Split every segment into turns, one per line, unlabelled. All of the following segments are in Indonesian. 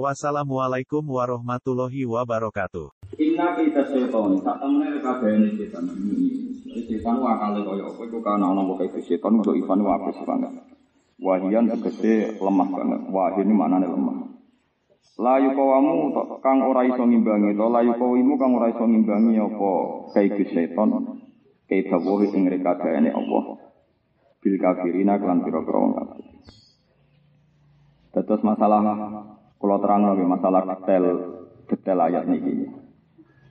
Wassalamualaikum warahmatullahi wabarakatuh.
Inna kita seton, tak temen kabeh ini setan. Setan wa kali kaya apa itu kana ana kok kayak setan untuk Ivan wa apes banget. Wahian tegese lemah banget. Wahid ini maknane lemah. Layu kawamu kang ora iso ngimbangi to layu kawimu kang ora iso ngimbangi apa kayak setan. Kayak dawuh ing rekadane Allah. Bil kafirina kelan pira-pira wong kafir. Terus masalah kalau terang lagi masalah detail detail ayat ini.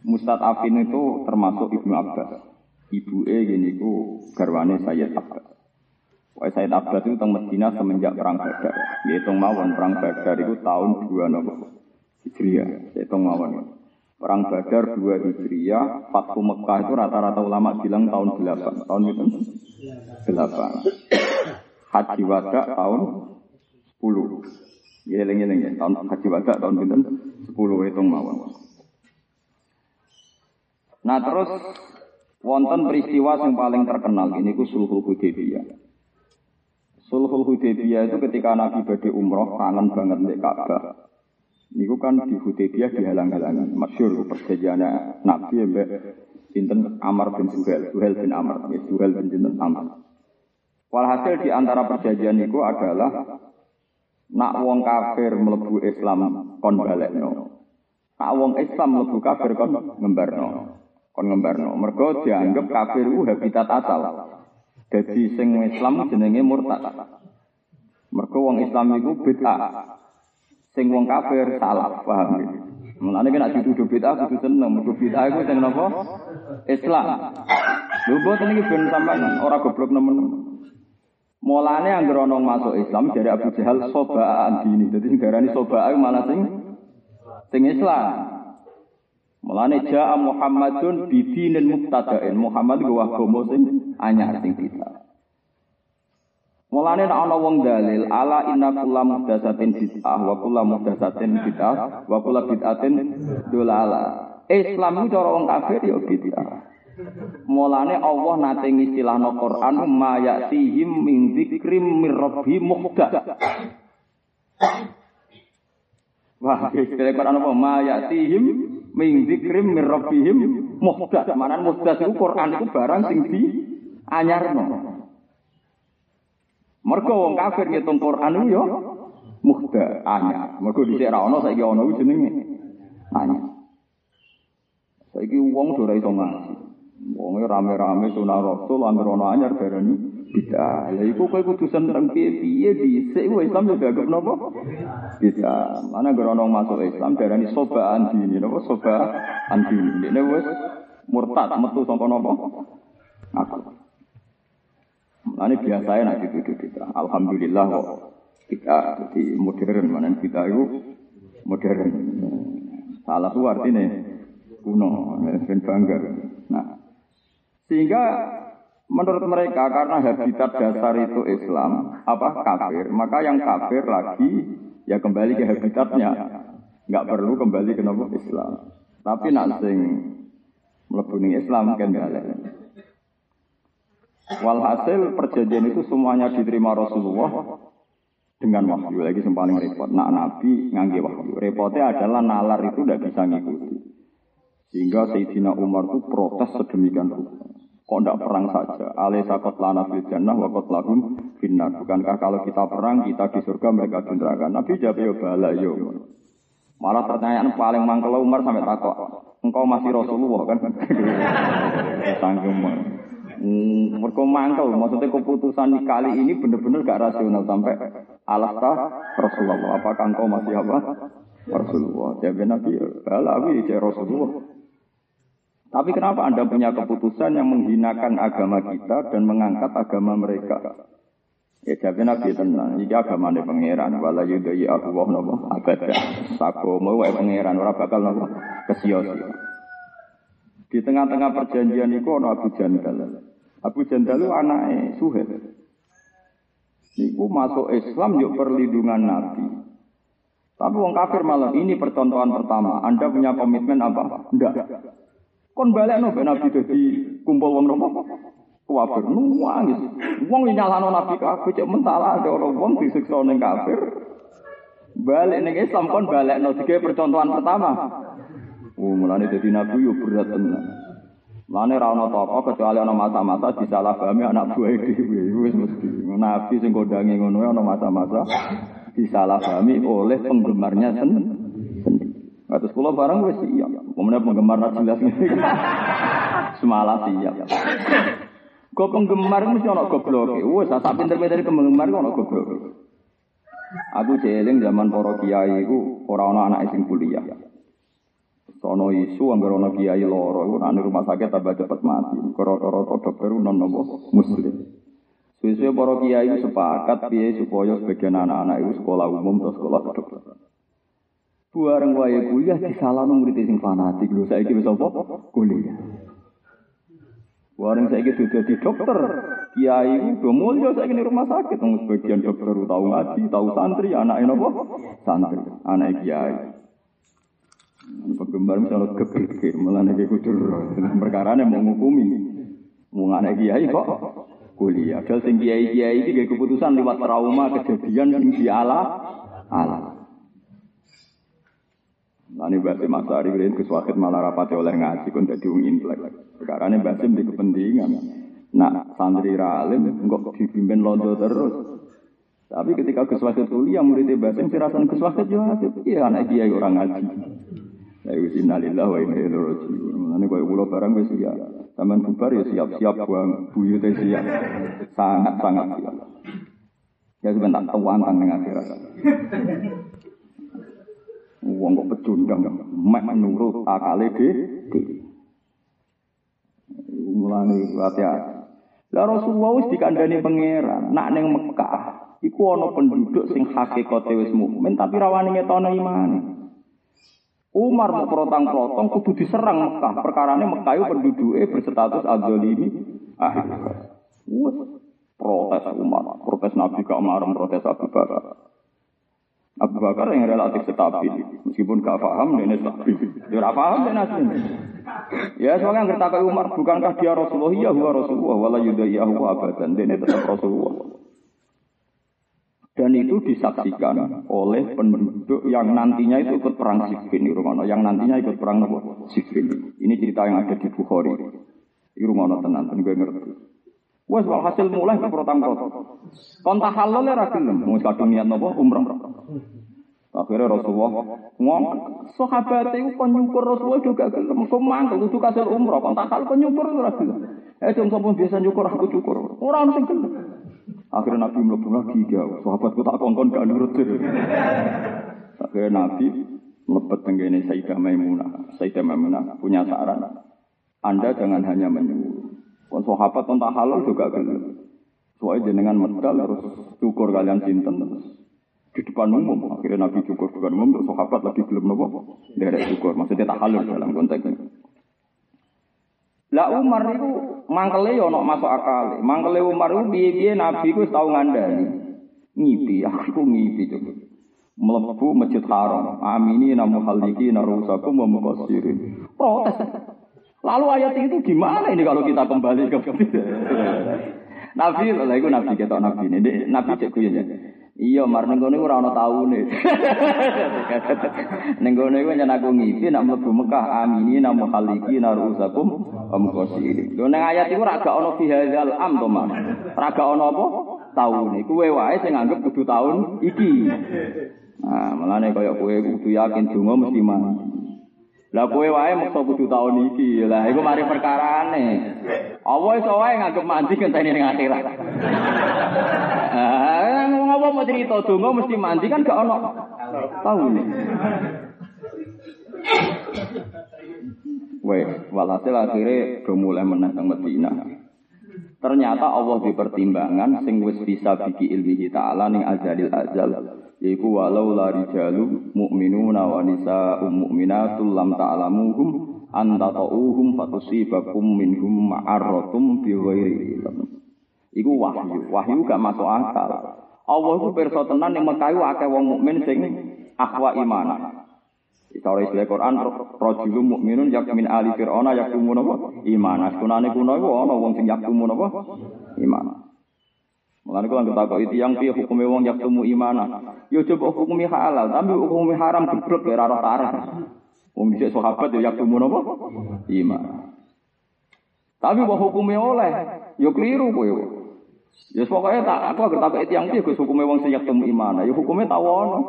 Mustad Afin itu termasuk Ibnu Abbas. Ibu E gini ku garwane Sayyid Abbas. Wah Sayyid Abbas itu teng Medina semenjak perang Badar. Yaitu mawon perang Badar itu tahun 2 nopo Hijriah. Yaitu mawon. Perang Badar 2 Hijriah, Fathu Mekah itu rata-rata ulama bilang tahun 8. Tahun itu 8. Haji Wada tahun 10. Eling-eling ya, tahun haji wada tahun pinten 10 hitung mawon. Nah terus wonten peristiwa yang paling terkenal ini ku Sulhul Hudaybiyah. Sulhul Hudaybiyah itu ketika Nabi badhe umroh kangen banget nek Ka'bah. Niku kan di Hudaybiyah dihalang-halangi. Masyhur perjanjiannya Nabi mbek sinten Amr bin Suhail, Suhail bin Amr, ya bin sinten Amr. Walhasil di antara perjanjian itu adalah nak wong kafir mlebu Islam kon balekno. Nak wong Islam mlebu kafir kon ngembarno. Kon ngembarno. Mergo dianggap kafir ku habitat asal. Dadi sing Islam jenenge murtad. Mergo wong Islam iku bid'ah. Sing wong kafir salah, paham ya? Mulane nek dituduh bid'ah kudu seneng, mergo bid'ah iku sing napa? Islam. Lho boten iki ben sampean ora goblok nemen. Mulane anggere ana masuk Islam dari Abu Jahal sobaan dini. Dadi darani sobaa malah sing sing Islam. Mulane jaa Muhammadun bidinin mubtada'in. Muhammad ku agama sing anyar sing kita. Mulane nek ana wong dalil ala inna kullu muhdatsatin bid'ah wa kullu muhdatsatin bid'ah wa kullu bid'atin dolala. Islam itu cara wong kafir ya bid'ah. Mulane Allah nate ngistilahno Quran ma ya'tihim min dzikrim mir rabbi muhdath. Wah, istilah Quran apa? Ma ya'tihim min dzikrim mir rabbihim muhdath. Manan muhdath itu Quran itu barang sing di anyarno. Mergo wong kafir ngitung Quran itu yo muhdath anyar. Mergo dhisik ra ono saiki ono jenenge anyar. Saiki wong ora iso ngaji. Wong rame-rame sunah rasul angger ana anyar darani bid'ah. Lah iku kowe kudu seneng piye-piye dhisik Islam yo dianggap napa? Bid'ah. Mana angger ana masuk Islam darani soba andini napa soba andini. Dene wis murtad metu saka napa? Aku. Ini biasa ya nak dituduh kita. Alhamdulillah kok kita jadi modern mana kita itu modern. Salah itu artinya kuno, ben bangga. Nah, sehingga menurut mereka karena habitat dasar itu Islam, apa kafir, maka yang kafir lagi ya kembali ke habitatnya, nggak perlu kembali ke nama Islam. Tapi nak sing melebuni Islam kan. Walhasil perjanjian itu semuanya diterima Rasulullah dengan wahyu lagi yang paling repot. Nak Nabi ngangge wahyu. Repotnya adalah nalar itu tidak bisa ngikuti. Sehingga Sayyidina Umar itu protes sedemikian rupa. Kok tidak perang saja? Alaysa lana fil jannah wa lahum finnar. Bukankah kalau kita perang, kita di surga, mereka di neraka? Nabi jawab, ya bala, yo. Malah pertanyaan paling mangkel Umar sampai takut. Engkau masih Rasulullah kan? Sanggup Hmm, mereka mangkel, maksudnya keputusan kali ini benar-benar gak rasional sampai alasta Rasulullah. Apakah engkau masih apa? Rasulullah. Jawab Nabi, bala, aku Rasulullah. Tapi kenapa Anda punya keputusan yang menghinakan agama kita dan mengangkat agama mereka? Ya jadi Nabi tenang, ini agama ini pangeran, wala yudai aku wah nopo abada, sako mau wae pangeran, ora bakal nopo Di tengah-tengah perjanjian itu ada Abu Jandal. Abu Jandal itu anaknya Suhail. Niku masuk Islam yuk perlindungan Nabi. Tapi wong kafir malah ini percontohan pertama. Anda punya komitmen apa? Enggak. Kon balik no Nabi jadi kumpul wong nopo. Kafir nangis. Wong nyalano Nabi kafir cek mentala ada orang wong disiksa ning kafir. Balik ning Islam kon balik no tiga percontohan pertama. Oh, mulane dadi nabi yo berat tenan. Lane ra ono toko kecuali ono masa-masa disalahpahami anak buah dhewe wis mesti. Nabi sing kondangi ngono ono masa-masa disalahpahami oleh penggemarnya sen sendiri. Terus kula barang wis siap. Kemudian penggemar ngene. Semalah siap. Kok penggemar mesti ono goblok. Wes sak pinter-pinter penggemar kok ono goblok. Aku jeling zaman para kiai iku ora ono anak sing kuliah. Sono isu anggar ono kiai loro iku nang rumah sakit tambah cepet mati. Koro-koro dokter non nopo muslim. Suwe-suwe para kiai sepakat piye supaya sebagian anak-anak itu sekolah umum atau sekolah kedokteran. Bareng wae kuliah disalahno murid sing fanatik lho saiki wis apa? Kuliah. Bareng saiki sudah di dokter. Kiai udah mulya saiki di rumah sakit wong sebagian dokter tahu ngaji, tahu santri, anake napa? Santri, anak kiai. Penggemar misalnya kepikir, malah nek kudur. Perkara mau ngukumi. Mau anak kiai kok kuliah. Padahal sing kiai-kiai iki keputusan lewat trauma kejadian sing diala ala. Nani Basim Masari kalian keswakit malah rapati oleh ngaji kon dadi wong intelek. Ini Basim di kepentingan. Nah, santri ralim kok dipimpin londo terus. Tapi ketika keswakit kuliah muridnya Basim sirasan keswakit yo iya anak kiai orang ngaji. Ya wis innalillah wa inna ilaihi raji'un. Mulane koyo kula barang wis ya. Sampeyan bubar ya siap-siap buang buyute siap. Sangat-sangat siap. Ya sebentar tuan tang ning akhirat. Wong kok pecundang mek menurut akale dhewe. Mulane hati-hati. Lah Rasulullah wis dikandani pangeran, nak ning Mekah iku ana penduduk sing hakikate wis mukmin tapi rawani ngetono imane. Umar mau protang-protong kudu diserang Mekah. Perkarane Mekah itu penduduknya berstatus adzalimi. Ah, protes Umar, protes Nabi ke Umar, protes Abu Bakar. Abu Bakar yang relatif stabil, meskipun gak paham dan stabil. Gak paham dan asli. Ya soalnya ngerti Umar, bukankah dia Rasulullah? Ya huwa Rasulullah, wala yudayahu abadan. Dan ini tetap Rasulullah. Dan itu disaksikan oleh penduduk yang nantinya itu ikut perang Siffin di rumah yang nantinya ikut perang Siffin. Ini cerita yang ada di Bukhari. Rumah tenan, gue ngerti. Wes hasil mulai ke protang protang. Kontak halal ya rakyat, mau kadung niat nopo umrah. Akhirnya Rasulullah ngomong, sahabat itu penyukur Rasulullah juga gelem. Kau mangkel itu kasih umrah, kontak hal penyukur itu rakyat. Eh, cuma biasa nyukur aku cukur. Orang sing gelem. Akhirnya Nabi mlebu lagi dia, sahabatku tak kongkon gak nurut. Akhirnya Nabi mlebet tenggene Sayyidah Maimunah. Sayyidah Maimunah punya saran. Anda jangan hanya menyuruh. Kon sahabat tak halal juga gelem. Soalnya jenengan medal harus cukur kalian sinten terus di depan umum. Akhirnya Nabi cukur depan umum, terus sahabat lagi belum nopo. Derek cukur, maksudnya tak halal dalam konteks ini. Lah Umar itu mangkele yo ono masuk akal. Mangkele Umar itu piye-piye Nabi ku tau ngandani. Ngipi, aku ngipi coba. Melebu Masjid Haram. Amini namu haliki narusakum wa muqassirin. Protes. Lalu ayat itu gimana ini kalau kita kembali ke Nabi, lah itu Nabi kita Nabi ini. Nabi cek ya. Iya, mar ning kene ora ana taune. ning kene iku nyen aku ngipi nak mlebu Mekah amini namu khaliki narusakum am qasiri. Lho ning ayat iku ora gak ana fi hadzal am to, Mas. Ora gak ana apa? Taune. Kuwe wae sing anggap kudu taun iki. Nah, malane kaya kowe kudu yakin donga mesti mati. Lah kowe wae mesti kudu taun iki. Lah iku mari perkarane. Allah iso wae nganggep mandi ngenteni ning akhirat. Ah, ngapa mau cerita donga mesti mandi kan gak ono taune. Weh, walhasil akhirnya udah mulai menang Medina. Ternyata Allah di pertimbangan sing wis bisa biki ilmihi ta'ala ning azalil azal. Yaiku walau la rijalu mu'minuna wa nisa'u mu'minatul lam ta'lamuhum anta ta'uhum fatusibakum minhum ma'arratum bi ilm. Iku wahyu. Wahyu gak masuk akal. Allah itu pirsa tenan ning Mekah akeh wong mukmin sing akwa iman. Cara istilah Quran rajulun mukminun yak min ali fir'auna yaktumun apa? Iman. Sunane kuno iku ana wong sing yaktumun apa? Iman. Mulane kula itu yang piye hukume wong yaktumu imana. Yo coba hukumi halal, tapi hukumi haram geblek ora ora arah. Wong dhisik sahabat yo yaktumun apa? Iman. Tapi wa hukume oleh, yo keliru kowe. Ya pokoknya tak aku agar tak itu yang dia gus hukumnya wong sing temu iman. Ya hukumnya tawono.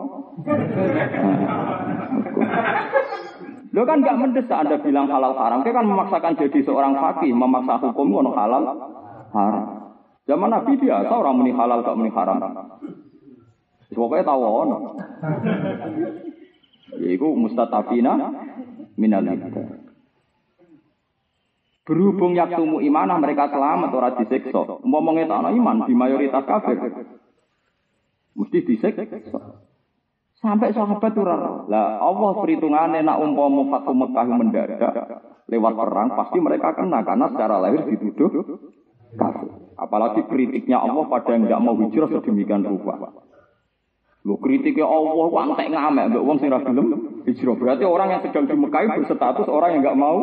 Lo kan gak mendesak Anda bilang halal haram. Kita kan memaksakan jadi seorang fakih, memaksa hukum ngono halal haram. Zaman Nabi biasa orang muni halal gak muni haram. Pokoknya tawono. Iku mustatafina minal Berhubung yaktumu imanah mereka selamat ora disiksa. Umpama ngetokno iman di mayoritas kafir. Mesti disiksa. Sampai sahabat ora. Lah Allah perhitungane nak umpama Fatu Mekah mendadak lewat perang pasti mereka kena karena secara lahir dituduh kafir. Apalagi kritiknya Allah pada yang tidak mau hijrah sedemikian rupa. Lo kritiknya Allah kok antek ngamek wong sing ra gelem hijrah. Berarti orang yang sedang di Mekah berstatus orang yang enggak mau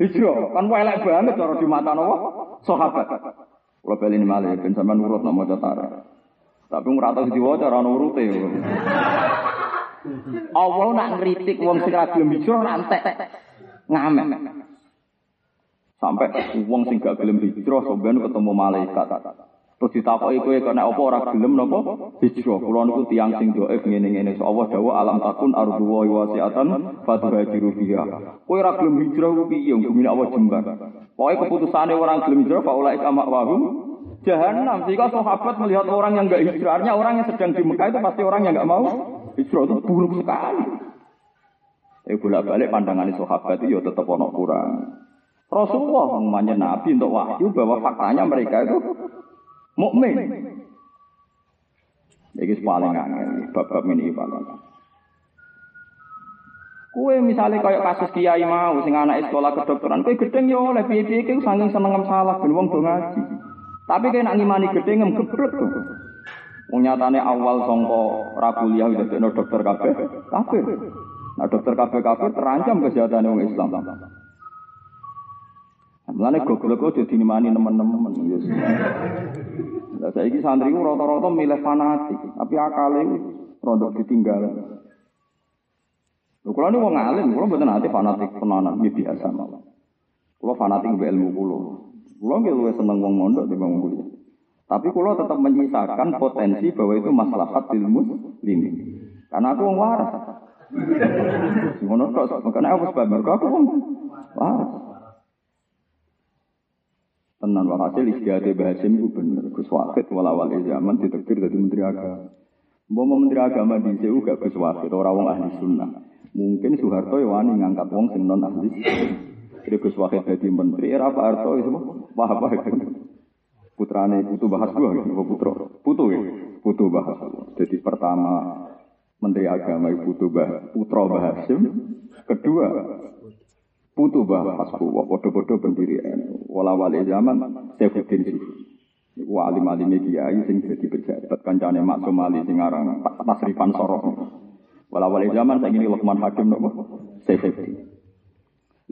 hijrah. Kan elek banget cara di mata napa? Sahabat. Kalau beli ini malah ben sampean nurut nak maca Tapi ora tau diwaca ora nurute. Allah nak ngritik wong sing ra gelem hijrah antek ngamek. Sampai wong sing gak gelem hijrah sampean ketemu malaikat. Terus ditakoki kowe kena apa ora gelem napa hijrah. Kula niku tiyang sing dhaif ngene-ngene. Allah dawuh alam takun ardu wa wasiatan fatuhajiru fiha. Kowe ora gelem hijrah ku piye ngene Allah jembar. Pokoke keputusane orang gelem hijrah fa ulai kama wahum jahanam. Jika sahabat melihat orang yang enggak hijrahnya orang yang sedang di Mekah itu pasti orang yang enggak mau hijrah itu buruk sekali. Eh bolak-balik pandangan sahabat itu ya tetap ono kurang. Rasulullah namanya Nabi untuk wahyu bahwa faktanya mereka itu mukmin. Iki paling angel, bab-bab ini paling. Kue misalnya kayak kasus kiai mau sing anak sekolah kedokteran, kue gedeng yo oleh piye-piye kue saking seneng salah ben wong do ngaji. Tapi kue nak ngimani gedeng ngem gebrek tuh. Wong nyatane awal songko ra kuliah udah dokter kabeh, kabeh. Nah dokter kabeh kabeh terancam kesehatan wong Islam. Mulane goblok kok dadi nimani teman-teman. Lah saiki santri ku rata-rata milih fanatik, tapi akale rodok ditinggal. Lho kula niku wong alim, kula mboten ate fanatik tenanan, iki biasa mawon. Kula fanatik mbek ilmu kula. Kula nggih luwih seneng wong mondok timbang kuliah. Tapi kula tetap menyisakan potensi bahwa itu maslahat ilmu ini. Karena aku wong waras. Ngono kok, makanya aku sebab mergo aku wong waras. Tenan walhasil istiadat Bahasim itu bener. Gus Wahid walawal zaman ditektir dari Menteri Agama. Mau Menteri Agama di CU gak Gus Wahid, orang wong ahli sunnah. Mungkin Soeharto ya wani ngangkat wong sing non ahli. Jadi Gus Wahid jadi menteri, era Pak Harto itu wah apa putrane putu bahas dua gitu, putra putu ya, putu bahas. Jadi pertama Menteri Agama Putu bah, putra Bahasim, kedua Putu bah hasbu wa podo-podo pendirian. Wala wali zaman Saifuddin Sufi. Iku alim-alim kiai sing dadi pejabat kancane Maksum Ali sing aran Tasrifan Sorok. Wala wali zaman saiki Luqman Hakim nopo Saifuddin.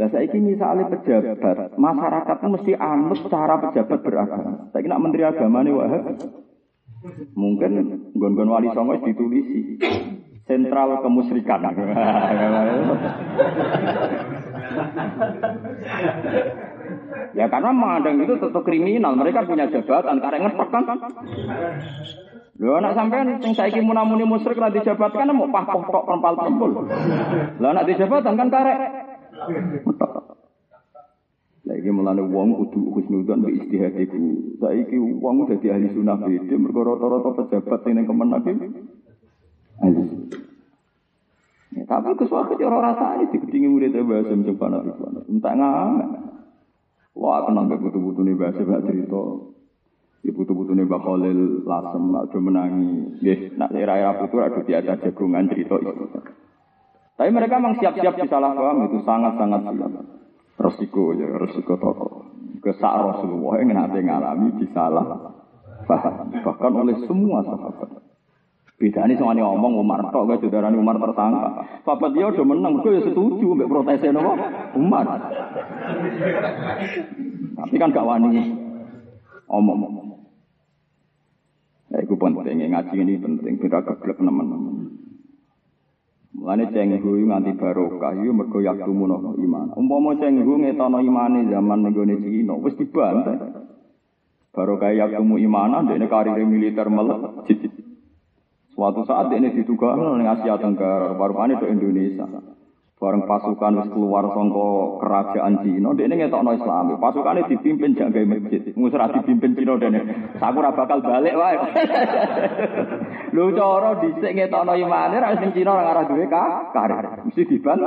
Lah saiki misalnya pejabat, masyarakat mesti anut cara pejabat beragama. Saiki nak menteri agama nih wah, mungkin gon-gon wali songo ditulisi sentral kemusyrikan. ya karena mengadang itu tetap kriminal. Mereka punya jabatan, karena ngetok kan. Lho anak sampean sing saiki munamuni musyrik ra dijabatkan mau pah tok perempal perempul. Lah anak dijabatan kan karek. Lagi mulane wong kudu husnudzon mbek istihad iku. Saiki wong dadi ahli sunah beda mergo rata-rata pejabat sing ning kemenang iki. Ya, tapi kesuatu orang rasa ini digedingi murid bahasa mencoba nabi Entah ngamen. Wah, gak butuh-butuh nih bahasa gak cerita. Ya butuh-butuh nih Khalil lasem, ada menangi. Ya, nak era-era putu ada tiada jagungan cerita itu. Tapi mereka memang siap-siap disalah paham itu sangat-sangat siap. resiko ya resiko toko. Kesak Rasulullah yang nanti ngalami disalah paham bahkan oleh semua sahabat. Beda ini sama ngomong Umar tok gak saudaranya Umar tersangka. Sahabat dia udah menang, gue ya setuju mbak protesnya nopo Umar. Tapi kan gak wani omong. Ya, itu penting, ngaji ini penting, beda keblek teman-teman. Mulane cenghu nganti barokah yo mergo yaktumu iman. Umpama cenghu ngetono imane zaman nenggone Cina wis dibantai. Barokah yaktumu imanan dekne karir militer melejit. Suatu saat dekne ditugas ning Asia Tenggara, baru-baru ke Indonesia. Bareng pasukan wis keluar saka kerajaan Cina, dekne ngetokno Islam. Pasukane dipimpin jaga masjid. Ngusra dipimpin Cina dene. Saku ora bakal balik wae. Lho cara dhisik ngetokno imane ra sing Cina ora arah duwe ka karir. Mesti diban.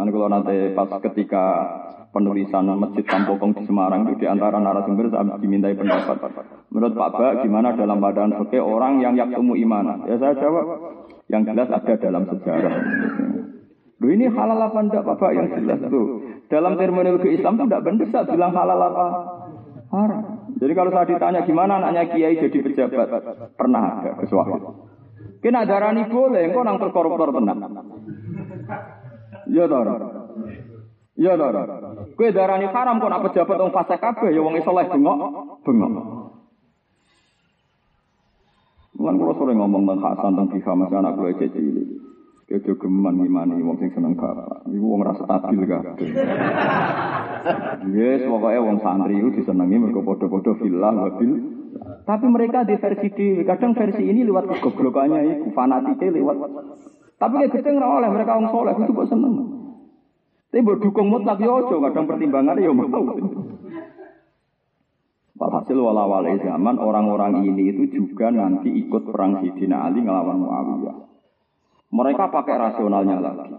Lan kalau nanti pas ketika penulisan Masjid Kampokong di Semarang itu di antara narasumber saya dimintai pendapat. Menurut Pak Ba, gimana dalam badan fikih orang yang yakumu iman? Ya saya jawab, yang jelas ada dalam sejarah. Lu ini halal apa enggak Bapak yang jelas tuh. Dalam terminologi Islam itu tidak benar saya bilang halal apa haram. Jadi kalau saya ditanya gimana anaknya kiai jadi pejabat, pernah ada kesuatu. Kena darani boleh, engkau nang terkoruptor tenang. Ya toh. Ya toh. Kowe darani haram kok nak pejabat wong fasik kabeh ya wong saleh bengok, bengok. Mulan kula sore ngomong tentang Hasan tentang Biha masih anak kula cilik. Kejo geman ngimani wong sing seneng bapak. Iku wong rasa stabil kabeh. Yes, pokoknya wong santri itu disenangi mergo padha-padha filah wabil. Tapi mereka di versi di kadang versi ini lewat kegoblokannya itu fanatiknya lewat. Tapi kayak gedeng ora oleh mereka wong soleh itu kok seneng. Tapi buat dukung mutlak ya ojo kadang pertimbangannya ya mau. Walhasil walawal zaman orang-orang ini itu juga nanti ikut perang Sidina Ali ngelawan Muawiyah. Mereka pakai rasionalnya lagi.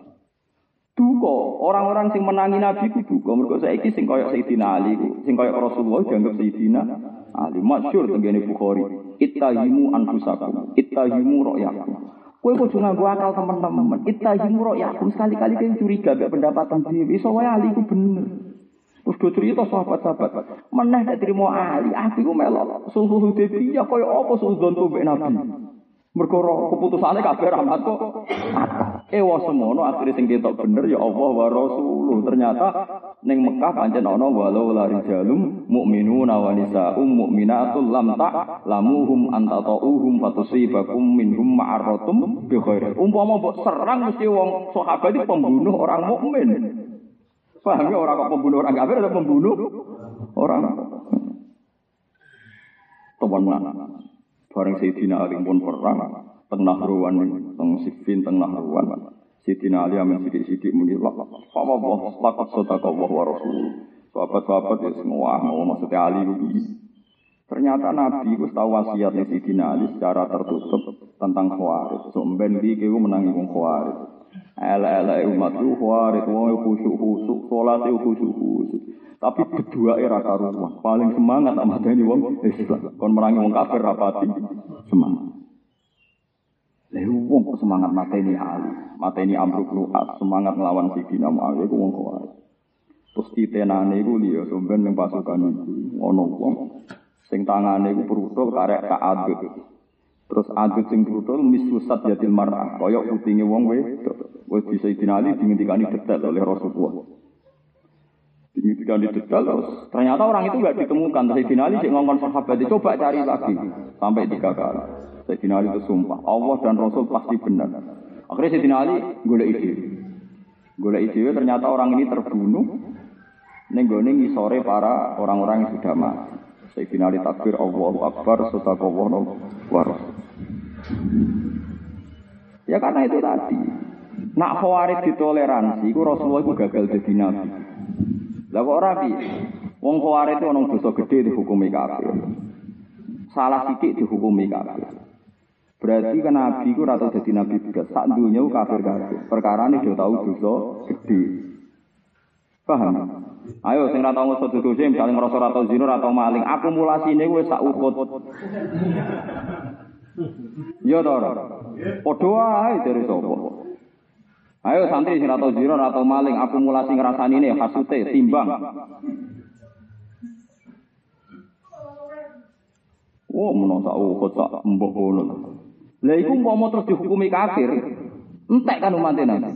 Duko, orang-orang sing menangi Nabi ku duko. Mereka saiki sing koyok Sayyidina Ali, sing koyok Rasulullah dianggap Sayyidina Ali. Masyur tenggene Bukhari. Ittahimu anfusakum, ittahimu ro'yakum. Kowe kudu nganggo akal teman-teman. Ittahimu ro'yakum. Sekali-kali kowe curiga gak pendapatan. Iso wae Ali ku bener. Terus do cerita sahabat-sahabat. Meneh nek trimo Ali, aku ku melok. Sulhu Hudaybiyah koyo apa suudon mbek Nabi. Mergo keputusane kabeh rahmat kok. Ewa semono akhire sing ketok bener ya Allah wa Rasuluh. Ternyata ning Mekah pancen ana walau la rijalum mukminuna wa nisaa'um mu'minatul lam ta lamuhum antatauhum fatusibakum minhum ma'aratum bi khair. Umpama mbok serang mesti wong sahabat itu pembunuh orang mukmin. Paham ya orang kok pembunuh orang kafir atau pembunuh orang teman mana? Bareng Sayyidina Ali pun perang teng Nahruwan teng Siffin teng Nahruwan. Sayyidina Ali amin sidik-sidik muni lah. Apa Allah lakat sodaka Allah wa Rasul. Sahabat-sahabat ya semua mau maksudnya Ali itu. Ternyata Nabi itu tahu wasiat Sayyidina Ali secara tertutup tentang khawarij. So mben iki ku menangi wong khawarij. Ala-ala umat itu khawarij wong khusyuk-khusyuk salat itu khusyuk-khusyuk. Tapi kedua era karuan paling semangat sama ini wong Islam. Kon merangi wong kafir rapati semangat. Lalu wong semangat mateni Ali, mateni Amruk Lu'at, semangat melawan Sidina Muawiyah ku wong kuat. Terus titenane iku liya somben ning pasukan iku ana wong sing tangane iku brutul karek kaadut. Terus adut sing brutul misusat yatil mar'ah, kaya utinge wong wedok. Wis bisa Ali dingendikani detail oleh Rasulullah. Ketika didetail terus ternyata orang itu nggak ditemukan. Sayyidina Ali cek ngomong sahabat itu coba cari lagi sampai tiga kali. Sayyidina Ali itu sumpah Allah dan Rasul pasti benar. Akhirnya Sayyidina Ali golek ide. Golek ide ternyata orang ini terbunuh nenggone ngisore para orang-orang yang sudah mati. Sayyidina Ali takbir Allahu Akbar sadaqallahu wa rasul. Ya karena itu tadi. Nak khawarij ditoleransi, itu Rasulullah itu gagal jadi nabi. Lah kok ora? Wong khawarij itu ana dosa gede dihukumi kafir. Salah sithik dihukumi kafir. Berarti kan nabi ku ora tau dadi nabi belas. Sak dunya kafir kafir. Perkara ini dia tahu dosa gede. Paham? Ayo sing ora tau ngoso dosa misalnya ngrasa ora tau zina, ora tau maling, akumulasine wis sak ukut. Yo to ora? Wae dari sapa? Ayo santri sing atau zero atau maling akumulasi ngrasani ini hasute timbang. Oh, menasa ukut sak mbok ngono. Lah iku umpama terus dihukumi kafir, entek kan umat Nabi.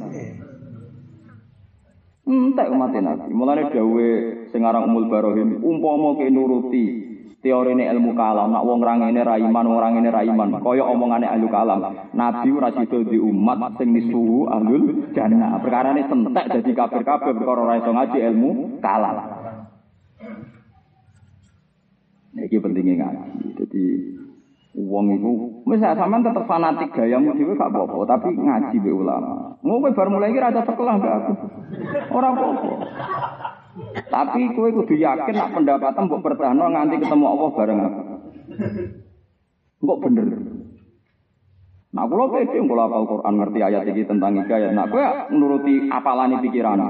Entek umat Nabi. Mulane dawuhe sing aran Umul Barohim, umpama ke nuruti teori ini ilmu kalam, nak wong rangene raiman, wong rangene raiman, kaya omongane ahli kalam. Nabi ora sida di umat sing disuhu ahlul jannah. Perkara ini sentek dadi kafir-kafir perkara ora ngaji ilmu kalam. Iki pentingnya ngaji. Jadi uang itu, misal sampean tetap fanatik gayamu dhewe gak apa-apa, tapi ngaji be ulama. Ngono kowe bar mulai iki rada sekolah mbak aku. Ora apa-apa. Tapi kowe kudu yakin nak pendapatan mbok bertahan nganti ketemu Allah bareng aku. Kok bener. Nah, kalau pede, kalau apal Quran ngerti ayat ini tentang hidayat, nah, gue menuruti apalani pikiran.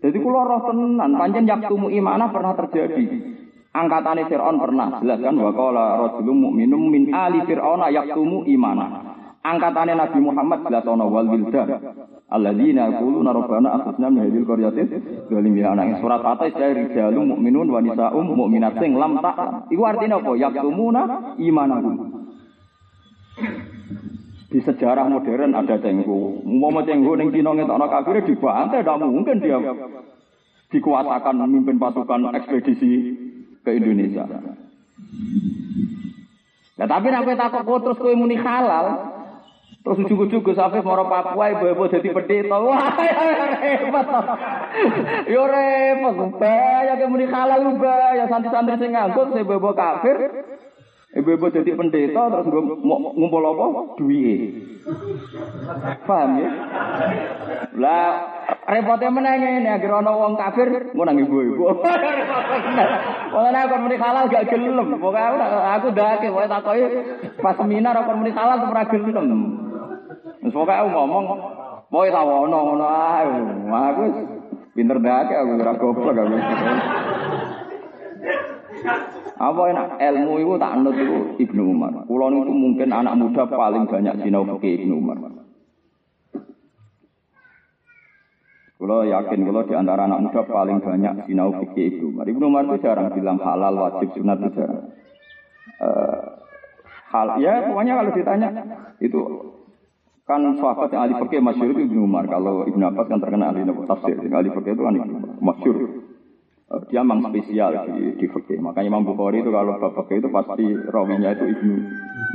Jadi kalau roh tenan, panjang yaktumu imana pernah terjadi. Angkatane Fir'aun pernah jelas kan wa qala rajulun mu'minum min ali fir'auna yaktumu imana. Angkatane Nabi Muhammad ana wal wildan. Alladzina yaquluna rabbana akhrijna min hadhil qaryati zalim ya anak surat atas dari rijalun mu'minun wa nisaum mu'minat sing lam tak. Iku artinya apa? Yaktumuna imanahum. Di sejarah modern ada cenggu. Mau cenggu ning Cina ngetokno kafir dibantai, tidak mungkin dia dikuasakan memimpin pasukan ekspedisi ke Indonesia. Nah, tapi nek kowe takok kok terus kowe muni halal, terus ujug-ujug Gus Afif moro Papua ibu-ibu dadi pendeta. Wah, repot. Yo repot. Bahaya kowe muni halal bahaya santri-santri sing nganggur ibu-ibu kafir. Ibu-ibu jadi pendeta terus ngumpul apa? Duit. Paham ya? Lah repotnya menanya ini agar ono wong kafir nang ibu-ibu. Wong aku muni halal gak gelem. Pokoknya aku dake wae takoki pas seminar aku muni halal ora gelem. Wis aku ngomong Mau wono ngono ae. Aku pinter dake aku ora goblok aku. Apa enak ilmu itu tak anut itu Ibnu Umar. Kulo itu mungkin anak muda paling banyak sinau fikih Ibnu Umar. Kulo yakin kulo di antara anak muda paling banyak sinau fikih Ibnu Umar. Ibnu Umar itu jarang bilang halal, wajib, sunat itu jarang. Uh, hal ya pokoknya kalau ditanya itu kan sahabat yang ahli fikih masyhur itu Ibnu Umar. Kalau Ibnu Abbas kan terkenal ahli tafsir. Ahli fikih itu kan Ibnu Umar, masyhur. dia memang spesial di, di fikih. Makanya Imam Bukhari itu kalau bab fikih itu pasti rawinya itu Ibnu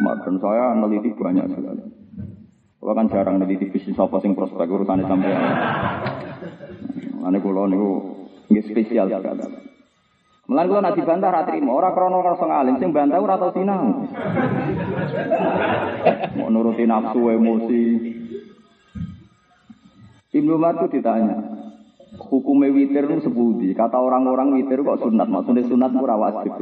Umar. Dan saya meneliti banyak sekali. Kalau kan jarang meneliti bisnis apa sing prospek urusannya sampai. Ane kula niku nggih spesial sekali. Mulane kula nek dibantah ra trimo, ora krana rasa ngalim, sing bantah ora sinau. Mau nuruti nafsu emosi. Ibnu itu ditanya, hukumnya witir itu sebudi. Kata orang-orang witir kok sunat, maksudnya sunat itu wajib.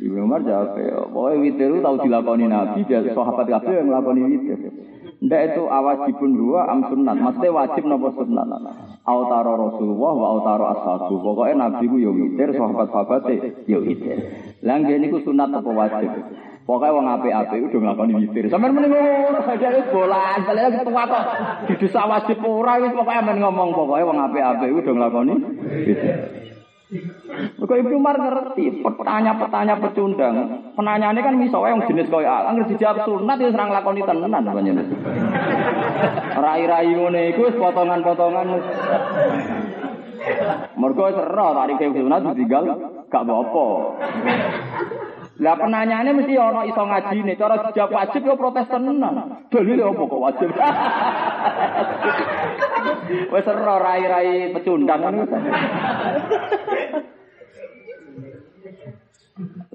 Ibnu Umar jawab, pokoknya witir itu tahu dilakoni Nabi, dia sahabat kabeh yang melakoni witir. Ndak itu awajibun huwa am sunat, maksudnya wajib nopo sunat. Autaro Rasulullah wa autaro ashabu. Pokoknya Nabi ku yo witir, sahabat-sahabat yo witir. Lah ngene iku sunat apa wajib? Pokoknya wong apik-apik udah nglakoni witir. Sampeyan mending saja wis bolan, balik ketua kok di desa wajib ora wis pokoke amen ngomong pokoknya wong apik-apik udah nglakoni witir. Mergo Ibnu Umar ngerti, pertanyaan-pertanyaan pecundang. Penanyaane kan misalnya yang jenis koyo angger dijawab sunat ya serang lakoni tenan panjenengan. Rai-rai ngene iku wis potongan-potongan. Mergo sero tarik sunat ditinggal gak apa-apa. Lah pertanyaannya mesti ono iso ngaji nih, cara dijawab wajib yo protes tenan. Dalil apa kok wajib? Wes ora rai-rai pecundang ngono.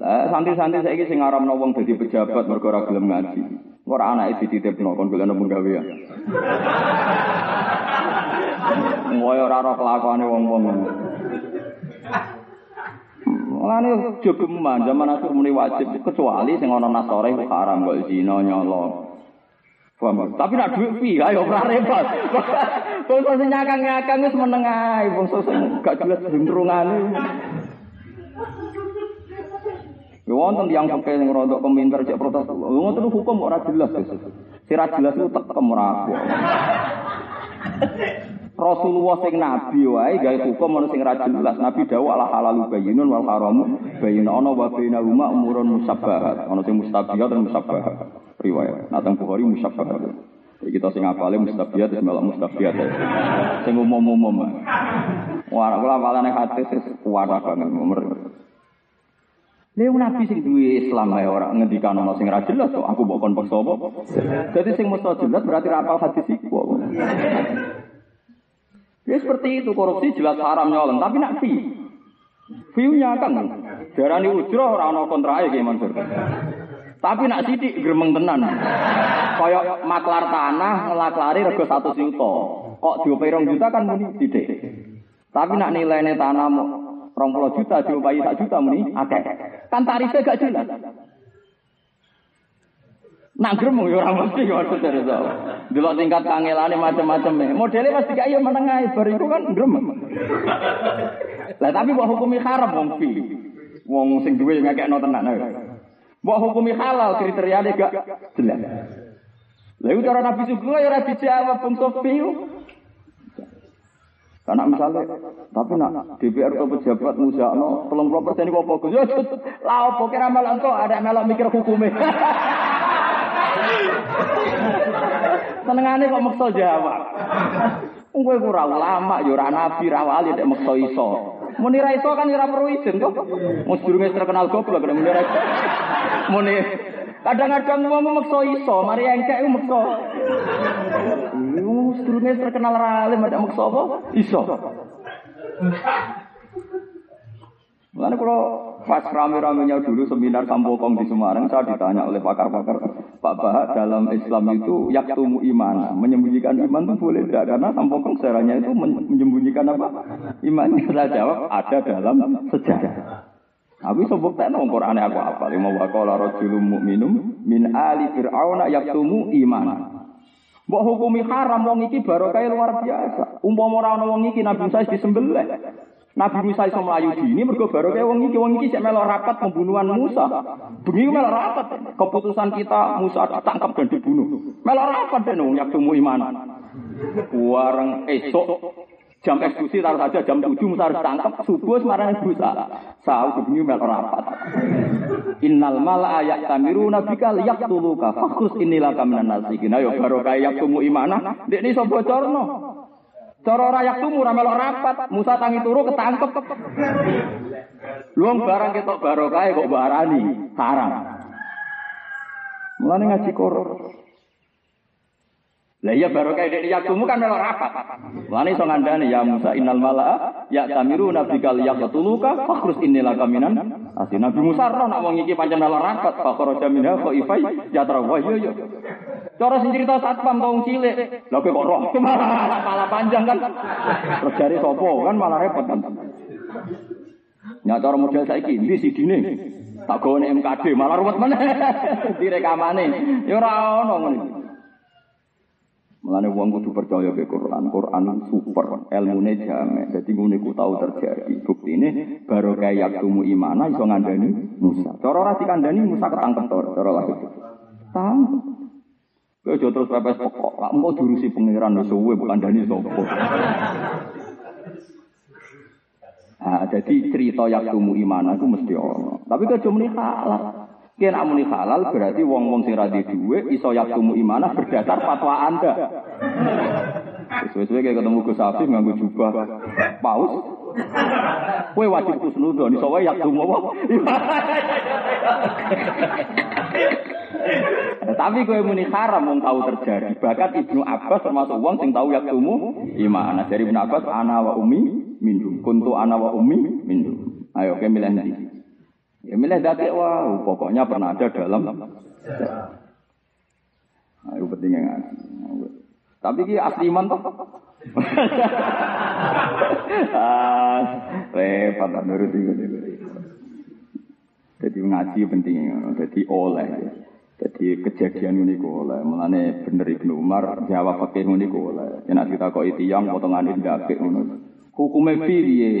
Lah santri-santri saiki sing ngaramno wong dadi pejabat mergo ora gelem ngaji. Ora anake dititipno kon golek nemu gawe ya. Ngoyo ora ora kelakuane wong-wong. Mulane jogeman zaman akhir muni wajib kecuali sing ana nasore haram kok zina nyolong. Paham? Tapi nak duit pi ayo ora repot. Bangsa sing nyakang-nyakang wis meneng ae, bangsa sing gak jelas gendrungane. Ya wonten tiyang fakir sing rodok keminter cek protes. Ngoten hukum ora jelas. Sira jelas itu tekem ora Rasulullah sing nabi wae gawe hukum ana sing ra jelas. Nabi dawuh ala halalu bayyinun wal haramu bayyinun ana wa bainahuma umurun musabbahat. Ana sing mustabihat dan musabbahat. Riwayat. Nah teng Bukhari musabbahat. Jadi kita sing apale mustabihat wis melok mustabihat. Sing umum-umum. Wah, kula apalane hadis wis kuat banget umur. Lha nabi sing duwe Islam ae ora ngendikan ana sing ra jelas kok aku mbok kon paksa apa. Jadi sing mesti jelas berarti ra apal hadis iku. Ya seperti itu korupsi jelas haram nyolong, tapi nak fee. View-nya kan darani ujroh ora ana kontrae ki Mansur. Tapi nak sidik gremeng tenan. Kaya maklar tanah ngelaklari rego 1 juta. Kok diopai 2 juta kan muni sidik. Tapi nak nilainya tanah rong puluh juta diopai sak juta muni akeh. Kan tarifnya gak jelas. Gremeng ya ora mesti maksudnya itu. Delok tingkat kangelane macam-macam. Modelnya pasti kaya menengah bar iku kan gremeng. Lah tapi mbok hukumi haram wong fi. Wong sing duwe ngekekno tenan. Mbok hukumi halal kriteriane gak jelas. Lah iku cara Nabi Sugeng ya ora dijawab wong sofi. Karena misalnya, tapi nak DPR atau pejabat musakno, tolong puluh persen itu apa? Ya, lah apa kira malah engkau ada melok mikir hukumnya. Senengane kok maksa jawab. Wong kowe ora ulama, ya ora nabi, ora wali nek maksa iso. Muni ra iso kan ora perlu izin kok. Mus durunge terkenal goblok nek muni ra iso. Muni kadang-kadang wong maksa iso, mari engkek ku maksa. Mus durunge terkenal ra alim nek maksa apa? Iso. Mulane kalau pas rame-ramenya dulu seminar Sampokong di Semarang, saya ditanya oleh pakar-pakar, Pak Bahak dalam Islam itu yaktumu iman, menyembunyikan iman itu boleh tidak? Karena Sampokong sejarahnya itu menyembunyikan apa? Iman. Saya jawab ada dalam sejarah. Aku sebut nong Quran aku apa? Lima wakola rojulum mu'minum min ali fir'auna yaktumu iman. Mbok hukumi haram wong iki barokah luar biasa. Umpama ora ana wong iki Nabi Musa disembelih. Nabi Musa iso mlayu dini mergo baru kayak wong iki wong iki melok rapat pembunuhan Musa. Bengi melok rapat. Keputusan kita Musa ditangkap dan dibunuh. Melok rapat den wong yaktumu iman. Wareng esok jam eksekusi taruh saja jam 7 Musa harus tangkap subuh semarang Musa. Sahur bengi melok rapat. Innal mala ayat tamiru nabika yaktuluka fakhus inilah kaminan nasikin. Ayo baru kayak yaktumu imana. Dek ini so bocorno. Cara rayak tumu ora melok rapat, Musa tangi turu ketangkep. Luang barang ketok barokah kok barani, haram. Mulane ngaji Quran. Lah iya barokah dek yaktumu kan melok rapat. Mulane iso ngandani ya Musa innal mala'a ya tamiru nabikal yaqtuluka fakhrus innila kaminan. Asih Nabi Musa ro nak wong iki pancen melok rapat, fakhraja minha ya tarawa yo yo. Cara sing cerita satpam tong cilik. Lah kok roh malah panjang kan. Terus jari sopo kan malah repot kan. Ya cara model saiki ndi sidine. Tak gawe MKD malah ruwet meneh. Direkamane. Ya ora ono ngono. Mulane wong kudu percaya ke Quran. Quran super, ilmune jamek. Dadi ngene ku tau terjadi. Buktine baru kayak yaktumu imana iso ngandani Musa. Cara ora dikandani Musa ketangkep to, cara lahir. Tangkep. Kowe aja terus pepes pokok, lak engko diurusi pangeran wis suwe bukan dani sapa. Nah, jadi cerita yaktumu iman itu mesti ono. Tapi kok muni halal. Ki nek muni halal berarti wong-wong sing ra duwe iso yaktumu imanah berdasar fatwa Anda. Sesuai kayak ketemu Gus Afif nganggo jubah paus. Kowe wajib kusnudon iso wae yaktumu? Tapi kowe muni haram wong tahu terjadi. Bahkan Ibnu Abbas termasuk wong sing tahu yaktumu iman. Nah, dari Ibnu Abbas ana wa ummi minhum. Kuntu ana wa ummi minhum. Ayo kowe milih ndi? Ya milih dati wow, pokoknya pernah ada dalam Ayo pentingnya ngaji. Tapi ki asli iman toh. ah, repot nurut iku. Jadi ngaji pentingnya, jadi oleh. Jadi kejadian ini oleh, mulane bener Ibnu Umar jawab pakai ini oleh. Yen kita kok yang potongan ini ngono. Hukume piye?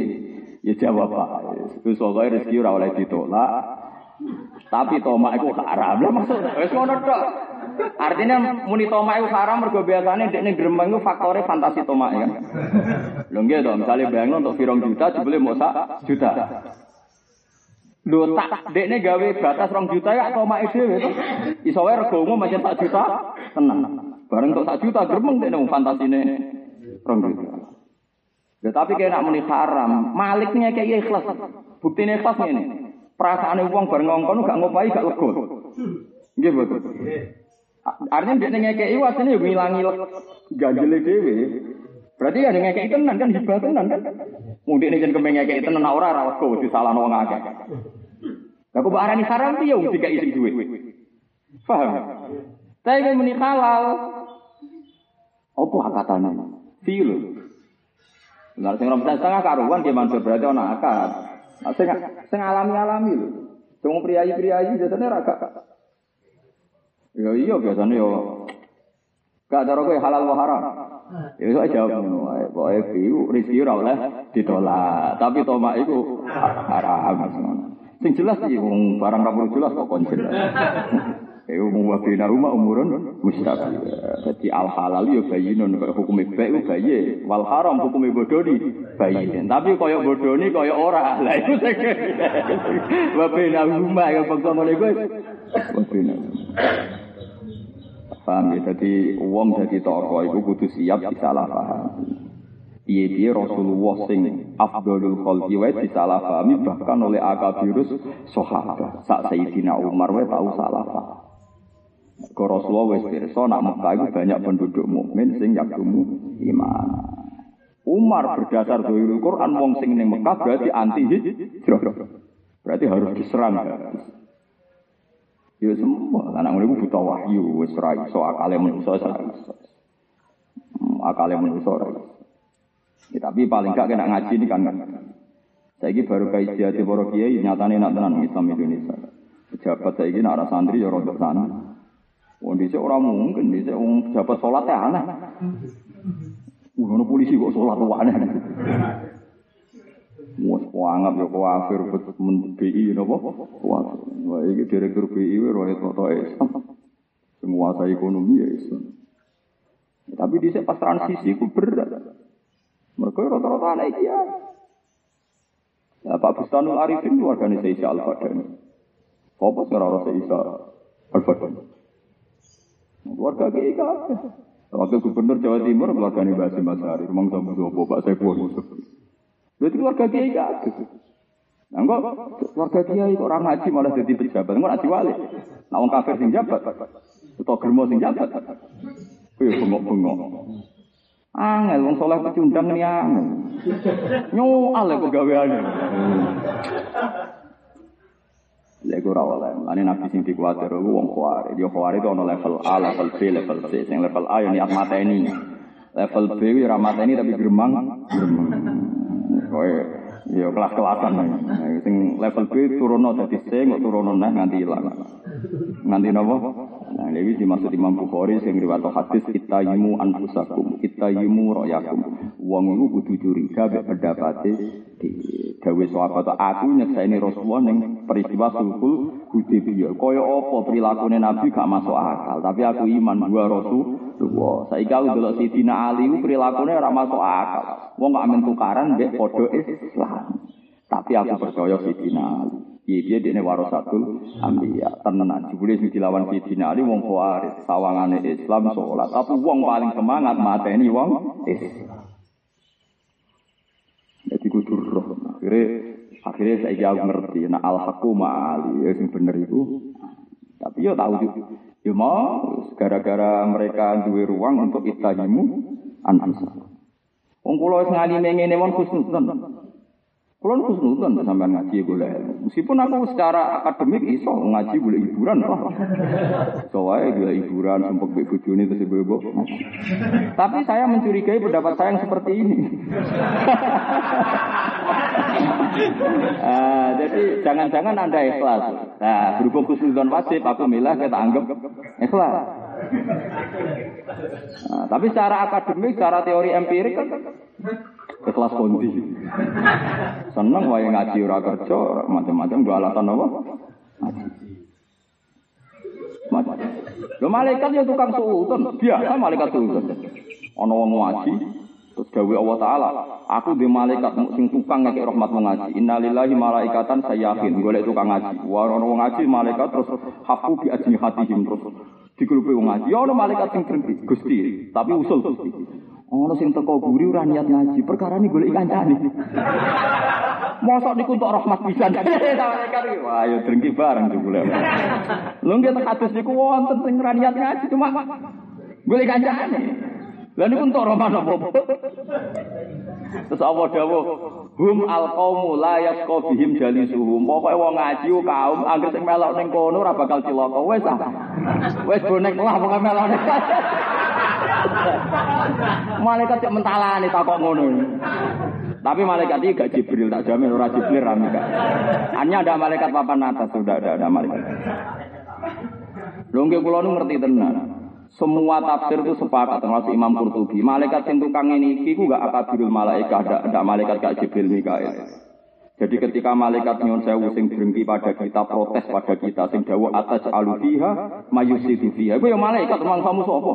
Ya jawab Pak. Wis pokoke rezeki ora oleh ditolak. Tapi tomak itu haram. Lah maksud wis ngono tok. Artinya muni tomak itu haram mergo biasane dekne gremeng itu faktore fantasi tomak ya. Lho nggih to, misale bayangno untuk pirang juta jebule mau sak juta. Lho tak dekne gawe batas rong juta ya tomak dhewe. Iso wae rego umum macam sak juta tenang. Bareng untuk sak juta gremeng dekne fantasine rong juta. Ya tapi kayak nak muni haram, maliknya kayak ikhlas. Buktinya ikhlas ini. Perasaan uang bareng ngongkon gak ngopai gak lego. Nggih betul. Artinya dia ngekei wasine yo ngilangi ganjele dhewe. Berarti ya ngekei tenan kan hibah tenan kan. Mungkin ini jeneng ngekei tenan ora ora lego disalahno wong akeh. Lah kok arani haram piye wong dikai sing duwe. Paham? Tapi muni halal. Apa akatane? Feel. Nah, sing rom setengah karuan dia mansur berarti ana akad. Nah, sing sing alami-alami lho. Sing priayi-priayi biasane ra gak. Ya iya biasane yo gak cara kowe halal wa haram. Ya iso jawab ngono wae. Pokoke biu rezeki ora oleh ditolak. Tapi tomak iku haram. Sing jelas iki wong barang ra jelas kok kon jelas. Umum wa bina rumah umurun mustabil. Jadi al halal yo bayinun kaya hukum baik ku bayi. Wal haram hukum bodoni bayin. Tapi kaya bodoni kaya ora. Lah iku wa bina rumah ya bangsa ngene kuwi. Wa bina. Paham ya, jadi uang jadi tokoh itu kudu siap disalah paham. Iya dia Rasulullah sing afdolul khalqi wa disalah pahami bahkan oleh akabirus sahabat. Sak Sayyidina Umar wa tahu salah paham. Ke Rasulullah wis pirsa nak Mekah itu banyak penduduk mukmin sing yaktumu iman. Umar berdasar dari Quran wong sing ning Mekah berarti anti hijrah. Berarti harus diserang. Ya semua anak ngono buta wahyu wis ra iso akale manusa ora iso. Akale manusa ora. Ya, tapi paling gak kena ngaji ini kan. Saiki baru kai jati para kiai nyatane nak tenan Islam Indonesia. Pejabat saiki nak arah santri ya rontok sana. Wong dhisik ora mungkin dhisik wong pejabat salat ya aneh. Ngono polisi kok salat aneh. Wes anggap ya kafir bet BI napa? Wah, iki direktur BI wae roe toto Islam. Semua saya ekonomi ya Islam. Tapi di pas transisi ku berat. Mereka rata-rata anak ya. Ya, Pak Bustanul Arifin warganya Sayyidina Al-Fadani. Apa sekarang Sayyidina Al-Fadani? Keluarga kiai kabeh. Waktu gubernur Jawa Timur keluarganya Mbak Mas Hari, rumah sama Zobo, Pak Saiful Yusuf. Berarti keluarga kiai kabeh. Nah, kok keluarga kiai kok orang ngaji malah jadi pejabat, enggak ngaji wali. Nah, orang kafir sing jabat, atau germo sing jabat. Kuwi bengok-bengok. Angel wong soleh pecundang ni angel. Nyoal kok gaweane. Lha iku ora oleh. Lane nabi sing dikuwatir ku wong. Dia itu ana level A, level B, level C. Sing level A ya niat mateni. Level B ya ora tapi gremang, gremang. Kowe ya kelas-kelasan. Sing level B turunno dadi C, kok turunno neh nganti ilang. Nganti napa? Nah, ini dimaksud Imam Bukhari sing riwayat hadis kita yimu anfusakum, kita yimu royakum. Wong iku kudu curiga mek pendapate di gawe sahabat aku nyekseni Rasulullah ning peristiwa sulhul Hudaybiyah. Kaya apa prilakune Nabi gak masuk akal, tapi aku iman dua Rasulullah. Saiki aku delok Sidina Ali ku prilakune ora masuk akal. Wong gak amen tukaran mbek padha Islam. Tapi aku percaya Sidina Ali. Iya dia dia warasatul ambiya tenan. Jebule sing dilawan Sidina Ali wong khawarij, sawangane Islam salat. Tapi wong paling semangat mateni wong Islam. Jadi kudu roh. Akhirnya akhirnya saya aku ngerti. Nah al ma'ali ya sing bener itu. Tapi yo tahu juga. Yo mau gara-gara mereka duwe ruang untuk itahimu anfusakum. Wong kula wis ngene mon khusnudon. Kula khusnudon sampean ngaji golek. Meskipun aku secara akademik iso ngaji golek hiburan lah. So wae golek hiburan sempet mbek bojone terus ibu-ibu. Tapi saya mencurigai pendapat saya yang seperti ini. Ah, jadi jangan-jangan Anda ikhlas. Nah, berhubung khusnudon wajib, aku milah kita anggap ikhlas. Nah, tapi secara akademik, secara teori empirik kan ke kelas kondi. Seneng wae ngaji ora kerja, macam-macam dua alatan apa? ngaji, Lo malaikat ya tukang suutun, biasa malaikat suutun. Ono wong ngaji, terus gawe Allah taala, aku di malaikat sing tukang ngekek rahmat mengaji. Innalillahi malaikatan yakin boleh tukang ngaji. Wa ono wong ngaji malaikat terus hafu bi hati terus dikelupi wong ngaji. Ya ono malaikat sing Gusti, tapi usul Gusti. Ono sing teko guri ora niat ngaji, perkara ini golek kancane. Mosok niku untuk rahmat pisan. Wah, ya drengki bareng jebule. Lho nggih tek hadis niku wonten sing ora niat ngaji cuma golek kancane. Lah niku untuk rahmat apa? Terus Allah dawuh, hum alqaumu la yasqa bihim jalisuhum. Pokoke wong ngaji kaum anggere sing melok ning kono ora bakal cilaka. Wis ah. Wis bonek lah pokoke melok. Malaikat cek mentalane takok ngono. Tapi malaikat ini gak Jibril, tak jamin orang Jibril ramika. Hanya ada malaikat papan atas, sudah ada, ada malaikat. Lungge kulo nu ngerti tenan. Semua tafsir itu sepakat termasuk Imam Qurtubi. Malaikat sing tukang ini iku gak akabirul malaikat, ada, ada malaikat gak Jibril Mikael. Jadi ketika malaikat nyon sewu sing berhenti pada kita, protes pada kita, sing dawa atas alufiha, mayusidu fiha. Itu ya malaikat, memang kamu sapa?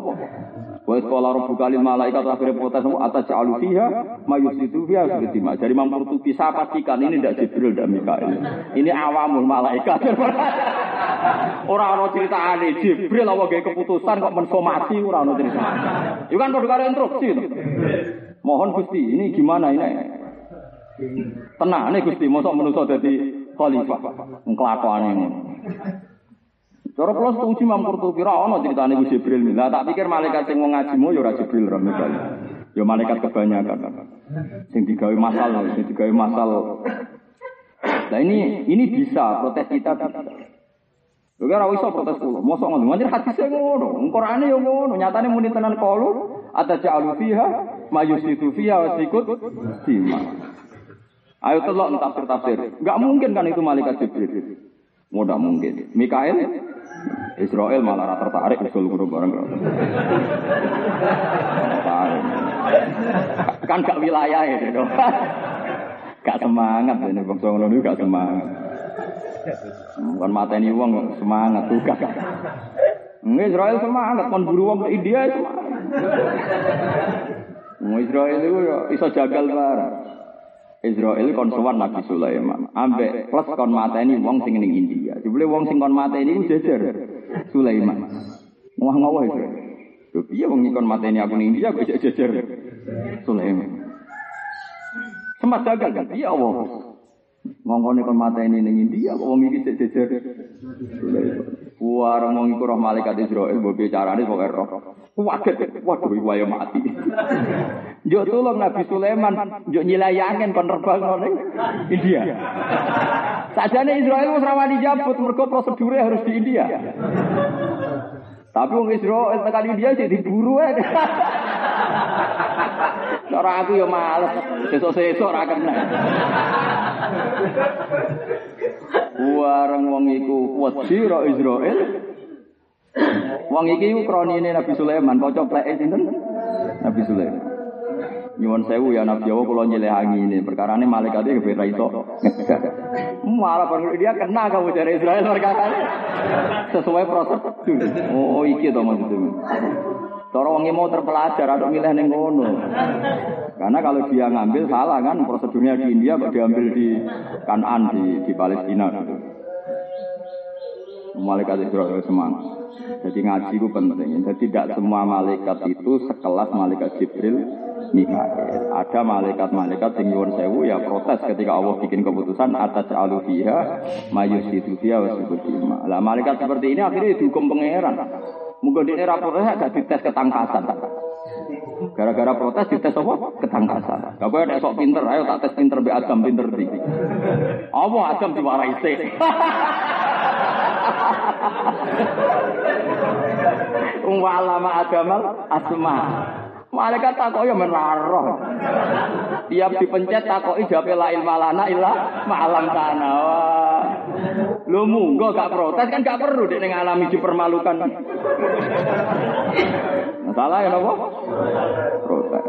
Wa qala rabbuka lil malaikat akhirnya protes atas alu fiha mayusidu fiha seperti Jadi Imam Qurtubi saya pastikan ini tidak Jibril dan Mikail. Ini awamul malaikat. Ora ana critane Jibril apa gawe keputusan kok mensomasi ora ana cerita. Itu kan padha karo instruksi. Mohon Gusti, ini gimana ini? Tenang nih Gusti, mosok manusa dadi khalifah. Ngklakone ngono. Cara kula setuju Imam Qurtubi ra ono critane Gus Jibril. Lah tak pikir malaikat sing wong ngajimu ya ora Jibril ra. Ya malaikat kebanyakan. Sing digawe masal, sing digawe masal. Nah ini ini bisa protes kita bisa. Lha ora iso protes kula. Mosok ngono. Manjir hadise ngono. Qur'ane yo ngono. Nyatane muni tenan qalu atajalu fiha mayusitu fiha wa sikut sima. Ayo telok tafsir-tafsir. Enggak mungkin kan itu malaikat Jibril. Mudah mungkin. Mikael Israel malah rata tertarik usul guru bareng. kan gak wilayah ya, gak semangat ini bangsa ngono gak semangat. Bukan mata ini uang semangat tugas. Nggak Israel semangat, kon buru uang ke India semangat. Israel itu ya iso jagal bareng. Israel kon sowan Nabi Sulaiman. Ambek plus kon mateni wong sing ning India. Jebule wong sing kon mateni ku jejer Sulaiman. Wah ngawah itu. Lho piye wong kon mateni aku ning India kok jejer Sulaiman. Sempat gagal kan? Iya Allah. Ngongkone kon mateni ning India kok wong iki jejer. Warang wong iku roh malaikat Israel mbok bicarane pokoke roh. Waget, waduh iku ayo mati. Yo tolong Nabi Sulaiman, yo nyilayangen kon terbang ning India. Sajane Israel wis rawani jabut mergo prosedure harus di India. Tapi wong Israel tekan India sih diburu ae. Cara aku yo males, sesuk-sesuk kena. Warang wong iku wedi ra Israel. Wong iki ku kronine Nabi Sulaiman, kocok pleke sinten? Nabi Sulaiman. Nyuwun sewu ya Nabi Jawa kula nyelehangi ini. Perkara ini malaikat itu beda iso. Malah pun dia kena kamu dari Israel perkara sesuai prosedur. Oh iki to maksudnya. Cara wong mau terpelajar atau milih ning ngono. Karena kalau dia ngambil salah kan prosedurnya di India kok diambil di Kanan di di Palestina. Malaikat Israel semangat. Jadi ngaji itu penting. Jadi tidak semua malaikat itu sekelas malaikat Jibril, Mikael. Ada malaikat-malaikat yang nyuwun sewu ya protes ketika Allah bikin keputusan atas alufiha mayusidu fiha wa Lah malaikat seperti ini akhirnya dihukum pangeran. Mungkin ini rapornya gak dites ketangkasan. Gara-gara protes dites apa? Ketangkasan. Gak boleh ada sok pinter, ayo tak tes pinter, be Adam pinter di. Apa Adam diwarai sih? Walama agamal asma. Malaikat takok ya menaro. Tiap dipencet takoki jawabe la ilma lana illa ma'alam kana. Lu munggo gak protes kan gak perlu dek ngalami dipermalukan. Masalah ya napa? Protes.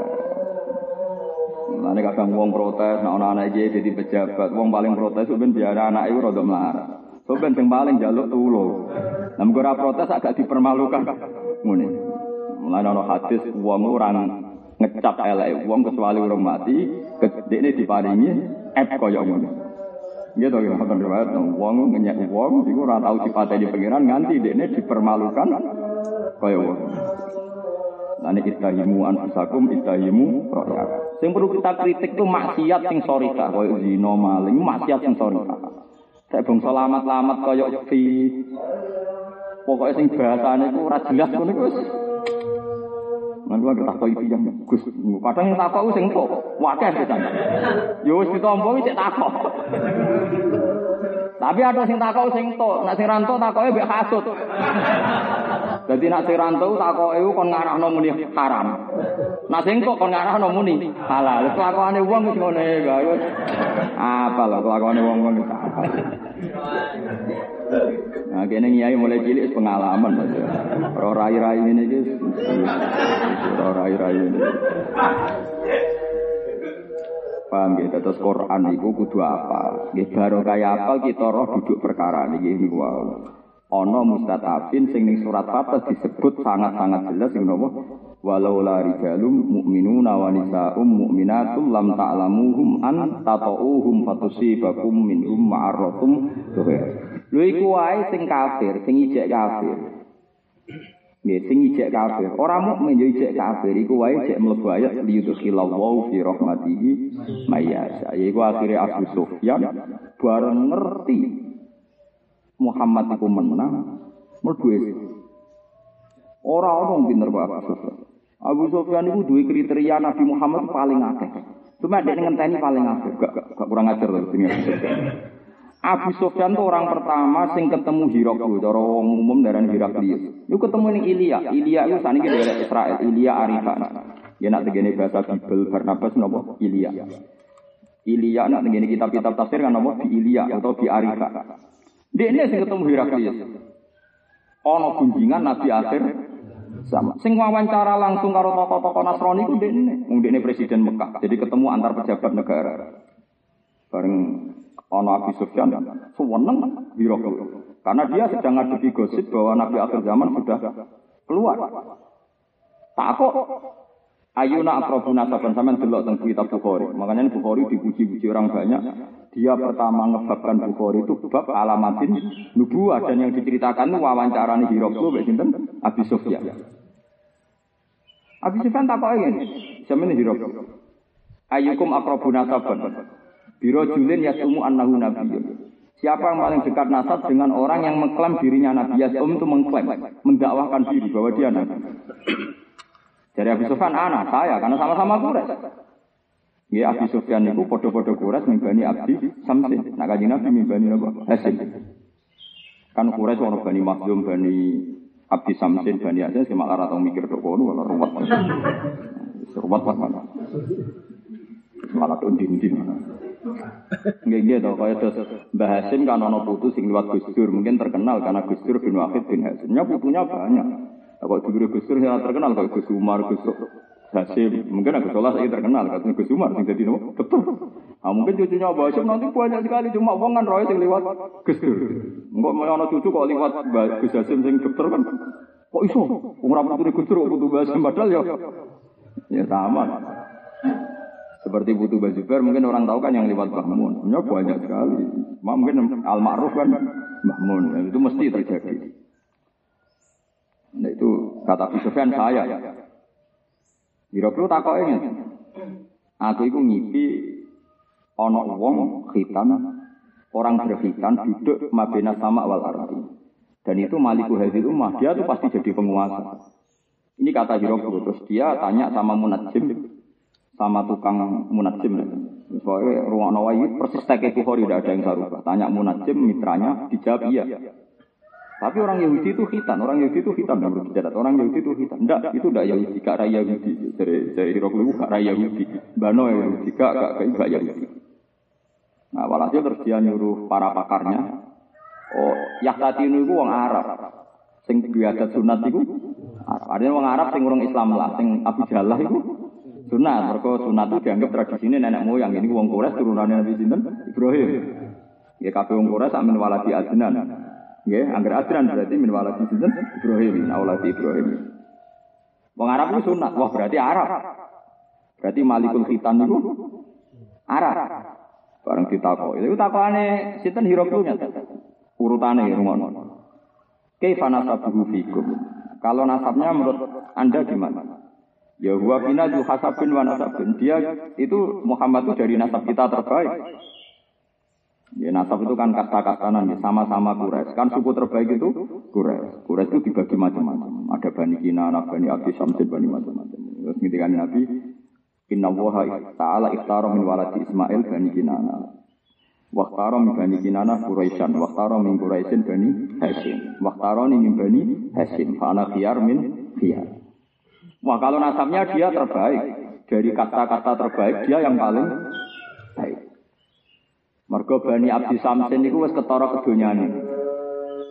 Mana kadang wong protes, nah ana anak iki jadi pejabat, wong paling protes ben biar anak itu rada melarat. Soben sing paling jaluk tulo. Nah, ora protes agak dipermalukan. Ngene. Mulane ana hadis wong orang ngecap elek wong kecuali orang mati, gedene diparingi ep kaya ngono. Gitu ya, ngoten riwayat wong ngenyek wong iku ora tau dipateni pangeran nganti dekne dipermalukan kaya wong. Lani istahimu anfusakum istahimu rohyak. Sing perlu kita kritik tuh maksiat sing sorika, kaya zina maling, maksiat sing sorika. Saya bangsa lamat-lamat kaya fi. Pokoknya sing bahasane ku ora jelas ngono Mangko ada takoi piyam Gus. Kadang yang takok sing kok wakeh pisan. Yo wis ditampa wis takok. Tapi ada sing takok sing tok, nek sing rantok takoke mbek hasud. Dadi nek sing rantok takoke kon ngarahno muni haram. Nah sing kok kon ngarahno muni halal. Kelakuane wong wis ngene ya. Apa lho kelakuane wong-wong. Nah, kene nyai mulai cilik pengalaman Mas. Ora rai-rai ngene iki. Ora rai-rai ngene. Paham ya, terus Quran itu kudu apa? Nggih baru kaya apa kita roh duduk perkara niki niku wae. Ana mustatafin sing ning surat Fatah disebut sangat-sangat jelas sing napa? Walau la rijalum mu'minuna wa nisa'um mu'minatum lam ta'lamuhum an tata'uhum fatusibakum minhum ma'arratum Lho iku wae sing kafir, sing ijek kafir. Nggih, sing ijek kafir. Ora mukmin yo ijek kafir iku wae jek mlebu ayat liyudkhilallahu fi rahmatihi mayyasha. Iku akhire Abu Sufyan bareng ngerti Muhammad iku menang mlebu Ora ono pinter kok Abu Sufyan. Abu Sufyan iku duwe kriteria Nabi Muhammad paling akeh. Cuma dia ngenteni paling akeh, gak, gak kurang ajar loh sing Abu Sufyan. Itu orang pertama sing ketemu Hiraklu, cara umum darah Hiraklius. Itu ketemu ning Ilya. Ilya itu saniki dari Israel, Ilya Arifan. Ya nak tegene bahasa Bible Barnabas napa Ilya. Ilya nak tegene kitab-kitab tafsir kan Ilya atau di Arifa. Dia ini sing ketemu Hiraklius. Ono gunjingan Nabi akhir sama. Sing wawancara langsung karo tokoh-tokoh Nasrani ku dekne. Wong dekne presiden Mekah. Jadi ketemu antar pejabat negara. Bareng ono Abi Sufyan seneng Hiraklius. Karena dia sedang ngadepi gosip bahwa Nabi akhir zaman sudah keluar. Tak kok Ayuna akrabu nasaban sampean delok teng kitab Bukhari. Makanya Bukhari dipuji-puji orang banyak. Dia pertama ngebabkan Bukhari itu bab alamatin nubuah dan yang diceritakan wawancara nih Hiroklo mbek sinten Abi Sufyan. Abi Sufyan tak kok ngene. Sampeyan Hiroklo. Ayukum akrabu nasaban. Biro julin yasumu annahu nabiyyun. Siapa yang paling dekat nasab dengan orang yang mengklaim dirinya nabi Yasum itu mengklaim, mendakwahkan diri bahwa dia nabi. Dari Abi Sufyan anak saya karena sama-sama Quraisy. Ya Abi Sufyan itu podo-podo Quraisy mimbani Abdi Samsin. Nak kaji Nabi mimbani apa? Hasim. Kan Quraisy orang bani Makhzum, bani Abdi Samsin, bani Hasim, si malah ratau mikir dok kono kalau ruwet. Ruwet mana? Malah tuh din-din. Nggih nggih to kaya terus Mbah Hasim kan ana putu sing liwat Gus Dur, mungkin terkenal karena Gus Dur bin Wahid bin Hasimnya putunya banyak. Kalau diberi Gus Dur yang terkenal kalau Gus Umar, Gus Hasim, mungkin Gus Solah saya terkenal kalau Gus Umar yang jadi no, betul. Nah, mungkin cucunya Mbah Hasim nanti banyak sekali cuma wong kan sing lewat Gus Dur. Enggak mau ana cucu kok lewat Gus Hasim sing dokter kan. Kok iso? Wong ora putu Gus Dur kok putu Mbah Hasim padahal ya ya sama. Seperti butuh Mbah Zubair, mungkin orang tahu kan yang lewat Mbah Mun. Ya banyak sekali. Mungkin Al-Ma'ruf kan Mbah Mun. Itu mesti terjadi. Nah itu kata Abu Sufyan saya. Kira-kira takok ini. Aku itu ngipi ono wong khitan orang berkhitan duduk mabena sama wal ardi. Dan itu maliku hadil ummah, dia tuh pasti jadi penguasa. Ini kata Hirokro, terus dia tanya sama munajim, sama tukang munajim. Soalnya ruang nawawi persis teke Bukhari tidak ada yang sarubah. Tanya munajim, mitranya, dijawab iya. Tapi orang Yahudi itu hitam, orang Yahudi itu hitam dan berbicara. Orang Yahudi itu hitam. Enggak, itu tidak Yahudi, gak raya Yahudi. Dari dari Hiroklu gak raya Yahudi. Bano Yahudi, gak gak gak, gak Yahudi. Nah, walhasil terus dia nyuruh para pakarnya. Oh, Yahtati itu orang Arab. Sing biadat sunat itu Arab. Artinya orang Arab sing orang Islam lah, sing Abu Jalah itu sunat. Mereka sunat itu dianggap tradisi ini nenek moyang. Ini wong Quraisy turunannya Nabi Sinten Ibrahim. Ya kabeh wong Quraisy amin waladi adnan. Nggih, angger adran berarti min waladi sinten Ibrahim, auladi Ibrahim. Wong Arab itu sunat, wah berarti Arab. Berarti Malikul Khitan itu Arab. Bareng ditakok. Itu takokane sinten Hiroklunya. Urutane rungono. Kaifa nasabuhu fikum? Kalau nasabnya menurut Anda gimana? Ya huwa bina hasabin wa nasabin. Dia itu Muhammad itu dari nasab kita terbaik. Ya nasab itu kan kasta-kastanan ya, sama-sama Quraisy. Kan suku terbaik itu Quraisy. Quraisy itu dibagi macam-macam. Ada Bani Kinana, Bani Abdi Samsin, Bani macam-macam. Terus ketika Nabi Inna waha ta'ala ikhtara min waladi Ismail Bani Kinana. Waktaro min Bani Kinana Quraisyan. Waktaro min Quraisyin Bani Hashim. Waktaro min Bani Hashim. Fa'ana khiyar min khiyar. Wah kalau nasabnya dia terbaik. Dari kata-kata terbaik dia yang paling. Mergo Bani Abdi Samsin niku wis ketara kedonyane.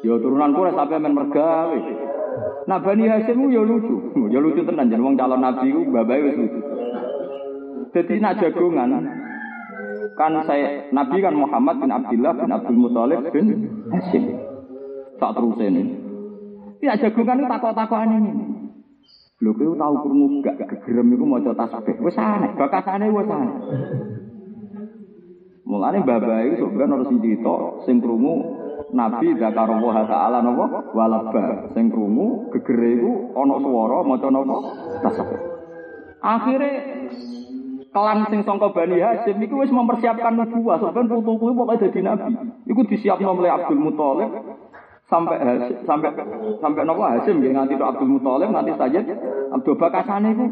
Ya turunan kula sampai men mergawe. Nah Bani Hasim ya lucu. Ya lucu tenan jeneng wong calon nabi ku babae wis lucu. Dadi nak jagongan kan saya Nabi kan Muhammad bin Abdullah bin Abdul Muthalib bin Hasim. Tak terus ini. Ya jagongan itu takok-takokan ini. Lho kowe tau krungu gak gegerem iku maca tasbih. Wis aneh, bakasane wis aneh. Mulane babae iku sebenarnya harus cerita sing krungu Nabi zakarullah taala napa walaba sing krungu gegere iku ana swara maca napa tasbih. Akhire kelan sing sangka Bani Hasyim iku wis mempersiapkan nubuwah, sebenarnya putuku pokoke dadi nabi. Iku disiapno oleh Abdul Muthalib sampai sampai sampai nopo Hasim nggih nganti tok Abdul Muthalib nganti Sayyid Abdul Bakasane iku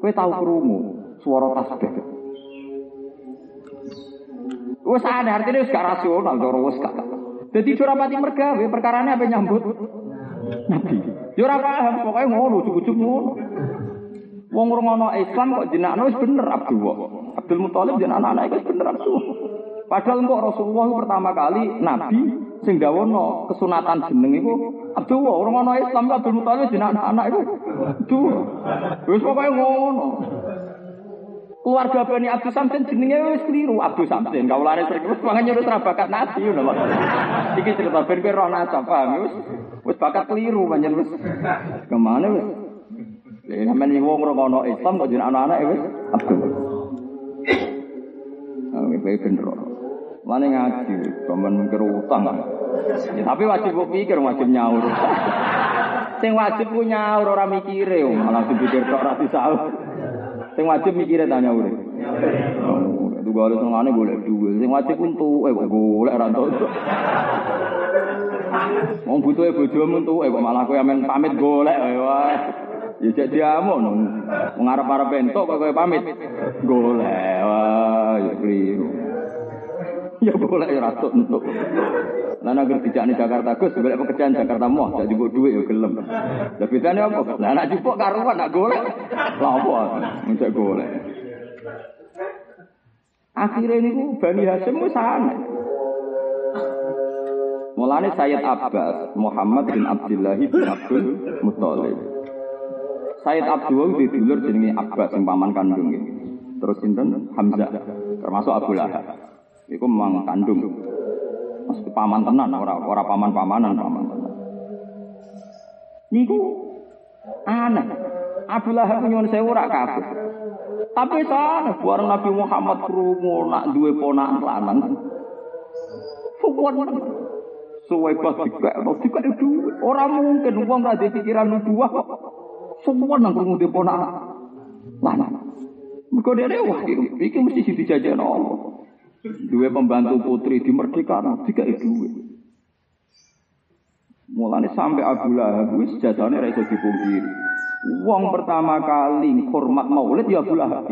kowe tau krungu swara tasbih. Wes ada artinya wis gak rasional cara wis gak. Dadi ora pati mergawe perkarane apa nyambut Nabi. Yo ora paham pokoke ngono cukup ngono. Wong ngono Islam kok jenakno wis bener Abdullah. Abdul Muthalib jeneng anak-anak wis bener Abdullah. Padahal kok Rasulullah pertama kali Nabi sing gawono kesunatan jeneng iku Abdullah. Orang Islam Abdul Muthalib jeneng anak-anak iku. Duh. Wis pokoke ngono. Keluarga Bani Abdul Samsin jenenge wis keliru Abdul Samsin. Kaulane sering wis mangane wis ra bakat nabi ngono lho. Iki cerita ben kowe roh nasab paham wis wis bakat keliru pancen wis. Ke mana wis? Lha sampeyan wong ngono Islam kok jeneng anak-anak wis Abdul. Ah, kowe bener. Mane ngaji, kamen mikir utang. Ya, tapi wajib pikir wajib nyaur. Sing wajib ku nyaur ora mikire, malah dipikir tok ora disaur. Sing wajib mikire tanya urip. Itu gale sengane golek duwe. Sing wajib untuk eh kok golek ora entuk. Wong butuhe bojomu entuk eh kok malah kowe amen pamit golek wae. Ya cek diamuk no. Wong arep-arep entuk kok kowe pamit golek wae ya kliru. Ya golek ya rasa entuk. Lah nek dijak Jakarta Gus golek pekerjaan Jakarta moh, jak jupuk dhuwit ya gelem. Lah bedane apa? Nek jupuk karuan nak golek. Lah? Mencek golek. Akhirnya ini Bani Hasim wis aneh. Mulane Sayyid Abbas Muhammad bin Abdullah bin Abdul Muthalib. Sayyid Abdul di dulur jenenge Abbas yang paman kandung. Terus sinten Hamzah termasuk Abu Lahab. Iku memang kandung. Maksud paman tenan ora ora paman-pamanan paman. Niku aneh. Abu Lahab nyuwun sewu ora kafir. Tapi sana bareng Nabi Muhammad krungu nak duwe ponakan lanang. Suwon suwe pas dikekno dikek duwe. Ora mungkin wong ra pikiran nubuah kok. Suwon nang krungu duwe ponakan lanang. Mergo dene wah iki mesti dijajakno Allah. Duwe pembantu putri di merdeka dikek duwe. Mulane sampai Abu Lahab wis jajane ra dipungkiri. Wong pertama kali hormat maulid ya Abu Lahab.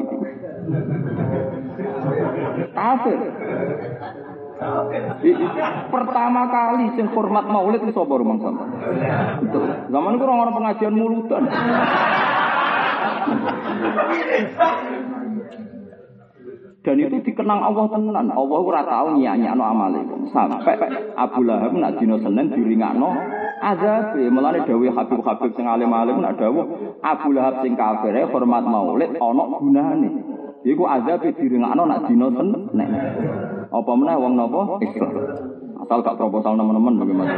Kafir. Pertama kali sing hormat maulid itu sapa rumang sampean? Zaman itu orang-orang pengajian mulutan. Dan itu dikenang Allah tenan. Allah ora tau nyanyakno amale. Sampai Abu Lahab nak dina Senin diringakno azab. Mulane dawuh Habib-habib sing alim-alim nak dawuh Abu Lahab sing kafir hormat maulid ana gunane. Iku azab diringakno nak dina Senin. Apa meneh wong napa? Islam. Asal gak proposal teman-teman bagaimana.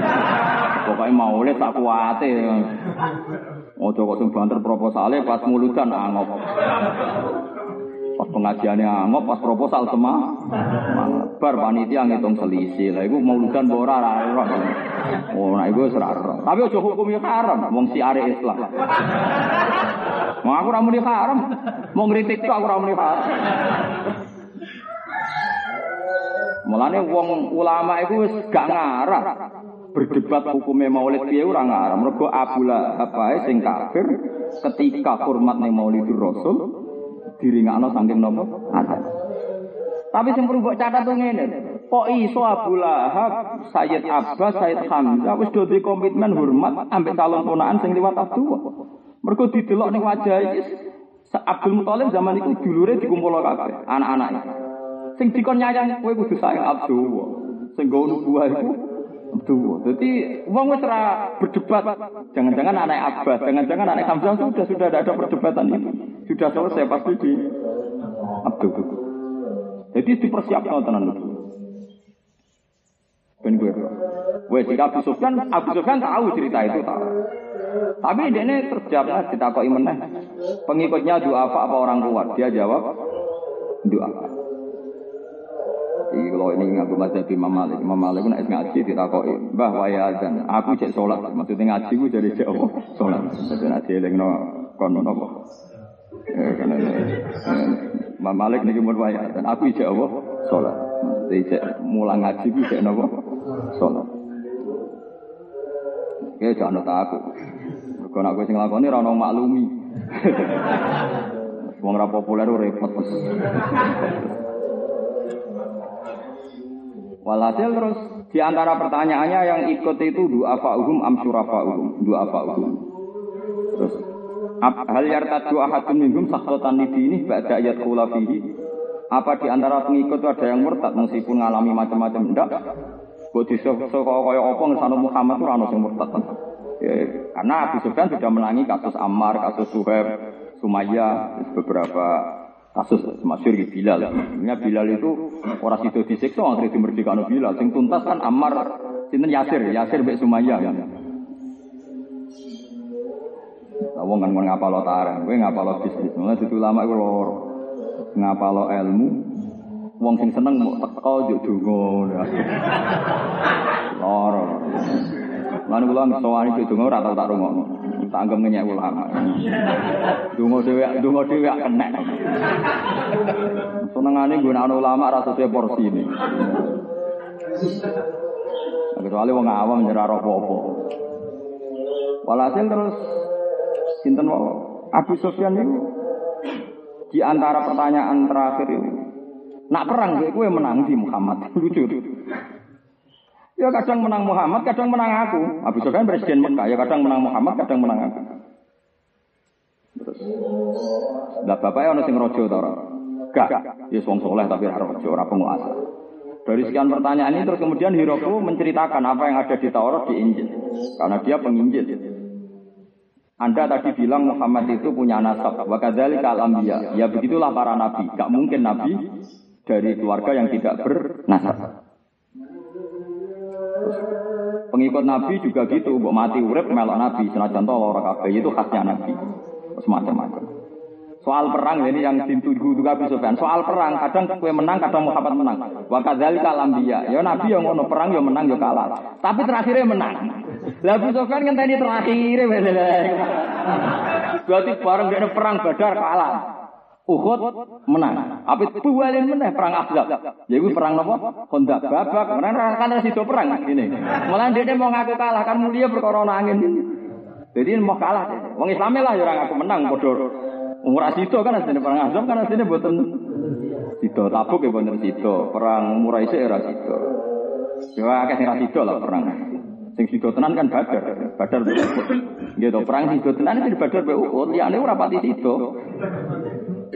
Pokoknya mau lihat tak kuate. Ojo kok sing banter proposalnya pas mulutan angop. Pengajiannya angop, pas proposal semua. Bar panitia ngitung selisih. Lah iku mauludan ora ora. Oh, nah iku ora ora. Tapi ojo hukumnya haram wong si are Islam. Mau aku ramu haram, mau ngeritik tuh aku ramu haram. Mulane wong ulama itu wis gak ngarah berdebat hukumnya maulid piye ora ngarah. Mergo Abu Lahab ae sing kafir ketika hormat ning Maulidur Rasul diringakno saking nopo? Ada. Tapi sing perlu mbok catat tuh ngene. Kok iso Abu Lahab, Sayyid Abbas, Sayyid Hamzah wis do komitmen hormat ambek calon ponakan sing liwat Abdullah. Mergo didelok ning wajah iki Abdul Muthalib zaman itu dulure dikumpul kabeh, anak-anake. Sing dikon nyayang kowe kudu sayang Abdullah. Sing nggo nubuah iku Abdullah. Jadi wong wis berdebat. Jangan-jangan anak Abbas, jangan-jangan anak Hamzah sudah sudah ada perdebatan itu. Sudah selesai pasti di Abdullah. Jadi dipersiapkan tenan itu. Ben gue. Wes Abu Sufyan, Abu Sufyan tahu cerita itu tahu. Tapi ini terjawab ditakoki meneh. Pengikutnya doa apa apa orang tua? Dia jawab doa. Iki kalau ini ngaku mazhab Imam Malik, Imam Malik nek ngaji ditakoki, "Mbah waya azan, aku cek salat." Maksudnya ngaji ku jadi cek apa? Salat. Dadi nek elingno kono napa? Eh kan Imam Malik niki mun waya azan, aku cek apa? Salat. Dadi cek mulang ngaji ku cek napa? Salat. Oke, jangan aku. Mergo nek kowe sing lakoni ora ono maklumi. Wong ra populer repot. Walhasil terus di antara pertanyaannya yang ikut itu dua fa'uhum am syurafa'uhum, dua fa'uhum. Terus hal yartadu ahadun minhum sakhatan ini ba'da ayat fihi. Apa di antara pengikut ada yang murtad meskipun mengalami macam-macam ndak? Buat disok-sok kaya apa ngesano Muhammad rano sing murtad. Ya, karena Abu Sufyan sudah menangi kasus Ammar, kasus Suhaib, Sumayyah, beberapa kasus masyur di Bilal. Sebenarnya Bilal itu orang situ disiksa akhirnya dimerdekakan Bilal. Sing tuntas kan Ammar, sinten Yasir, Yasir Mbak Sumayyah. Ya. Nah, wong kan ngapalo tarang, kowe ngapalo bisnis. Mulai itu lama iku loro. Ngapalo ilmu, wong sing seneng mau teko yo donga. Loro. Lan kula ngesowani donga ora tau tak rungokno. Tanggem ngenyek ulama. Dungo dhewe, dungo dhewe kena. Senengane gunakno ulama ra sesuai porsi ini. Kecuali wong awam nyerah apa-apa. Walhasil terus sinten wae Abu Sufyan itu di antara pertanyaan terakhir itu nak perang gue menang di Muhammad lucu Ya kadang menang Muhammad, kadang menang aku. Abu Sufyan presiden Mekah, ya kadang menang Muhammad, kadang menang aku. Terus, lah bapaknya ono sing rojo to Gak, ya wong soleh tapi ora rojo, ora penguasa. Dari sekian pertanyaan ini terus kemudian Hiroklu menceritakan apa yang ada di Taurat di Injil. Karena dia penginjil. Anda tadi bilang Muhammad itu punya nasab. Wa kadzalika. Ya begitulah para nabi. Gak mungkin nabi dari keluarga yang tidak bernasab. Pengikut Nabi juga gitu, mbok mati urip melok Nabi, senajan to lara kabeh itu khasnya Nabi. Semacam-macam. Soal perang ini yang dituju juga bisa kan. Soal perang kadang kue menang, kadang Muhammad menang. Wa kadzalika dia. Ya Nabi yang ngono perang ya menang ya kalah. Tapi terakhirnya menang. Lah Abu Sufyan ngenteni terakhir Berarti bareng dia perang Badar kalah. Uhud menang. Apa bualin meneh perang Ahzab. Ya iku perang napa? Kondak babak. Menang kan sido perang ini. Malah dia mau ngaku kalah kan mulia perkara angin. Jadi mau kalah. Wong Islam lah ya ora ngaku menang padha. Umur sido kan asline perang Ahzab kan asline boten sido tabuk ya bener sido. Perang Muraisi era sido. Ya akeh sing ra sido lah perang. Sing sido tenan kan Badar. Badar gitu. Perang sido tenan di Badar be Uhud. Liyane ora pati sido.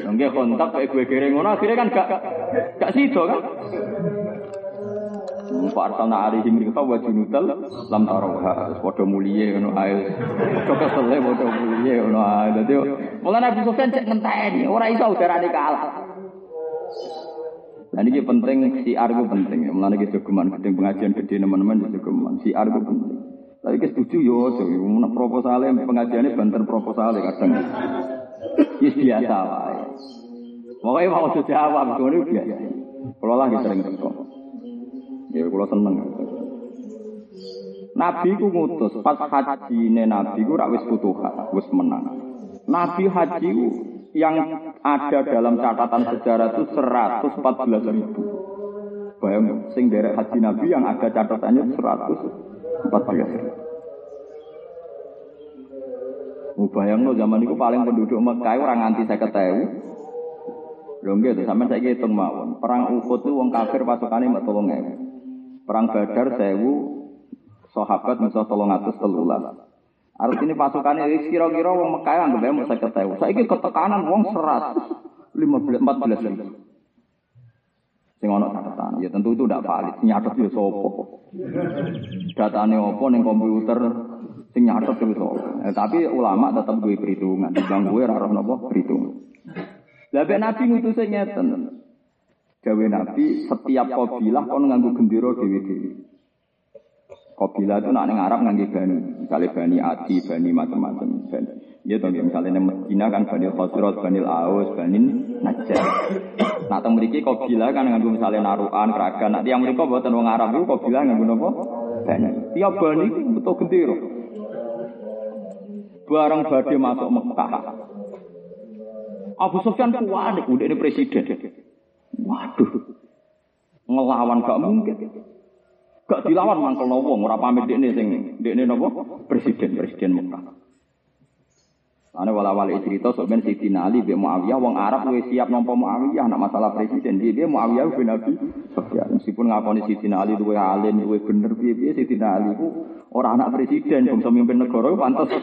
Nggih kontak kayak gue kira ngono akhirnya kan gak gak sido kan. Pak Artana alihim rika wa junutal lam tarawha padha muliye ngono ae. Padha kesele padha muliye ngono ae. Dadi mulane Abu Sufyan cek ngenteni ora iso udarane kalah. Nah ini penting si argo penting. Ya. Mulane iki jogeman gedeng pengajian gede teman-teman jogeman. Si argo penting. Tapi kes setuju yo aja. Mun proposale pengajiane banter proposale kadang. Yes biasa wae. Pokoknya mau aja jawab, ngono biasa. Kalau lagi sering teko. Ya kalau seneng. Nabi ku ngutus pas haji ne Nabi ku rak wis futuhat, wis menang. Nabi haji yang ada dalam catatan sejarah itu 114 ribu. Bayang, sing derek haji Nabi yang ada catatannya 114 ribu. Bayang lo zaman itu paling penduduk Mekah orang anti saya ketahui. Lho nggih to, sampean saiki hitung mawon. Perang Uhud itu wong kafir pasukane mek 3000. Perang Badar 1000 sahabat musuh 313. Arus ini pasukannya kira-kira wong Mekah anggap ae mau 50.000. Saiki ketekanan wong 100 15 14 ribu. Sing ana catatan, ya tentu itu tidak valid. Nyatet ya sapa. Datane opo ning komputer sing nyatet itu sapa. Eh, tapi ulama tetap duwe perhitungan. Bang gue ora roh napa perhitungan. Lah Nabi ngutuse ngeten. Gawe Nabi setiap kabilah kon nganggo gendera dhewe-dhewe. Kabilah itu nak ning Arab nganggo bani, misalnya bani Adi, bani macam-macam. Ya toh, misalnya ning Medina kan bani Khosrot, bani Aus, bani Najjar. Nah, teng mriki kabilah kan nganggo misalnya narukan, keragan. Nah, yang mereka buatan wong Arab itu kabilah nganggo napa? Bani. Tiap bani betul gendera. Barang badhe masuk Mekah, Abu Sufyan kuat, udah ini presiden. Waduh, ngelawan gak mungkin. Gak dilawan mangkel wong ora pamit dekne sing dekne napa? Presiden, presiden Mekah. Ane wala wala cerita sok ben Sidina Ali be Muawiyah wong Arab wis siap nampa Muawiyah nak masalah presiden. Dia dia Muawiyah bin Nabi. Sufyan meskipun ngakoni Sidina Ali duwe alim duwe bener piye-piye Sidina Ali ku ora anak presiden bangsa mimpin negara pantes.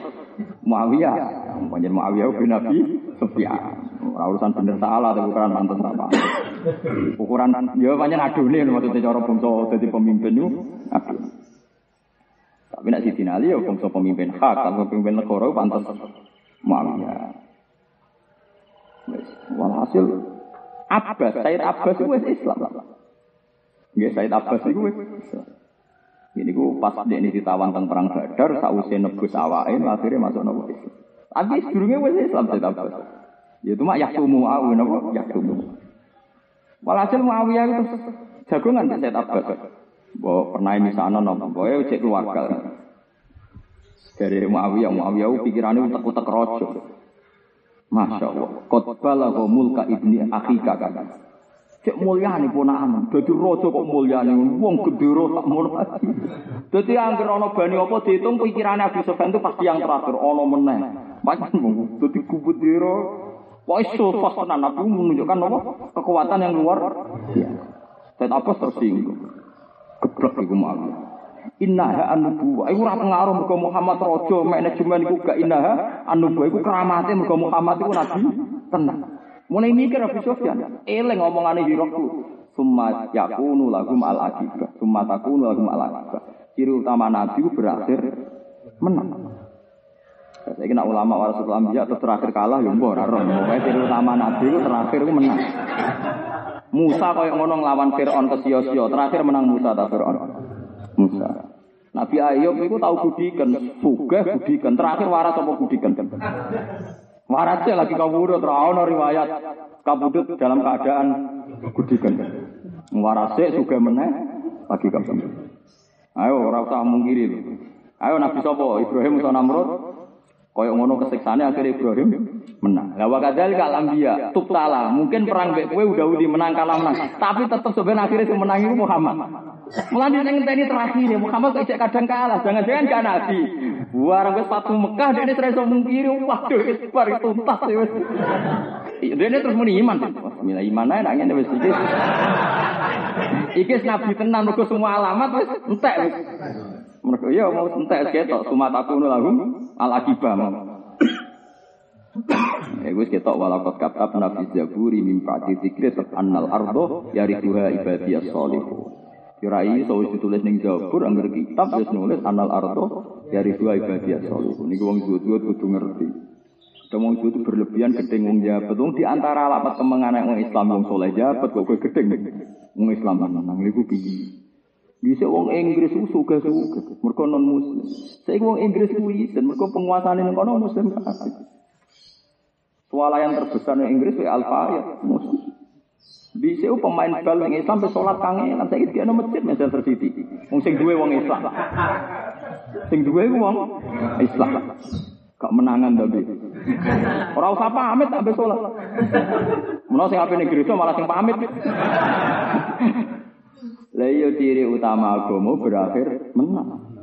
Muawiyah panjen Muawiyah bin Nabi Sufyan ora urusan bener salah tapi ukuran pantes apa. Ukuran ya panjen adune maksudnya cara bangsa dadi pemimpin itu tapi nak Sidina Ali ya bangsa pemimpin hak kalau pemimpin negara pantes Muawiyah. Walhasil Abbas, Said Abbas itu Islam. Nggih Said Abbas itu Islam. Ini ku pas dia ini ditawan tentang perang Badar, sausé nebus awake, akhirnya masuk nopo Islam. Tapi sedurunge wis Islam Said Abbas. Ya itu mak yaktumu au napa yaktumu. Walhasil Muawiyah itu jagongan Said Abbas. Bahwa pernah ini sana nopo, bahwa cek keluarga. Dari Muawiyah, Muawiyah pikirannya utek-utek rojo. Masya Allah. Kotbala mulka ibni akhika kan. Cek mulia nih ponakan. Jadi rojo kok mulia nih. Wong gedero tak mau lagi. Jadi angker ono bani apa dihitung pikirannya Abu Sufyan itu pasti yang terakhir. Ono meneh. Macam Jadi kubut diro. Wah pas tenan Nabi menunjukkan apa? Kekuatan yang luar. Ya. Dan apa tersinggung. Geblek iku Muawiyah. Innaha an-nubuwah. Iku ora pengaruh mergo Muhammad raja manajemen iku gak innaha an-nubuwah iku keramate mergo Muhammad iku nabi tenang. Mulai mikir Abu Sufyan, eling ngomongane Hirokku. Summa yakunu lahum al-akibah. Summa takunu lahum al-akibah. Ciri utama nabi berakhir menang. Saya kira ulama warasul anbiya terus terakhir kalah ya mbok ora roh. Ciri utama nabi itu terakhir itu menang. Musa kaya ngono nglawan Firaun ke sia-sia, terakhir menang Musa ta Firaun. Musa. Nabi Ayub itu tahu budikan, sugih budikan. Terakhir waras apa budikan? Warasnya lagi kabudut, rawon riwayat kabudut dalam keadaan budikan. Warasnya sugih meneh lagi kabudut. Ayo ora usah mungkiri. Ayo Nabi sapa? Ibrahim Namrud? Kaya ngono kesiksane akhirnya Ibrahim menang. Lah wa kadzal kal anbiya tubtala. Mungkin perang mbek kowe udah udi menang kalah menang, tapi tetap sebenarnya akhirnya sing menang itu Muhammad. Mulane ning ngenteni terakhir ya Muhammad kok kadang kalah, jangan-jangan kan nabi. Warang wis patu Mekah dene terus iso mungkiri, waduh wis bar tuntas wis. Dene terus muni iman. Bismillah iman ae nak ngene wis iki. Nabi tenan mergo semua alamat wis entek. Mergo ya mau entek ketok sumataku lahum al akibah mau. Eh wis ketok walakot katab nabi Zaburi min ba'di dzikri annal ardo yarithuha ibadiyas salihun. Kirai so ditulis ning Zabur angger kitab wis nulis annal ardo yarithuha ibadiyas salihun. Niku wong zuhud kudu ngerti. Wong itu berlebihan gedeng jabat. Wong di antara alamat kemenangan wong Islam wong soleh jabat kok kowe gedeng. Wong Islam nang niku piye? Bisa wong Inggris ku suka suka, mereka non Muslim. Saya wong Inggris ku dan mereka penguasaan ini kono Muslim kabeh. Swalayan terbesar di Inggris ya Alfa Muslim. Bisa pemain bal yang Islam sampai sholat kangenan. Saya kira masjid Manchester City. Wong sing duwe wong Islam. Sing duwe wong Islam. Gak menangan tapi. Ora usah pamit tak sholat. Menawa sing ape gereja malah sing pamit. Lah iya ciri utama agama berakhir menang.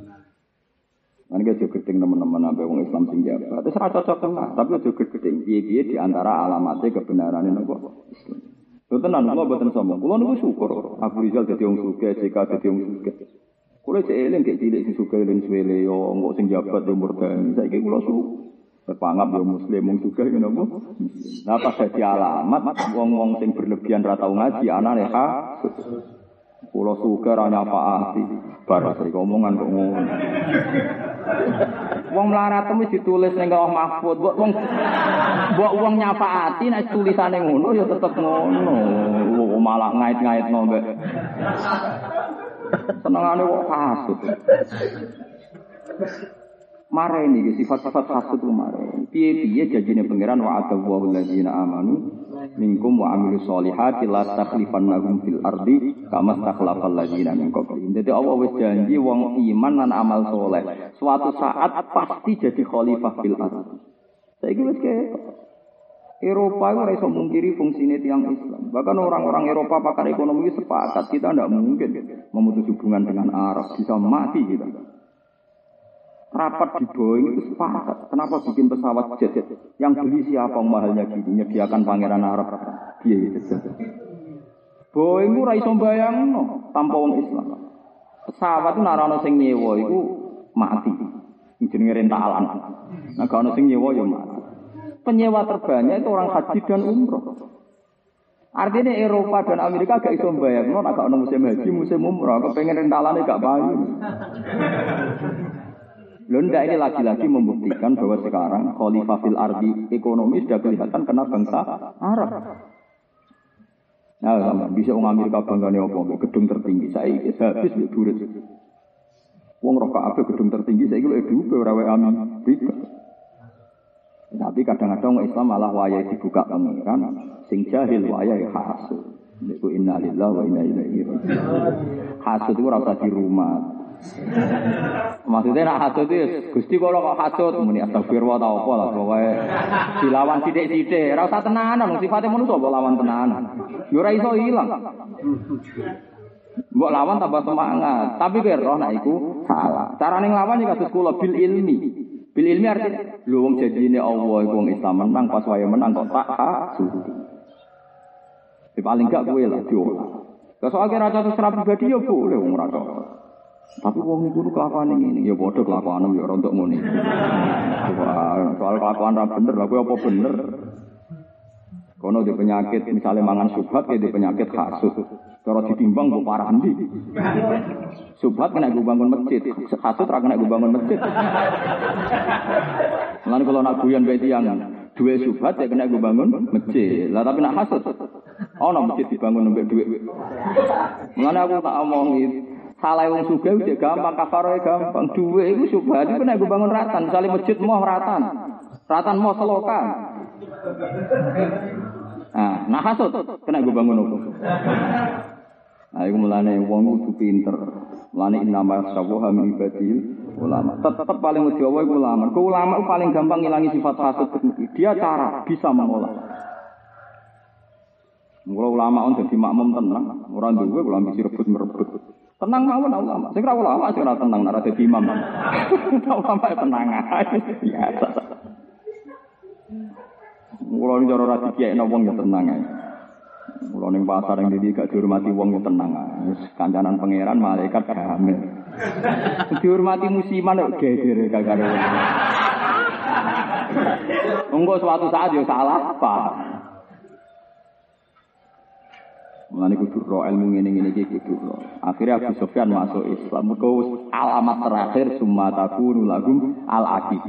Kan aja gedeng teman-teman sampai wong Islam sing jabat. Terus ora cocok lah, tapi aja gedeng. Piye-piye di antara alamatnya kebenaran ini nopo Islam. Lho tenan kula boten sombong. Kula niku syukur Abu Rizal dadi wong sugih, JK dadi wong sugih. Kula cek eling gek cilik sing sugih len suwele yo engko sing jabat yo murdan. Saiki kula syukur. Terpanggap yo muslim wong juga ngono apa? Nah pas dadi alamat wong-wong sing berlebihan ra tau ngaji anane ha. Kula suka ra nyapaati. Bar sing omongan kok ngono. Wong melarat wis ditulis ning Allah Mahfud. Mbok wong mbok wong nyapaati nek tulisane ngono ya tetep ngono. Malah ngait-ngaitno mbek. Senengane kok kasut. Mareni sifat-sifat hasud itu mareni. Piye-piye janjine pangeran wa atawu alladzina amanu minkum wa amilu solihati la takhlifannahum fil ardi kama takhlafal ladzina min qablihim. Dadi Allah wis janji wong iman lan amal soleh. Suatu saat pasti jadi khalifah fil ardi. Saiki wis Eropa itu iso mungkiri fungsine tiang Islam. Bahkan orang-orang Eropa pakar ekonomi sepakat kita tidak mungkin memutus hubungan dengan Arab. Bisa mati kita rapat di Boeing itu sepakat. Kenapa bikin pesawat jet? Yang beli siapa mahalnya gini? Nyediakan pangeran Arab. Dia itu. Boeing itu raiso bayang no, tanpa orang Islam. Pesawat itu narano sing nyewa itu mati. Jenenge rentalan. Nah kalau sing nyewa ya mati. Penyewa terbanyak itu orang haji dan umroh. Artinya Eropa dan Amerika gak iso bayang no, ono musim haji, musim umroh. Kepengen rentalannya gak bayu. Lunda ini lagi-lagi membuktikan bahwa sekarang khalifah fil ardi ekonomi sudah kelihatan kena bangsa Arab. Nah, sama. bisa orang Amerika bangganya apa? Gedung tertinggi. Saya habis di durit. Wong rokok apa gedung tertinggi saya itu edu beberapa Amerika. Tapi kadang-kadang Islam malah wayai dibuka pangeran, sing jahil wayai hasud. Iku innalillahi wa inna ilaihi raji'un. Hasud itu rasa di rumah. Maksudnya nak hasut itu, gusti kalau kok hasut, muni astagfirullah tau apa lah, pokoknya dilawan sidik-sidik, rasa tenanan, sifatnya manusia kok lawan tenanan, yura iso hilang. Mbok lawan tambah semangat, tapi roh nak iku salah. Cara ning lawan iki kasus kula bil ilmi. Bil ilmi artinya lho wong janjine Allah iku wong Islam menang pas wae menang kok tak hasut. Paling gak kowe lah diolah. Soal kira cacat secara pribadi ya boleh wong ora tapi wong iku kelakuan ini ya bodoh kelakuan ya ora untuk ngono. Soal kelakuan ra bener, lha apa bener? Kono di penyakit misalnya mangan subhat ya di penyakit hasut. Cara ditimbang kok parah ndi. Subhat kena gue bangun masjid, hasut ra kena gue bangun masjid. Lan kalau nak guyon bae tiyang dua subhat ya kena gue bangun masjid. Lah tapi nak Oh, nak masjid dibangun nambah duit. Mulane aku tak omong Salah wong suga udah gampang, kafaroe gampang. Dua itu subhat itu nek bangun ratan, misalnya masjid mau ratan. Ratan mau selokan. Nah, nah hasut kena gue bangun apa? Nah, itu mulane wong itu pinter. Mulane inama sawaha min ibadil ulama. Tetap paling Allah itu ulama. Ke ulama paling gampang ngilangi sifat hasut. Dia cara bisa mengolah. Kalau ulama on jadi makmum tenang, orang dua kalau ambisi rebut merebut. Tenang mawon ulama. Sing ora ulama sing ora tenang nek dadi imam. ulama tenang ae biasa. Kulo ini cara rati kiai wong ya tenang ae. Kulo ning pasar yang didi gak dihormati wong ya tenang ae. Kancanan pangeran malaikat hamil. Dihormati musiman kok geger gak karo. Engko suatu saat ya salah apa. Mulane kudu ro ilmu ngene ngene iki kudu ro. Akhirnya Abu Sufyan masuk Islam. Mergo alamat terakhir summa takunu lagum al aqib.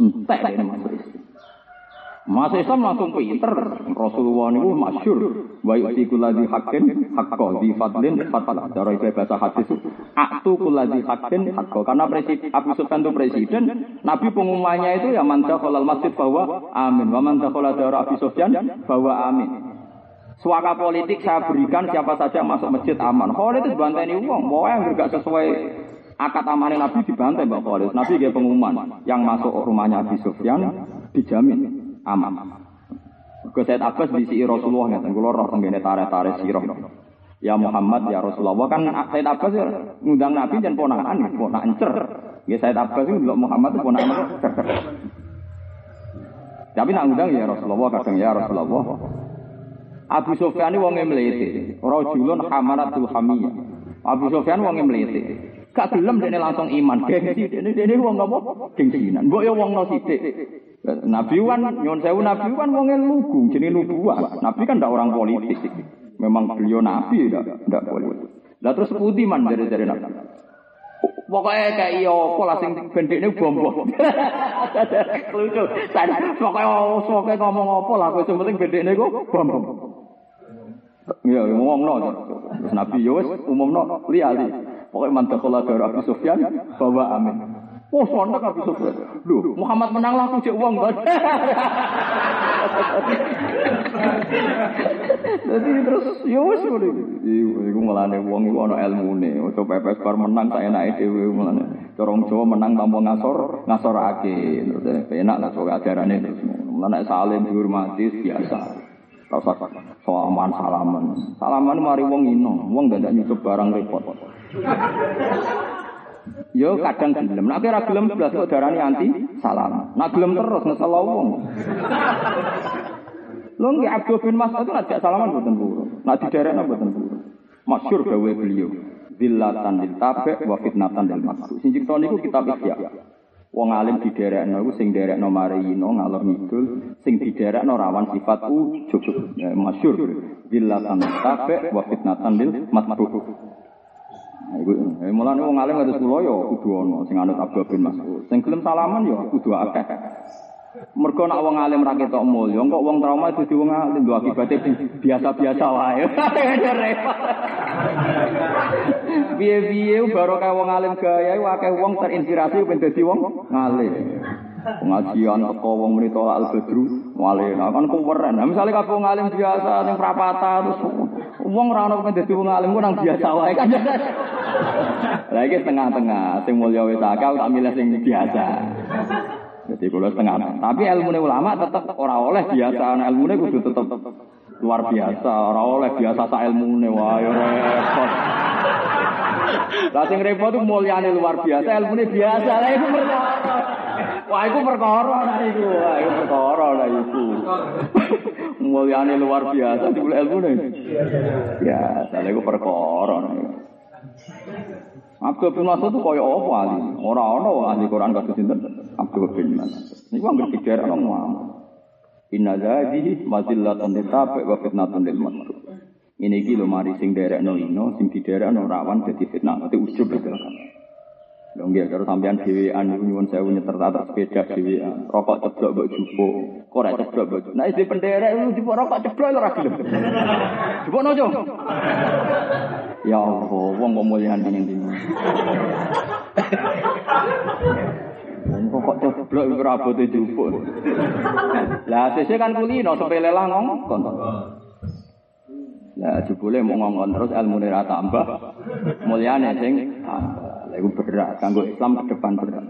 Entek ini masuk Islam. Masa Islam langsung pinter. Rasulullah niku masyhur. Wa yu'ti kulladzi haqqin haqqo di fadlin fatlah. Cara itu bahasa hadis. Aktu kulladzi haqqin haqqo. Karena presiden Abu Sufyan itu presiden, Nabi pengumumannya itu ya man dakhalal masjid bahwa amin. Wa man dakhala dara Abu Sufyan bahwa amin. Suaka politik saya berikan siapa saja masuk masjid aman. Khalid itu banteni uang, bahwa yang enggak sesuai akad amanin Nabi dibantai Mbak Khalid. Nabi dia pengumuman yang masuk rumahnya Abu Sufyan dijamin aman. Ke Said Abbas si Rasulullah ngeten kula roh tenggene tare-tare sira. Ya Muhammad ya Rasulullah kan Said Abbas ya ngundang Nabi dan ponakan ponakan cer. Ya Said Abbas itu Muhammad ponakan cer. Tapi nak ngundang ya Rasulullah kadang ya Rasulullah. Abu Sufyan wong mlete, rajulun hamaratul hamiyah. Abu Sufyan wong mlete. Gak gelem dene langsung iman. Gengsi dene dene wong apa? Gengsinan. Mbok ya wong no sithik. Nabi wan nyon sewu nabi wan wong lugu jenenge nubuah. Nabi kan ndak orang politik. Memang beliau nabi ndak ndak politik. Lah terus putih man dari dari nabi. Pokoknya kayak iya apa lah sing bendekne bom bom. Lucu. Pokoknya ngomong apa lah sing penting bendekne kok bom bom. Ya ngomongno. Terus Nabi yo wis umumno liali. Pokoknya mantap kalau dari Abu Sufyan bawa amin. Oh, sontak Abu Sufyan. Loh, Muhammad menang lah, cek uang kan. Jadi terus ya wis ngono iku. Iku ngelane wong iku ana ilmune. Ojo pepes bar menang tak enake dhewe ngelane. Corong Jawa menang tanpa ngasor, ngasorake. Terus enak lah ajarane terus. Mulane salim dihormati biasa. Rasa salaman salaman. Salaman mari wong ino, wong gak nyucup barang repot. Yo kadang gelem, nek ora gelem blas kok darani anti salam. Nek gelem terus ngesel wong. Lho nggih Abdul bin Mas'ud ngajak salaman mboten purun. Nek diderekno mboten purun. Masyhur gawe beliau. Zillatan lil tabi' wa fitnatan lil. Sing cipta niku kitab Ihya. Wong alim diderekno iku sing derekno marino ngalor ngidul, sing diderekno rawan sifat ujub. Ya, masyhur. Zillatan tabi' wa fitnatan lil mas'ud. Iku eh, mulane wong alim kados kula ya kudu ana sing anut Abu bin Mas'ud. Sing gelem salaman ya kudu akeh. Mergo nek wong alim ra ketok mulya, kok wong trauma dadi wong alim lho akibate biasa-biasa wae. Piye-piye baru kayak wong alim gaya akeh wong terinspirasi ben dadi wong alim. Pengajian teko wong muni tolak al badru wale nah kan keren. Nah misale kabeh wong alim biasa ning prapata terus wong ora ono dadi wong alim ku nang biasa wae kan. Lah iki tengah-tengah sing mulya wis akal tak milih sing biasa. Jadi kalau setengah. Tapi ilmu ulama tetap orang oleh biasa. Nah, ilmu kudu tetap luar biasa. Orang oleh biasa sa ilmu wah ya repot. Lah sing repot itu mulyane luar biasa, ilmu biasa. Lah itu perkara. Wah, itu perkara nah itu. Wah, itu perkara lah itu. mulyane luar biasa di ilmu nih. Biasa, lah itu perkara. Abdul bin Mas'ud itu kaya apa ahli? Orang-orang ahli Quran kados sinten? Abdul bin Mas'ud. Niku anggere pikir orang ngomong. Inna zadihi mazillatun litabi wa fitnatun lil. Ini iki mari sing derekno ino, sing diderekno rawan dadi fitnah, dadi ujub kan. Lho nggih karo sampean dhewean niku nyuwun sewu nyeter atas sepeda dhewean. Rokok ceblok mbok jupo. Kok ora ceblok mbok. Nah iki penderek lu jupo rokok ceblok ora gelem. Jupo nojo. Ya Allah, wong kok mulyane ning ndi. Wong kok ceblok iku rabote jupo. Lah sese kan kulino sepele lah ngongkon. Lah jebule mau ngongkon terus ilmune ra tambah. Mulyane sing tambah. Iku berat kanggo Islam ke depan berat.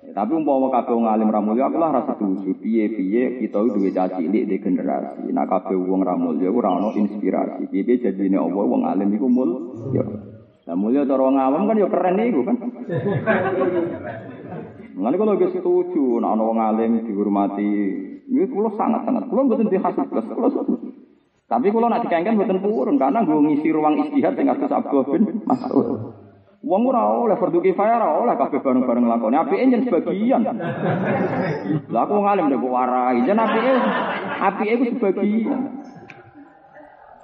Ya, tapi umpama kabeh wong alim ra mulya aku lah rasa setuju. Piye-piye kita duwe caci cilik di generasi. Nah kabeh wong ra mulya ora ono inspirasi. Piye-piye jadine Allah wong alim iku mul ya. Lah mulya cara wong awam kan ya keren iku kan. Mulane kalau gue setuju, nah ono wong alim dihormati, ini kulo sangat sangat, kulo betul dihasut plus, kulo setuju. Tapi kulo nak dikengken betul purun, karena gue ngisi ruang istihad dengan kasus Abdul bin Mas'ud. Wong ora oleh fardu kifayah ora oleh kabeh bareng-bareng lakoni. Apike yen sebagian. Lah aku ngalim nek warai, jen apike apike iku sebagian.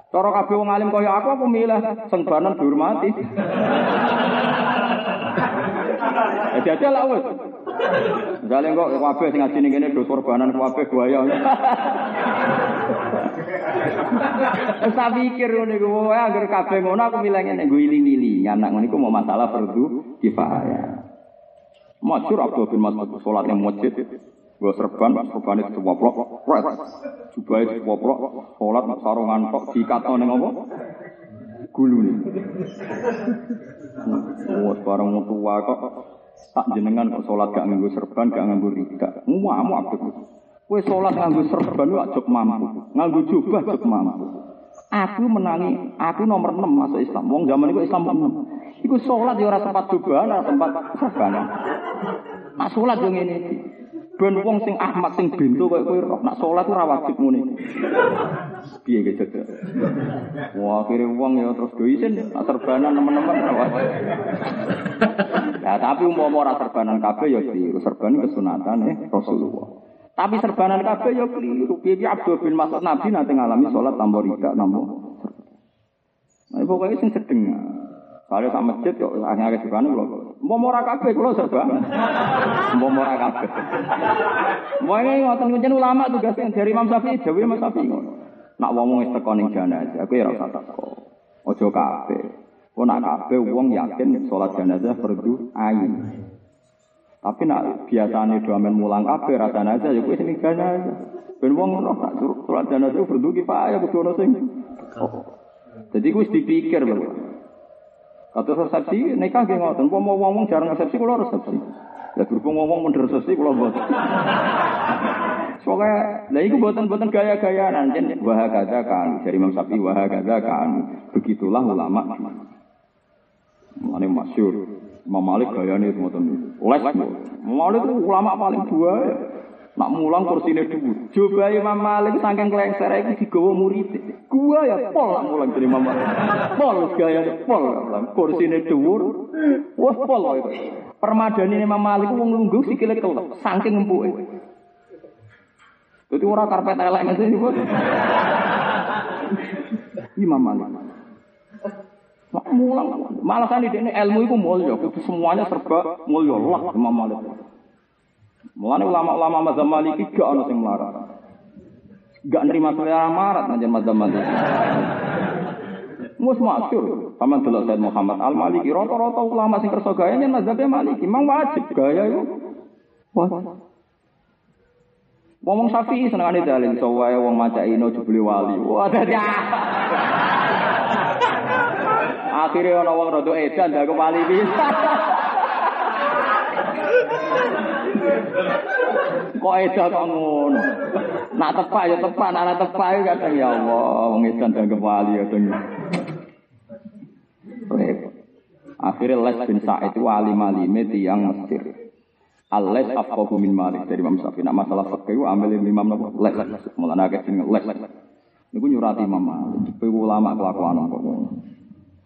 Cara kabeh wong alim kaya aku aku milih sengbanan dihormati. Jadi aja lah wes. Misalnya kok kabeh sing ning kene do korbanan kabeh buaya. Wis tak pikir ngono iku wae agar kabeh ngono aku milih ngene nggo iling-iling. Anak ngono iku mau masalah fardu kifayah. Masyur Abdul bin Mas'ud salat masjid. Gue serban, serban itu woplok, red, jubah itu woplok, sholat sarungan tok dikato ning apa? Gulu nih. Wah, barang tua kok tak jenengan kok sholat gak nganggo serban, gak nganggo rida. Ngamu abdul. Kue sholat nganggo serban lu ajok mampu, nganggo jubah ajok mampu. Aku menangi, aku nomor 6 masuk Islam. Wong zaman itu Islam 6. Iku sholat ya ora tempat jubah, ora tempat serban. Nah sholat yang ini. Ben wong sing Ahmad sing bintu koyo roh nak salat ora wajib muni. Piye ge jaga. Wah, akhire wong ya terus do isin nak serbanan teman-teman. Ya tapi umpama ora serbanan kabeh ya keliru. Serban kesunatan eh Rasulullah. Tapi serbanan kabeh ya keliru. Piye Abdul bin Mas'ud Nabi nanti ngalami salat tanpa rida tanpa. Nah, pokoknya sing sedeng. Kalau sama masjid kok akhirnya ke sekolah kula. Mau ora kabeh kula serba. Mau ora kabeh. Ini ngoten kuncen ulama tugasnya dari Imam Syafi'i, dewe Imam Syafi'i. Nak wong wis teko ning jenazah, aku ya ora usah teko. Aja kabeh. Kok nak kabeh wong yakin salat jenazah fardu ain. Tapi nak biasane do amen mulang kabeh ra jenazah ya kuwi sing jenazah. Ben wong ora tak suruh salat jenazah fardu kifayah kudu ono sing. Jadi kuwi dipikir lho. Atau resepsi nikah nggih ngoten. Umpama wong-wong jarang resepsi kula resepsi. Lah berhubung wong-wong mun resepsi kula mboten. Soalnya, lah itu buatan-buatan gaya-gaya nanti wah kata kan dari Imam Syafi'i wah kata kan begitulah ulama. Mana masyur Imam Malik gaya nih semua Les, Malik itu ulama paling dua ya. Nak mulang kursinya dulu. Coba Imam Malik saking kelengser itu digawa murid. Gua ya pol nak mulang dari Imam Malik. Pol gaya pol. Kursinya dhuwur. Wah pol itu. Permadani Imam Malik wong lungguh sikile kelep saking empuke. Dadi ora karpet elek iki. Imam Malik. Mulang malah kan ini ilmu itu mulia, semuanya serba mulia Allah Imam Malik. Mulane ulama-ulama mazhab Maliki gak ono sing melarat. Gak nerima selera marat nang mazhab Maliki. Mus masyur, sama delok Said Muhammad Al Maliki, rata-rata ulama sing kersa gaya mazhab Maliki, mang wajib gaya itu. Wah. Ngomong Syafi'i senengane dalil sowae wong maca ino jebule wali. Wah dadi Akhirnya ana wong rada edan dak wali bisa. Kok edan kok ngono. Nak tepak ya tepak, nak tepak ya kadang ya Allah, wong edan dianggap wali kadang. Akhirnya Les bin Sa'id wali malime tiang Mesir. Al-Les afqahu min Malik dari Imam Syafi'i. Nak masalah fikih ambil Imam napa? Les. Mulane akeh jeneng Les. Niku nyurati Imam Malik. Kowe ulama kelakuan kok.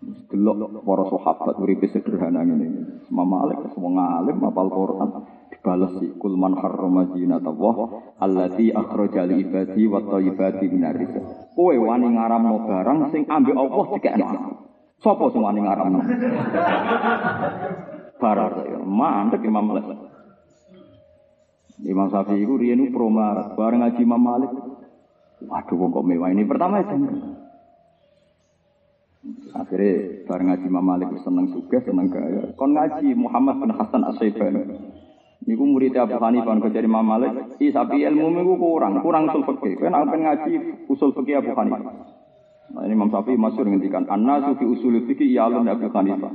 Delok para sahabat uripe sederhana ngene. Imam Malik wong alim apal Quran dibalas kul man harrama zinatullah allati akhraja li ibadi wa thayyibati minar rizq. Kowe wani ngaramno barang sing ambek Allah dikekno. Sopo sing wani ngaramno? Barar ya, mandek Imam Malik. Imam Syafi'i itu riyen pro bareng ngaji Imam Malik. Waduh kok mewah ini pertama itu. Akhirnya bareng ngaji Imam Malik seneng juga, seneng gaya. Kon ngaji Muhammad bin Hasan As-Saibani. Niku murid Abu Hanifah kok jadi Imam Malik, tapi ilmu niku kurang, kurang usul fikih. Kan apa ngaji usul fikih Abu Hanifah. Nah, ini Imam Syafi'i masyhur ngendikan, "An-nasu fi usul fikih ya Abu Hanifah."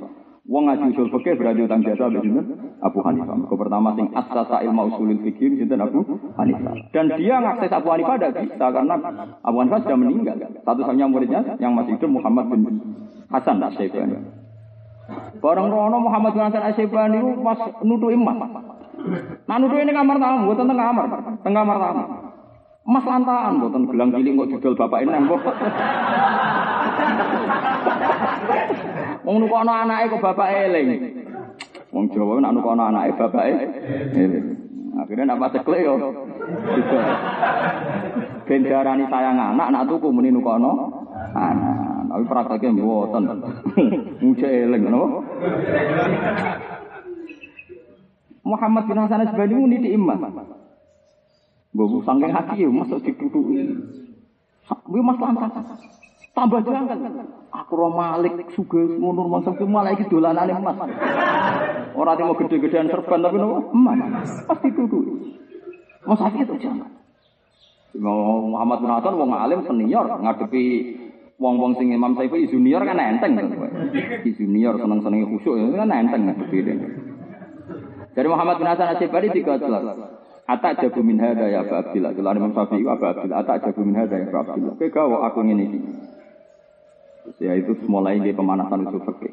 Wong ngaji usul fikih berarti utang jasa be sinten? Abu Hanifah. Mergo pertama sing asasa ilmu usulul fikih sinten Abu Hanifah. Dan dia ngakses Abu Hanifah tidak bisa karena Abu Hanifah sudah meninggal. Satu-satunya muridnya yang masih hidup Muhammad bin Hasan Asy-Syaibani. Bareng rono Muhammad bin Hasan Asy-Syaibani itu pas nutu emas. Nah nutu ini kamar tamu, buat tentang kamar, tengah kamar tamu. Mas lantaan, buatan gelang cilik kok didol bapak ini nembok. Wong nukono anake kok bapak eling. Wong Jawa nak nukono anake bapak eling. Akhirnya nak pas ceklek yo. Ben diarani sayang anak, nak tuku muni nukono anak. Tapi prakteknya mboten. Muja eling napa? Muhammad bin Hasan Asbani ini di emas. Gue sangking hati ya, masuk ditutupi. Gue mas lantas. Tambah jangan. Aku roh malik suga ngono masa ke malah iki dolanane emas. Ora mau gede-gedean serban tapi nopo emas. Pasti ditutupi. Mas itu jangan. Muhammad bin Hasan wong alim senior ngadepi wong-wong sing Imam Syafi'i junior kan enteng. Junior seneng-seneng khusyuk kan enteng ngadepi. Dari Muhammad bin Hasan Asyibari tiga jelas. Atak jago min hada ya Abu Abdillah. Kalau Imam Syafi'i Abu Abdillah. Atak jago min hada ya Abu Abdillah. Kau aku ini. Ya itu mulai dia pemanasan itu fakir.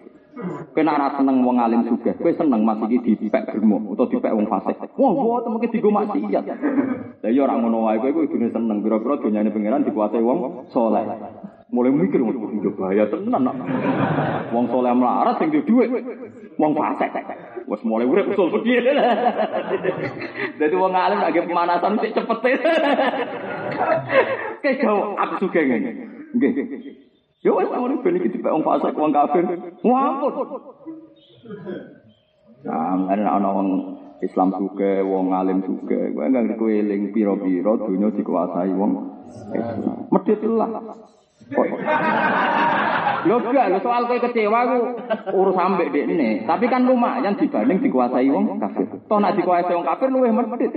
Kena ora seneng wong alim juga. Kowe seneng mas iki dipek germo utawa dipek wong fasik. Wah, wah mungkin digo maksiat. Lah iya ora ngono wae kowe kudu seneng pira-pira donyane pangeran dikuasai wong saleh. Mulai mikir wong bahaya tenan. Wong saleh melarat sing duwe dhuwit. Wong fasik. Wes mulai urip usul piye. Dadi wong alim lagi pemanasan sik cepet. Kayak aku suka ngene. Nggih. Ya wis ngono ben iki dipek wong fasik wong kafir. Ngampun. Nah, ana ana wong Islam juga, wong alim juga. Gue enggak kowe eling pira-pira dunia dikuasai wong Islam. Lah. Lho gak, lho soal kowe kecewa ku urus ambek dekne. Tapi kan lumayan dibanding dikuasai wong kafir. Toh nek dikuasai wong kafir luwih medhit.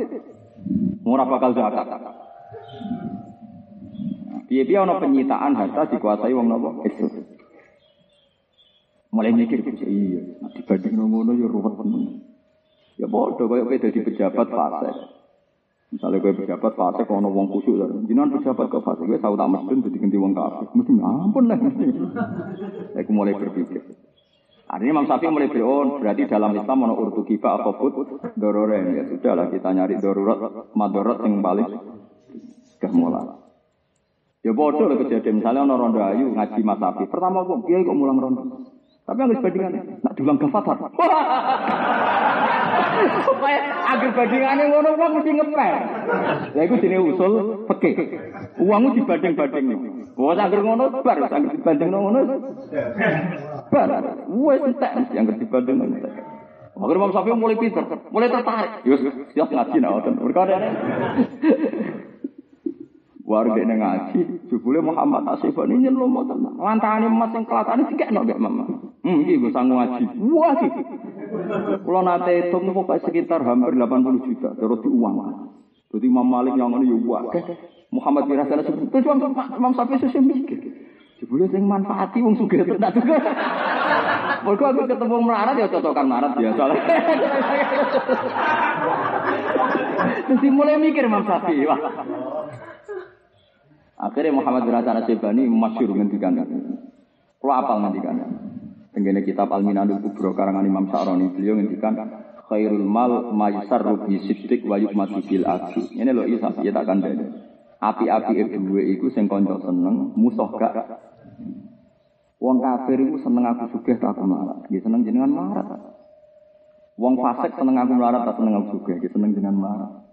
Ora bakal zakat. Piye-piye ana penyitaan harta dikuasai wong napa? Islam. Mulai mikir iya, dibanding ngono ya ruwet tenan. Ya bodoh koyo kowe dadi pejabat partai. Misalnya kowe pejabat partai kono wong kusuk lho. Jenengan pejabat kok partai kowe tau tak mesti dadi ganti wong kafir. Mesti ampun lah. Aku mulai berpikir. Artinya Imam Syafi'i mulai beron, berarti dalam Islam mau urtu kifa apa put dororen ya sudahlah kita nyari darurat madorot yang paling kemulai. Ya bodoh lah kejadian misalnya orang rondo ayu ngaji Mas Sapi. Pertama kok kiai kok mulang rondo. Tapi harus bandingan, nak diulang gafatar. Supaya agar bandingannya ngono uang mesti ngepel. Ya itu jenis usul peke. Uangmu dibanding-banding. Wah, agar ngono bar, agar dibanding ngono. Bar, wes entek yang dibanding ngono. Akhirnya Imam Syafi'i mulai pinter, mulai tertarik. Yus, siap ngaji nah, berkata Warga ini ngaji, jubule Muhammad Asifan ini nyelum mau tenang. Lantani emas yang kelatane tiga no gak mama. Hmm, iya gue sanggup ngaji. Wah sih. Kalau nate itu pokoknya sekitar hampir 80 juta, terus diuang. Jadi Imam Malik yang ini juga. Muhammad bin Hasan sebut. Terus Imam Syafi'i sesuai mikir. Jebule sing manfaati wong sugih tenan juga. Mergo aku ketemu melarat ya cocokan melarat biasa. Terus mulai mikir Imam Syafi'i. Wah. Akhirnya Muhammad bin Hasan Asyibani masyur ngendikan. Kalau apal ngendikan. Tenggene kitab Al-Minanul Kubro karangan Imam Sa'roni beliau ngendikan khairul mal maisar rubi siddiq wa yukmatu bil. Ini lho isa ya tak kandhani. Api-api dhewe iku sing kanca seneng, musuh gak. Wong kafir iku seneng aku sugih tak marah. Dia seneng jenengan marah. Wong fasik seneng aku melarat tak seneng aku sugih, dia seneng jenengan marah.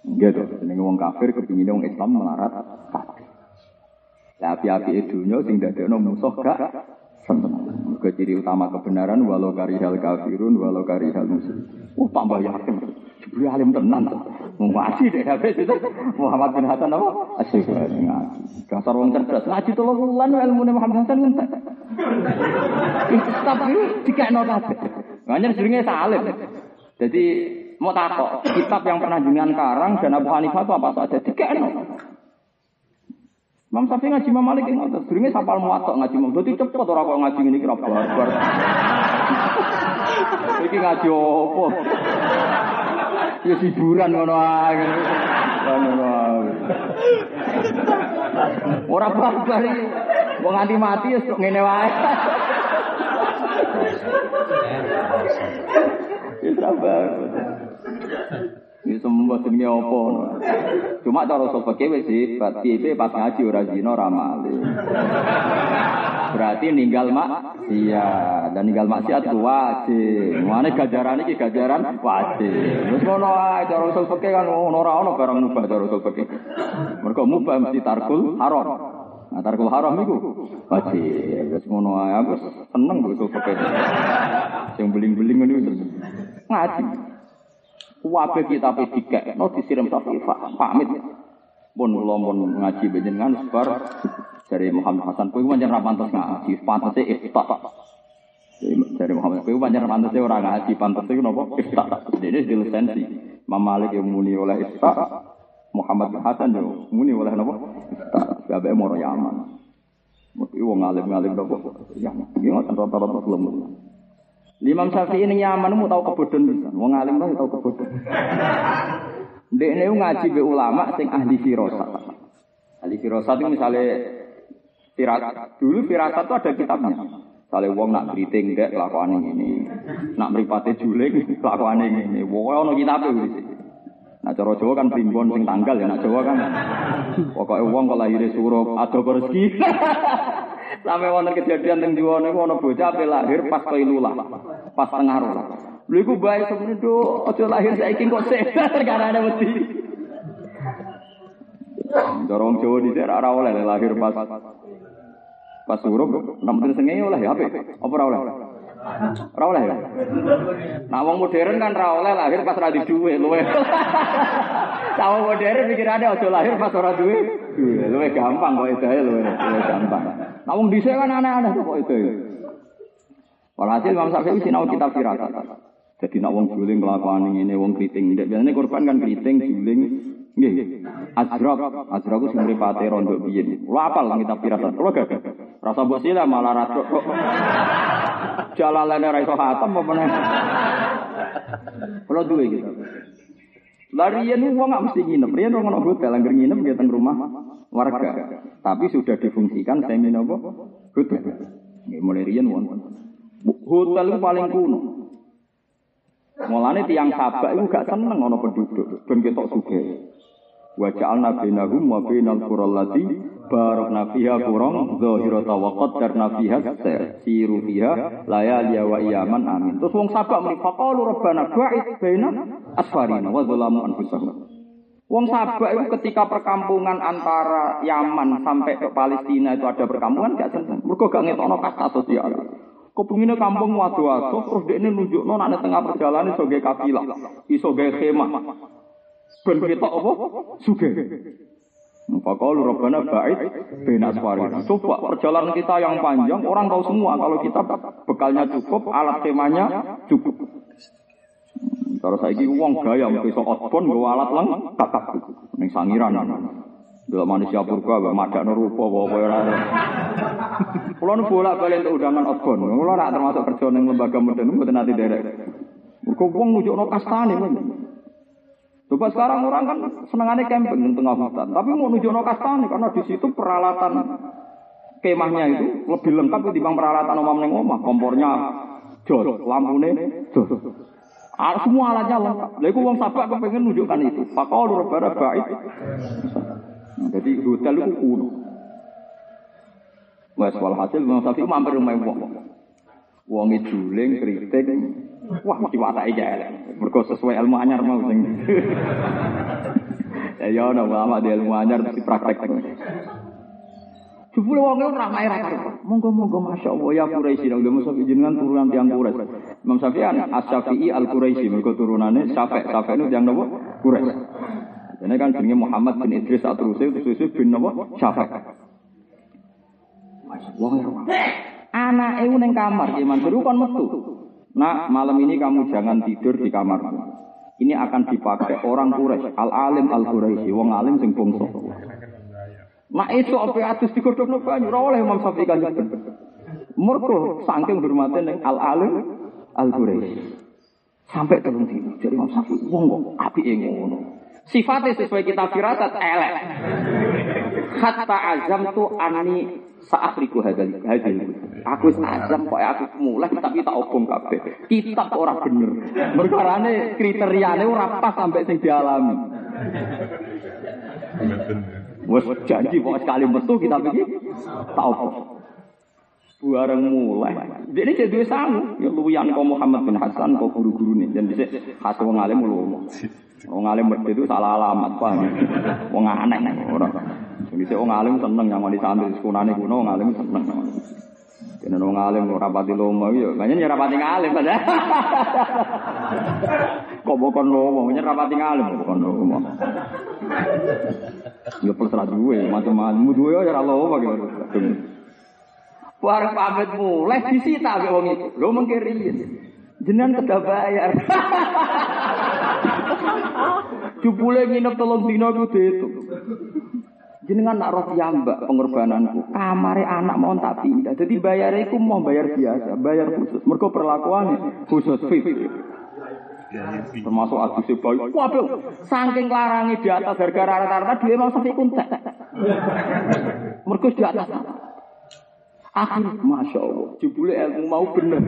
Gitu, jenenge wong kafir kepingin wong Islam melarat kafir. Lah api-api dunya sing dadekno musuh gak seneng. Mergo ciri utama kebenaran walau karihal kafirun walau karihal musyrik. Oh tambah yakin. Jibril alim tenan. Wong deh habis itu Muhammad bin Hasan apa? Asyik ngaji. Dasar wong cerdas. Ngaji tolong bulan ilmu Muhammad Hasan entek. Tapi dikekno kabeh. Banyak jenenge salim. Jadi mau takok kitab yang pernah jenengan karang dan Abu Hanifah itu apa saja dikekno. Imam Syafi'i ngaji Imam Malik ngotot. Seringnya sapal muatok ngaji Imam. Jadi cepet orang kok ngaji ini kira barbar. Iki ngaji apa? Ya hiburan ngono ae. Ngono ae. Ora barbar iki. Wong nganti mati wis kok ngene wae. Sabar. Ini semua jenenge apa? Cuma cara usul fikih wis sifat piye pas ngaji ora zina ora. Berarti ninggal mak iya dan ninggal maksiat ku wajib. Mane gajaran iki gajaran wajib. Wis ngono ae cara usul fikih kan ono ora ono barang mubah cara usul fikih. Mergo mubah mesti tarkul haram. Nah, tarkul haram iku wajib. Wis ngono ae aku seneng usul fikih. Sing beling-beling ngono ngaji. Wabe kita pedikek, no disiram sapi pamit. Pun kula pun ngaji benjenengan sebar dari Muhammad Hasan kowe pancen ra pantes ngaji, pantese ifta. Dari Muhammad kowe pancen pantese ora ngaji, pantese napa ifta. Dene di lisensi. Imam Malik yang muni oleh ifta, Muhammad Hasan yo muni oleh napa? Ifta. Gabe moro Yaman. Mesti wong alim-alim napa? Ya, iki ngoten rata-rata belum. Imam Syafi'i ning Yaman mau tahu kebodohan bisa. Wong alim tahu kebodohan. Dek ini ngaji be ulama sing ahli firasat. Ahli firasat itu misalnya firasat. Dulu firasat itu ada kitabnya. Misalnya wong nak beriting enggak kelakuan ini. Nak meripati juling kelakuan ini. Wong ono kitabnya wis. Nah cara Jawa kan primbon sing tanggal ya, nak Jawa kan. Pokoknya wong kalau lahir suruh ada rezeki. Sampai wonten kejadian teng niku ana bocah ape lahir pas kailulah. Pas tengah rola. Lha iku bae semen do aja lahir saiki kok sehat karena ada wedi. Dorong Jawa di ora oleh lahir pas pas suruh, namun sengenge oleh ya apa? Apa ora oleh? Ora oleh ya. Nah wong modern kan ora oleh lahir pas ora di duwe luwe. Nah modern pikirane aja lahir pas ora duwe. Luwe gampang kok itu ya luwe gampang. Wong dhisik kan aneh-aneh kok itu. Walhasil Imam Syafi'i sinau kitab firasat. Jadi nak wong juling kelakuan ini, wong kriting. Biasanya korban kan kriting, juling. Nggih. Azraq, azraq ku sing mripate rondo biyen. Kulo apal kitab firasat. Kulo gak Rasa mbok sila malah radok kok. Jalalane ra iso apa meneh. Kulo duwe gitu. Larian wong gak mesti nginep. Riyen wong ono hotel angger nginep nggih rumah warga. Tapi sudah difungsikan semi napa? Hotel. Mulai riyen wonten. Hotel paling kuno. Mulane tiang sabak itu gak seneng ono penduduk. Ben ketok sugih. Wa ja'alna bainahum wa bainal qural lati barakna fiha qurang zahirata wa qaddarna fiha siru fiha layali wa iyaman amin. Terus wong sabak muni faqalu rabbana ba'id baina asfarina wa zalamu anfusahum. Wong sabak itu ketika perkampungan antara Yaman sampai ke Palestina itu ada perkampungan gak seneng. Mergo gak ngetokno kasta sosial. Kepingine kampung wado-wado terus dekne nunjukno nek tengah perjalanan iso gawe kafilah, iso gawe khemah. Ben ketok apa? Sugih. Faqalu rabbana ba'id baina asfarina. Coba perjalanan kita yang panjang, orang tahu semua kalau kita bekalnya cukup, alat temanya cukup. Kalau saya ini uang gaya, besok outbound gue alat kakak, neng sangiran. Dulu manusia purba, gak madak nerupa, bawa Kulo nu bolak balik untuk undangan outbound. Kulo nak termasuk kerja neng lembaga modern, mboten nanti derek. Mergo wong nunjukno kastane. Coba sekarang orang kan senengannya camping di tengah hutan, tapi mau nunjukno kastane karena di situ peralatan kemahnya itu lebih lengkap ketimbang peralatan omam neng omah. Kompornya jos, lampune jos. Ah, semua alatnya lengkap. Lalu wong sabak kepengen nunjukkan itu. Pakau rubara baik. Jadi hotel itu kuno. Wes walhasil Imam Syafi'i mampir rumah wong. Wong juling, kritik, wah mesti iki elek. Mergo sesuai ilmu anyar mau sing. Ya ya ana ulama di ilmu anyar mesti praktek. Jebule wong ora main ra karo. Monggo-monggo masyaallah ya Quraisy nang Imam Syafi'i jenengan turunan tiang Quraisy. Imam Syafi'i As-Syafi'i Al-Quraisy mergo turunane Syafi' Syafi' itu tiang napa? Quraisy. Ini kan jenenge Muhammad bin Idris At-Turusi Turusi bin napa? Syafi'. Wong Anak itu neng kamar, Ki Mansur kon metu. Nah, malam ini kamu jangan tidur di kamarmu. Ini akan dipakai orang Quraisy, al-alim al-Quraisy, wong alim sing bangsa. Nah, itu apa atus digodhogno banyu ora oleh Imam Syafi'i kan. Mergo saking hormate ning al-alim al-Quraisy. Sampai telung dino. Jadi Imam Syafi'i wong kok apike ngono. Sifatnya sesuai kita firasat elek. Hatta azam tu ani saakriku hadal hadal. Aku azam kok aku mulai tapi tak obong kabeh. Kitab ora bener. Merkarane kriteriane ora pas sampai sing dialami. Wes janji kok sekali metu kita tak obong. Bareng mulai. Jadi jadi dua. Ya luwian kok Muhammad bin Hasan kok guru-guru nih. Dan bisa khas wong alim lu. Wong alim mesti itu salah alamat paham. Wong aneh nih orang. Bisa wong alim seneng yang mau disambil sekunane kuno wong alim seneng. Kena nong alim rapati lomo yo, banyak rapati ngalim pada. Kok bukan lomo, banyak rapati ngalim bukan lomo. Ya ra duwe, macam-macam duwe ya ora lomo gitu. Warung pamit mulai disita ambek wong itu. Lho mengke. Jenengan kedah bayar. Jupule nginep tolong dino ku itu. Jenengan nak roh piyambak pengorbananku. Kamare anak mau tak pindah. Jadi bayar iku mau bayar biasa, bayar khusus. Mergo perlakuan khusus fit. Termasuk adu sebaik. Waduh, saking larangi di atas harga rata-rata dia mau sampai kuntek. Mergo di atas. Akhir, masya Allah, jebule ilmu mau bener.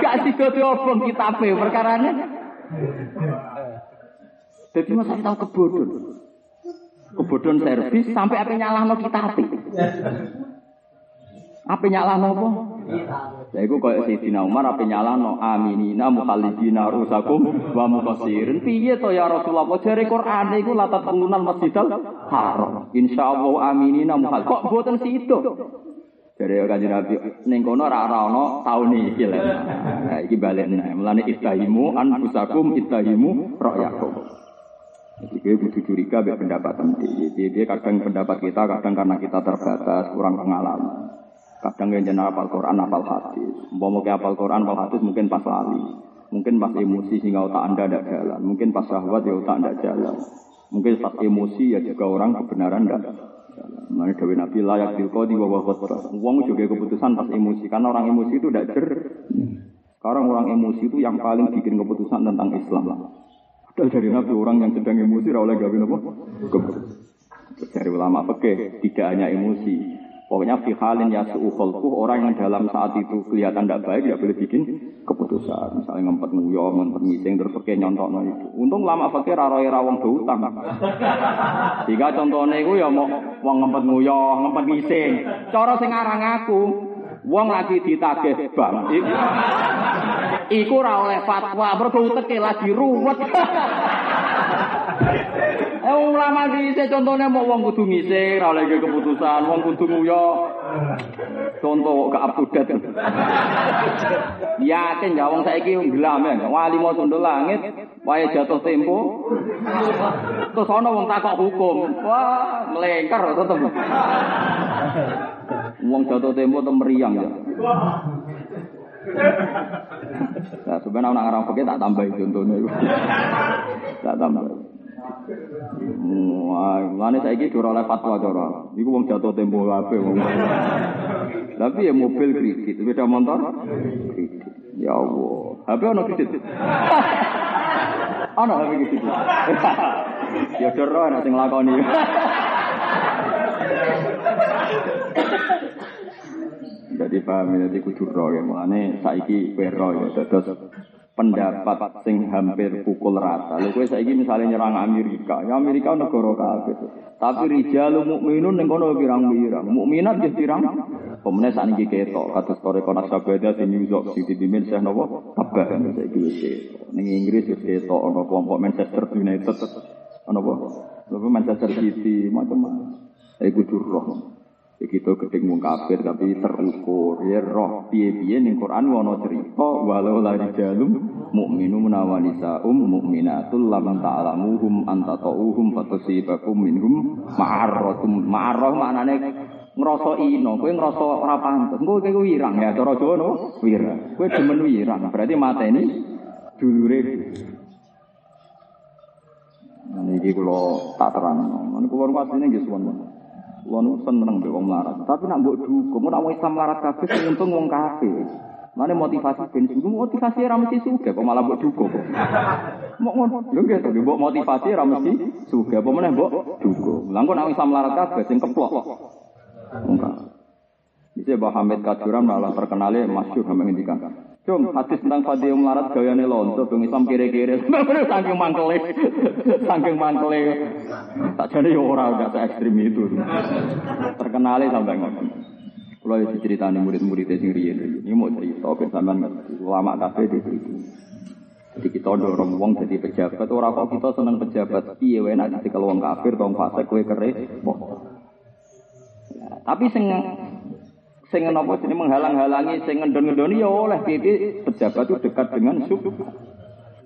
Gak sih kita perkaranya. Jadi masa tahu kebodohan. Kebodohan servis sampai apa nyalah no kita hati. Apa nyalah apa? Ya itu kayak Sayyidina Umar apa nyalah no aminina mukhalidina rusakum wa mukasirin. Piye to ya Rasulullah jare Quran iku latat pengunan Masjidil Haram. Insyaallah aminina mukhal. Kok boten situ? Dari kanjeng Nabi ning kono ora ana taun iki lho. Nah, iki balik nah. Mulane istahimu anfusakum istahimu ra'yakum. Jadi gue butuh curiga biar pendapat Jadi dia kadang pendapat kita, kadang karena kita terbatas, kurang pengalaman. Kadang yang jenar apal Quran, apal hadis. Mau ke apal Quran, apal hadis mungkin pas lali. Mungkin pas emosi sehingga otak anda tidak jalan. Mungkin pas syahwat ya otak tidak jalan. Mungkin pas emosi ya juga orang kebenaran tidak jalan. Mana Dewi Nabi layak dilko di bawah khotbah. Uang juga keputusan pas emosi. Karena orang emosi itu tidak jer. Sekarang orang emosi itu yang paling bikin keputusan tentang Islam. Padahal dari Nabi orang yang sedang emosi oleh gawe apa? Dari ulama fikih tidak hanya emosi. Pokoknya fi halin ya su'ukholku orang yang dalam saat itu kelihatan tidak baik tidak boleh bikin keputusan. Misalnya ngempet nguyong, ngempet ngising terus pakai nyontok itu. Untung lama fakir raroy rawong berutang. Jika contohnya itu ya mau wong ngempet nguyong, ngempet ngising. Cara sing aran aku, wong lagi ditagih bang. Iku ora oleh fatwa, mergo lagi ruwet. Eh ulama dhisik contone mau wong kudu ngising, ora oleh keputusan, wong kudu nguyo. Contoh gak up to date. Yakin ya wong saiki nggelam ya, wali mau sundul langit, wae jatuh tempo. Terus ana wong takok hukum. Wah, melengker tetep. Wong jatuh tempo tem meriang ya. Nah, sebenarnya Arab pakai tak tambah contohnya. Tak tambah. Wah, mana saya gitu oleh fatwa cara. Iku wong jatuh tempo apa wong. Tapi ya mobil kredit, beda motor kredit. Ya Allah, HP ono kredit. Ono HP kredit. Ya doro ana sing lakoni. Jadi paham ya, jadi kudu roh ya. Mulane saiki kowe roh ya. Terus pendapat sing hampir pukul rata. Lha kowe saiki misalnya nyerang Amerika, ya Amerika negara kafir. Tapi rijalul mukminun ning kono pirang-pirang. Mukminat nggih pirang. Pemene sakniki ketok kados kore konak sabada sing York City dimen sih napa kabar saiki wis ketok. Ning Inggris wis ketok ana kelompok Manchester United. Ana apa? Manchester City macam-macam. Iku roh. Begitu gedeng wong kafir tapi terukur. Ya roh piye-piye ning Quran ana cerita walau la rijalum mukminu menawanisa um mukminatul lam ta'lamuhum anta ta'uhum fatusibakum minhum ma'arratum. Ma'arrah maknane ngrasa ino kowe ngrasa ora pantes. Engko kowe wirang ya cara Jawa no wirang. Kowe demen wirang berarti mateni dulure. Ini kalau tak terang, ini keluar aslinya nggih suwon. Kulo nu seneng mbek wong melarat. Tapi nak mbok dukung, ora wong Islam melarat kabeh sing untung wong kafir. Mane motivasi ben sing motivasi ora mesti sugih kok malah mbok dukung. Mok ngono. Lho nggih to, mbok motivasi ora mesti sugih, apa meneh mbok dukung. Lah kok nak Islam melarat kabeh sing keplok. Enggak. Bisa Mbah Hamid Kaduram malah terkenalnya masyhur sampe ngendikan. Cung, hadis tentang Fadil melarat gayane lonto, bang Islam kiri-kiri. Saking mangkele. Saking mangkele. Tak jadi orang gak se ekstrim itu. Terkenalnya sampai ngoten. Kalau diceritani murid-murid sing riyen ini mau cerita ben sampean ulama kabeh itu. Jadi kita dorong wong jadi pejabat, ora kok kita seneng pejabat. Piye wae nek kalau wong kafir, wong fasik kowe kere. Tapi sing sing napa jenenge menghalang-halangi sing ngendon-ngendoni ya oleh piye pejabat itu dekat dengan syubhat.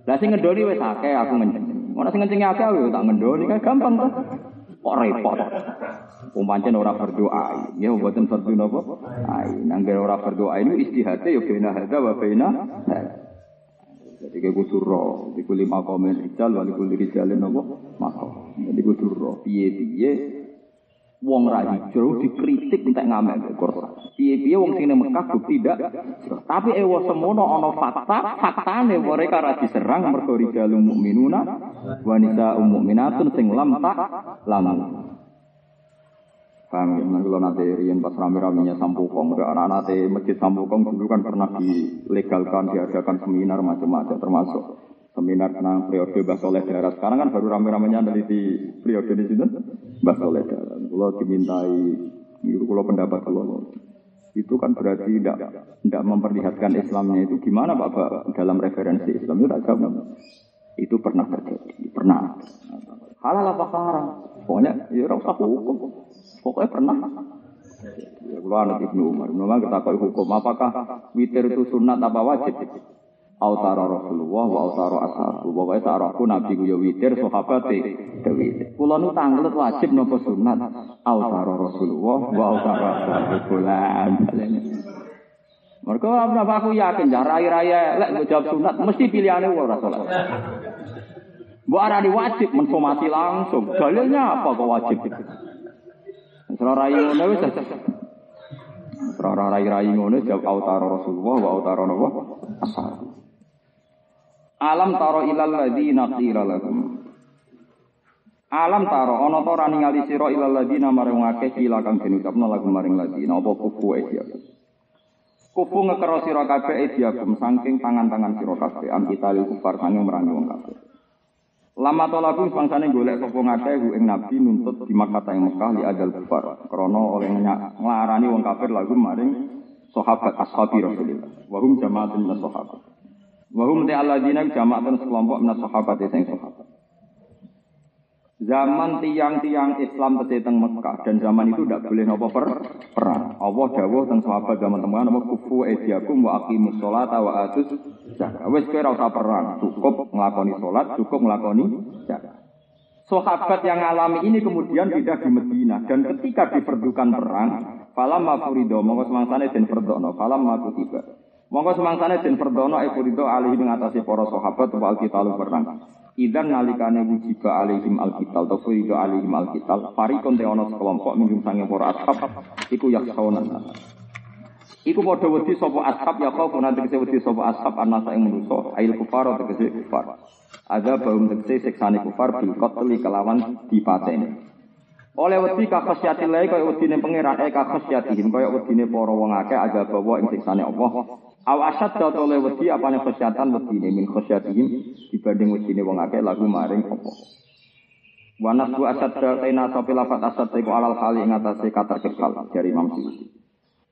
Lah sing ngendoni wis akeh aku ngenceng. Ora sing ngenceng akeh aku tak ngendoni kan gampang to. Kok repot. Umpancen ora berdoa. Ya mboten fardu napa? Ai, nangger ora berdoa ini istihate ya bena hadza wa bena Jadi kayak kudu roh, di kuli makomen rijal, wali kuli rijalin nopo makom. Jadi kudu roh, piye piye wong ra hijrah dikritik entek ngamek Quran. Piye-piye wong sing Mekah bukti tidak. Tapi ewa semono ana fakta, faktane mereka ra diserang mergo rijalul mukminuna wa nisa'ul mukminatun sing lam lamu. Paham ya, kalau nanti rian pas rame-ramenya Sampukong, anak nanti masjid Sampukong dulu kan pernah dilegalkan, diadakan seminar macam-macam, termasuk seminar tentang periode Mbah Soleh Daerah. Sekarang kan baru rame-ramenya di periode di sini Mbah Soleh Daerah. Kalau dimintai, kalau pendapat kalau itu kan berarti tidak tidak memperlihatkan Islamnya itu gimana Pak, Pak dalam referensi Islam itu tak. Itu pernah terjadi, pernah. Halal apa haram? Pokoknya ya ora usah hukum. Pokoknya pernah. Ya, kalau anak Ibnu Umar, Umar kita hukum apakah witir itu sunat apa wajib? Autara Rasulullah wa autara ashabu. Pokoknya sarahku Nabi ku ya witir, sahabat ya witir. Kulo nu tanglet wajib nopo sunat? Autara Rasulullah wa autara ashabu. Mereka apa aku yakin ya raya-raya lek jawab sunat mesti pilihannya ora salat. Bu arani wajib langsung. Dalilnya apa kok wajib? Serah rai ngono wis. Serah ngono jawab autara Rasulullah wa autara asal. Alam taro ilal ladzina qila lahum. Alam taro ana ta ora ningali sira ilal ladzina marang akeh kila kang den ucapno lagu maring ladzina apa kufu ya. Kufu ngekero sira kabeh ediakum saking tangan-tangan sira kabeh an kita kufar sanging merangi wong kabeh. Lama tolaku bangsane golek sapa ngakeh ing nabi nuntut di Makkah ing Mekah li ajal kufar. Krana oleh nglarani wong kafir lagu maring sahabat ashabi Rasulillah. Wa hum jamaatun sahabat. Wa hum ta alladzina jamaatun sekelompok min sahabat sing sahabat. Zaman tiang-tiang Islam teng Mekah dan zaman itu tidak boleh nopo per perang. Allah dawuh teng sahabat zaman teman nopo kufu ediakum wa aqimus sholata wa atus zakat. Wis kowe ora perang, cukup nglakoni salat, cukup nglakoni zakat. Sahabat yang alami ini kemudian tidak di Medina dan ketika diperdukan perang, falam mafurido mongko semangsane den perdono, falam maku tiba. Mongko semangsane den perdono e furido alih ing atase para sahabat wa alkitalu perang. Idan nalikane wujiba alaihim alkital atau furido alaihim alkital farikon te ono sekelompok minjum sange para ashab iku yaksaunan Iku padha wedi sapa ashab ya kau nanti kese wedi sapa ashab anasa ing manusa ail kufar tegese kufar. Ada baum tegese siksane kufar bil qatli kelawan dipateni. Oleh wedi ka khasyati lae kaya wedine pangeran eh ka khasyatihim kaya wedine para wong akeh ada bawa ing siksane Allah. Aw asad dot oleh wedi apane khasyatan wedine min khasyatihim dibanding wedine wong akeh lagu maring Allah. Wanas bu asad daina sopi lafat asad iku alal kali ing atase kata kekal dari Imam Suyuti.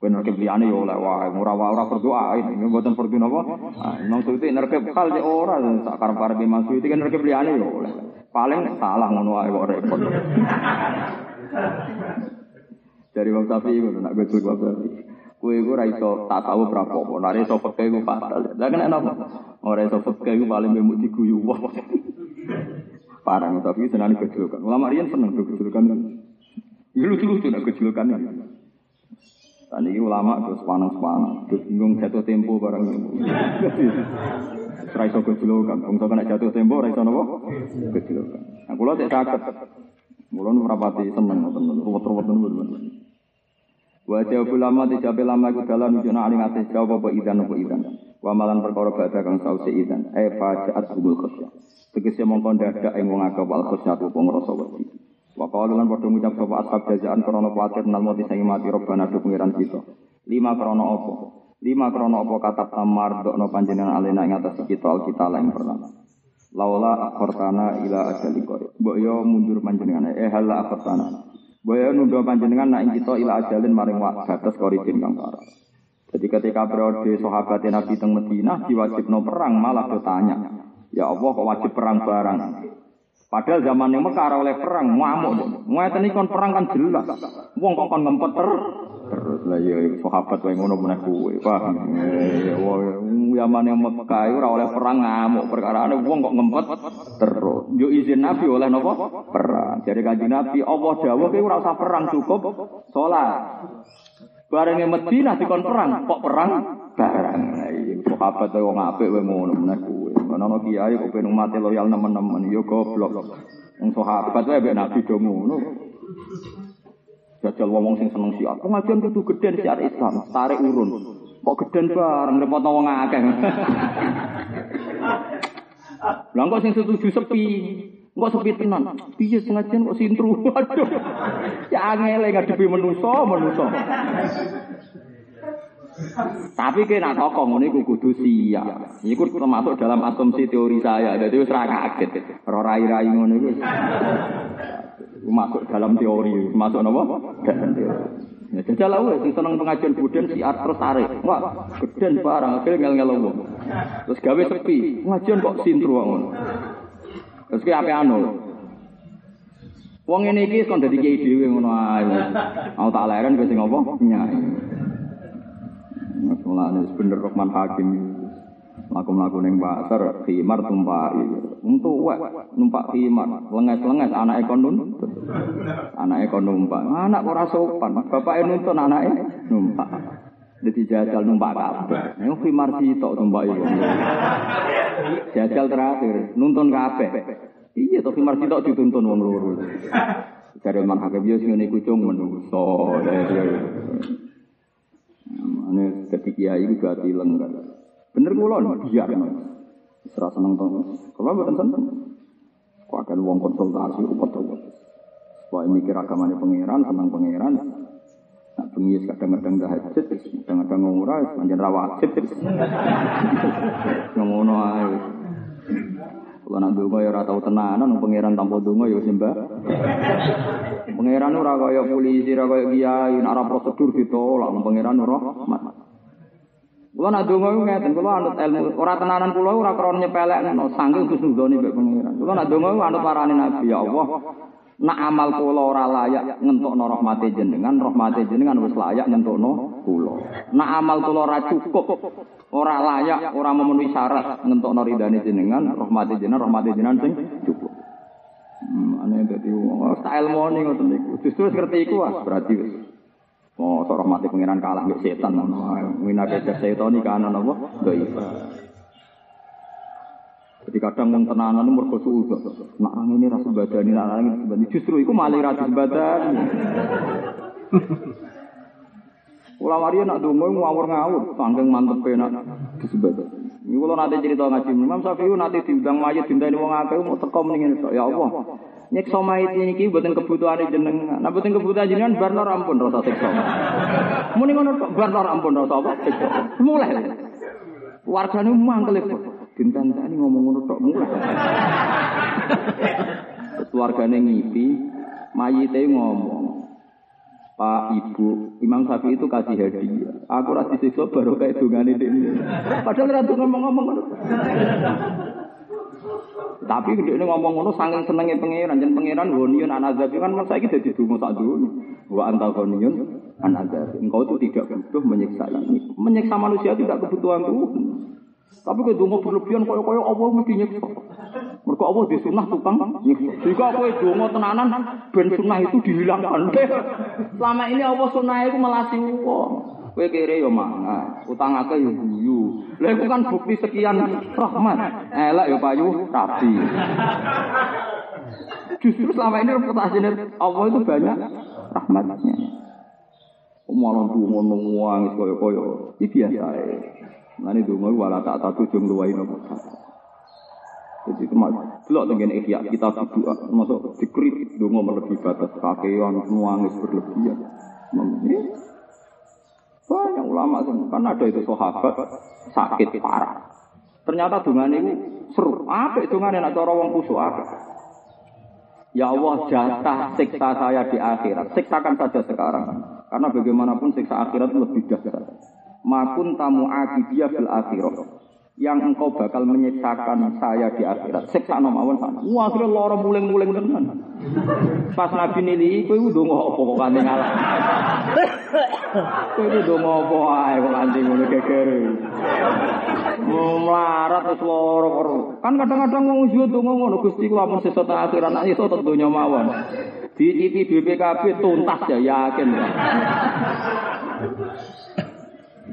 Kowe nerkep liyane ya oleh wae, ora ora berdoa ini mboten perdu napa. Ah, Imam Suyuti nerkep kal ya ora sak karep-karep Imam Suyuti kan nerkep liyane ya oleh. Paling salah ngono wae kok repot. Dari Imam Syafi'i ngono nak gue Imam Syafi'i. Kue gue ra iso tak tahu berapa apa. Nah iso peke gue fatal. Lah kena napa? Ora iso peke gue paling memuk diguyu wah. Parang tapi senani kecilkan. Ulama riyen seneng kecilkan. Lucu-lucu nak kecilkan. Tadi ulama terus panas-panas, terus bingung jatuh tempo barang ini. Raiso kecilkan, bangsa kena jatuh tempo, raiso nopo kecilkan. Nah, kalau tidak sakit, mulai merapati seneng, teman, ruwet-ruwet teman. Wajah ulama tidak lama itu dalam ujung aling atas jawab apa idan apa idan. Wamalan perkara baca kang sausi idan. Eh fajaat humul khosyah. Tegese mongkon dadak ing wong akeh wal khosyah tu pengrasa wedi. Wa qalu lan padha ngucap sapa ashab jazaan krana nal mati sing mati robbana du pengiran kita. Lima krana apa? Lima krana apa katab tamar dokno panjenengan alena ing atas kita al kita lan pertama. Laula akhortana ila ajali qarib. Mbok yo mundur panjenengan eh hala akhortana. Yo nunda panjenengan nak ing kita ila ajalin maring wak batas qaribin kang parah. Jadi ketika periode sahabat Nabi teng Madinah diwajibno perang malah bertanya, ya Allah kok wajib perang barang? Padahal zaman yang Mekah oleh perang, ngamuk. Ngeten kon perang kan jelas. Wong kok kon ngempet ter terus lah ya sahabat wae ngono meneh kuwe. Paham. Eh, Wong zaman yang Mekah ora oleh perang ngamuk perkara wong kok ngempet terus. Yo izin Nabi oleh napa? Perang. Jadi kanjeng Nabi Allah dawuh kowe ora usah perang cukup salat. Bareng Madinah dikon perang, kok perang barang. Iya sahabat wae wong wae ngono meneh kuwe. Ana ana kiai kok pengen umat loyal nemen-nemen yo goblok. Wong sahabat wae mbek Nabi do ngono. Jajal wong sing seneng siar. Pengajian kudu geden siar Islam, tarik urun. Kok geden bareng repot wong akeh. Lah kok sing setuju sepi. Kok sepi tenan. Piye pengajian kok sintru. Waduh. Ya angel ngadepi manusa, manusa. Tapi kena tokoh ngono iku kudu siap. Iku termasuk dalam asumsi teori saya. Jadi wis ra kaget. Ora rai-rai ngono iku. Masuk dalam teori, masuk napa? Dalam teori. Ya jajal lah sing seneng pengajian buden si terus tarik. Wah, geden barang akhirnya ngel-ngel. Terus gawe sepi. Pengajian kok sintru ngono. Terus ki ape anu? Wong ngene iki kon dadi kiai dhewe ngono ae. Aku tak leren kowe sing apa? Nyai. Mulane bener Rahman Hakim. Laku-laku ning pasar khimar tumpaki. Untuk wek numpak khimar, lenges-lenges anake kon nuntut. Anake kon numpak. Anak ora sopan. Bapake nuntun anake numpak. Jadi jajal numpak kabeh. Nek khimar sitok tumpaki wong. Jajal terakhir nuntun kabeh. Iya to khimar sitok dituntun wong loro. Jare man hakim yo sing ngene iku cung. Ane dadi kiai iku gak tileng kan. Bener kula biar Ora seneng to. Kula mboten seneng. Kok akan wong konsultasi upet-upet. Wah mikir agamane pangeran, seneng pangeran. Nak bengi kadang-kadang tahajud, kadang-kadang ora, pancen ra wajib. Ngono ae. Kalau nak donga ya ora tau tenanan, pangeran tanpa donga ya sembah. Pangeran ora kaya polisi, ora kaya kiai, nak ora prosedur ditolak, pangeran ora rahmat. Kula nak donga iku ngeten, kula anut ilmu, ora tenanan kula ora krana nyepelek ngono, saking kusnudone mbek pangeran. Kula nak donga iku anut parane Nabi, ya Allah. Nak amal kula ora layak ngentokno rahmate jenengan, rahmate jenengan wis layak ngentokno kula. Nak amal kula ora cukup, ora layak, ora memenuhi syarat ngentokno ridane jenengan, rahmate jenengan, rahmate jenengan sing cukup. Hmm, ane dadi tak ilmone ngoten niku. Justru ngerti iku wah berarti wis Oh, sok rahmati pengiran kalah mbek setan. Mina kedah setan iki ana napa? Dhaif. Jadi kadang wong tenanan itu mergo suudon. Nak ngene ra sembadani, nak ngene sembadani. Justru iku malah ra sembadani. Ulama dia nak dongo ngawur-ngawur, sangking mantep nak disembadani. Ini kalau nanti cerita ngaji, Imam Syafi'i nanti diundang mayat dintani wong akeh mau teko mendingin ya Allah. Nyekso mayit ini buatan kebutuhan jenengan. Nah buatan kebutuhan jenengan bar nor ampun rasa siksa. Muni ngono bar nor ampun rasa apa. Mulai. Wargane mangkel kok. Dinten-teni ngomong ngono tok mulai. Keluargane ngipi, mayite ngomong. Pak Ibu, Imam Syafi'i itu kasih hadiah. Aku rasa disiksa baru kayak dungane ini. Padahal ratu ngomong-ngomong. Tapi gede ini ngomong ngono saking senengnya pangeran, dan pangeran gonion anazab kan masa ini jadi dungo sak dulu. Wa anta gonion anazab. Engkau itu tidak butuh menyiksa ini. Menyiksa manusia tidak kebutuhan tuh. Tapi ke dungo berlebihan koyo koyo Allah mesti nyiksa. Mereka Allah di sunnah tukang nyiksa. Jika kowe dungo tenanan ben sunnah itu dihilangkan. Selama ini Allah sunnah itu melasi wong. Kowe kere yo mangan, utang akeh yo guyu. Lha iku kan bukti sekian rahmat. Elek yo payu rapi. Justru selama ini reputasinya Allah itu banyak rahmatnya. Malah dungo nangis koyo-koyo. Ini biasa ya. Nanti dungo wala tak tak tujung luwai nopo. Jadi termasuk delok tengen ikhya kita berdoa termasuk dikrit dungo melebihi batas kakean nuangis berlebihan. Banyak ulama kan ada itu sahabat sakit parah. Ternyata dengan ini seru. Apa dengan nak cara wong kusuk apa? Ya Allah jatah siksa saya di akhirat. Siksakan saja sekarang. Karena bagaimanapun siksa akhirat lebih dahsyat. Makun tamu akibiyah fil akhirat. yang engkau bakal menyiksakan saya di akhirat. Siksa mawon sana. Wah, akhirnya loro muling-muling tenan. Pas Nabi nili, kowe udah apa kok kanthi ngalah. Kowe udah ngopo ae kok kanthi ngono geger. Melarat loro Kan kadang-kadang wong yo donga ngono Gusti kula ampun sesuk akhirat nek iso donya mawon. Dicipi BPKB tuntas ya yakin.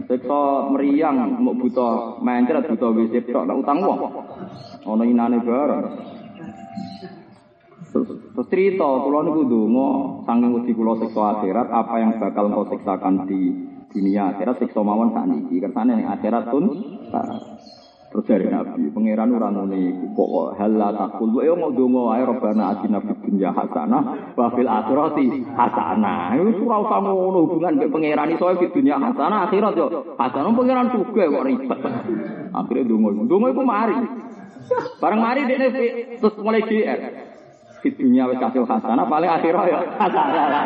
Siksa meriang mau buta mencret buta WC tok nek utang wong. Ana inane bareng. Terus cerita kula niku ndonga saking wedi kula siksa akhirat apa yang bakal engkau siksakan di dunia akhirat siksa mawon sakniki kersane ning akhirat pun Terus dari Nabi, pangeran ora ngono iku kok halla takul yo ndonga ae robana atina fid dunya hasanah wa fil akhirati hasanah. Iku ora usah hubungan mek pangeran iso fid dunya hasanah akhirat yo hasanah pangeran juga kok ribet. Akhirnya ndonga ndonga iku mari. Bareng mari dekne terus mulai GR. Fid dunya wis kasil paling akhirat yo hasanah.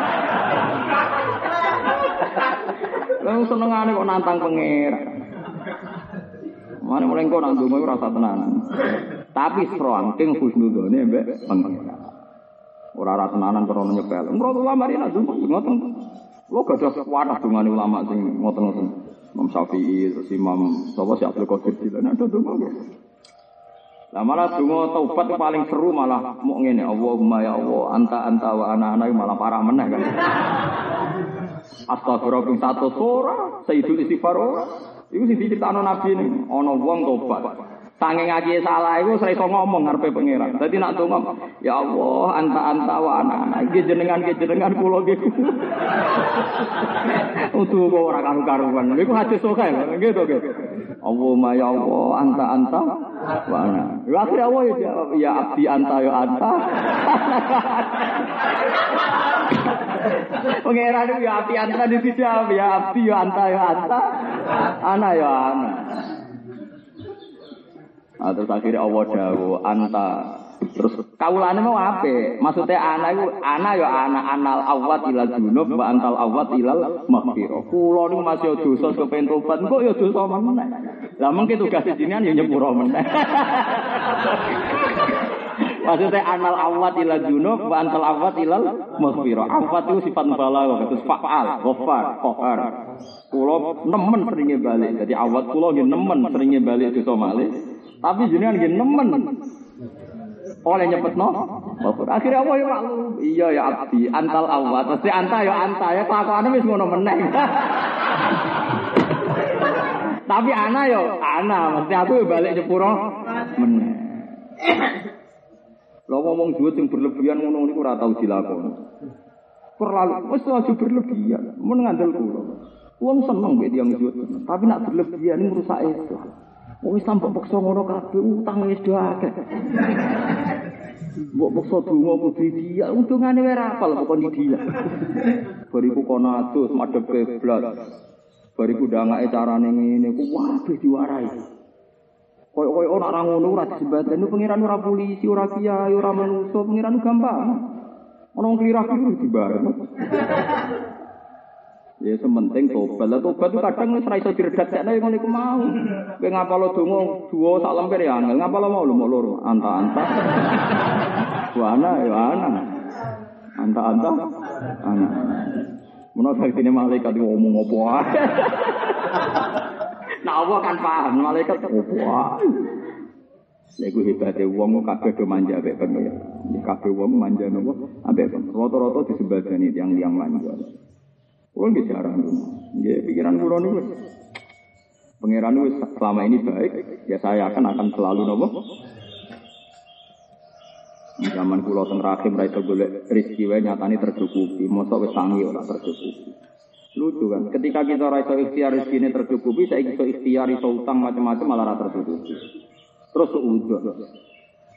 Lalu senengane kok nantang pangeran. Mana mulai kau nang dungo rasa tenanan. Tapi serangking husnudone mbek pengira. Ora ora tenanan krono nyepel. Menurut ulama ini nang ngoten. Lo gak ada wadah dengan ulama sing ngoten-ngoten. Imam Syafi'i, terus Imam sapa si Abdul Qadir Jilani ada donga Lah malah donga taubat paling seru malah mau ngene, Allahumma ya Allah, anta anta wa ana ana malah parah meneh kan. Astagfirullah satu ora, sayyidul istighfar. Iku sing diceritakno Nabi ini, ana wong tobat. Sange ngaji salah iku ora iso ngomong ngarepe pangeran. Dadi nak donga, ya Allah, anta anta wa ana ana iki jenengan iki jenengan kula nggih. Utuh kok ora karu-karuan. Iku hadis sokae nggih to nggih. Allahumma ya Allah, anta anta wa ana. Ya Allah ya ya abdi anta ya anta. Pangeran ya abdi anta di dijawab, ya abdi ya anta ya anta. Ana ya ana. Nah, terus akhirnya Allah dawu anta terus kaulane mau apa? Maksudnya ana itu ana ya ana anal awat ilal junub wa antal awat ilal maghfirah. Kula niku masih dosa kepen tobat, kok ya dosa meneh. Lah mungkin tugas jenengan ya nyepuro meneh. Maksudnya anal awat ilal junub wa antal awat ilal maghfirah. Awat itu sifat mubalaghah, terus fa'al, ghafar, qahar. Kula nemen seringnya balik. Jadi awat kula nggih nemen seringnya balik dosa malih. Tapi jenengan nggih nemen oleh nyepet no. Akhirnya apa ya maklum? Iya ya abdi, antal awat. Mesti anta ya anta ya kelakuannya wis ngono meneh. Tapi ana yo ana, mesti aku ya balik nyepuro meneh. Lo ngomong duit yang berlebihan ngono niku ora tau dilakoni. Terlalu wis aja berlebihan, mun ngandel kula. Wong seneng mbek tiyang duit, tapi nak berlebihan ini merusak itu. Wong Islam kok paksa ngono kabeh utang wis do akeh. Mbok paksa donga kudu dia, untungane wae ra apal kok dia. Bariku kono adus madhep kiblat. Bariku ndangake carane ngene ku wae diwarai. Koyo-koyo ora ora ngono ora disebatan pengiran ora polisi, ora kiai, ora manusa, pengiran gampang. Ono wong klirah kuwi dibareng. Ya sementing tobat. Lah tobat itu kadang wis ora iso diredakne ngono iku mau. Kowe ngapalo donga duwa sak lemper ya angel. Ngapalo mau lho mau loro. Anta-anta. Wana ya ana. Anta-anta. Ana. Menawa baktine malaikat ngomong apa. Nah Allah kan paham malaikat opo wae. Lha iku hebate wong kabeh do manja mek pengen. Kabeh wong manja nopo? Ambek rata-rata disembadani tiang-tiang manja. Kulo nggih jarang. Nggih pikiran kulo niku Pangeran wis selama ini baik, ya saya akan akan selalu nopo. Zaman kulo teng rahim ra iso golek rezeki wae tercukupi, mosok wis sangi ora tercukupi. Lucu kan, ketika kita ora iso ikhtiar rezekine tercukupi, saya iso ikhtiar iso utang macam-macam malah ora tercukupi. Terus udah.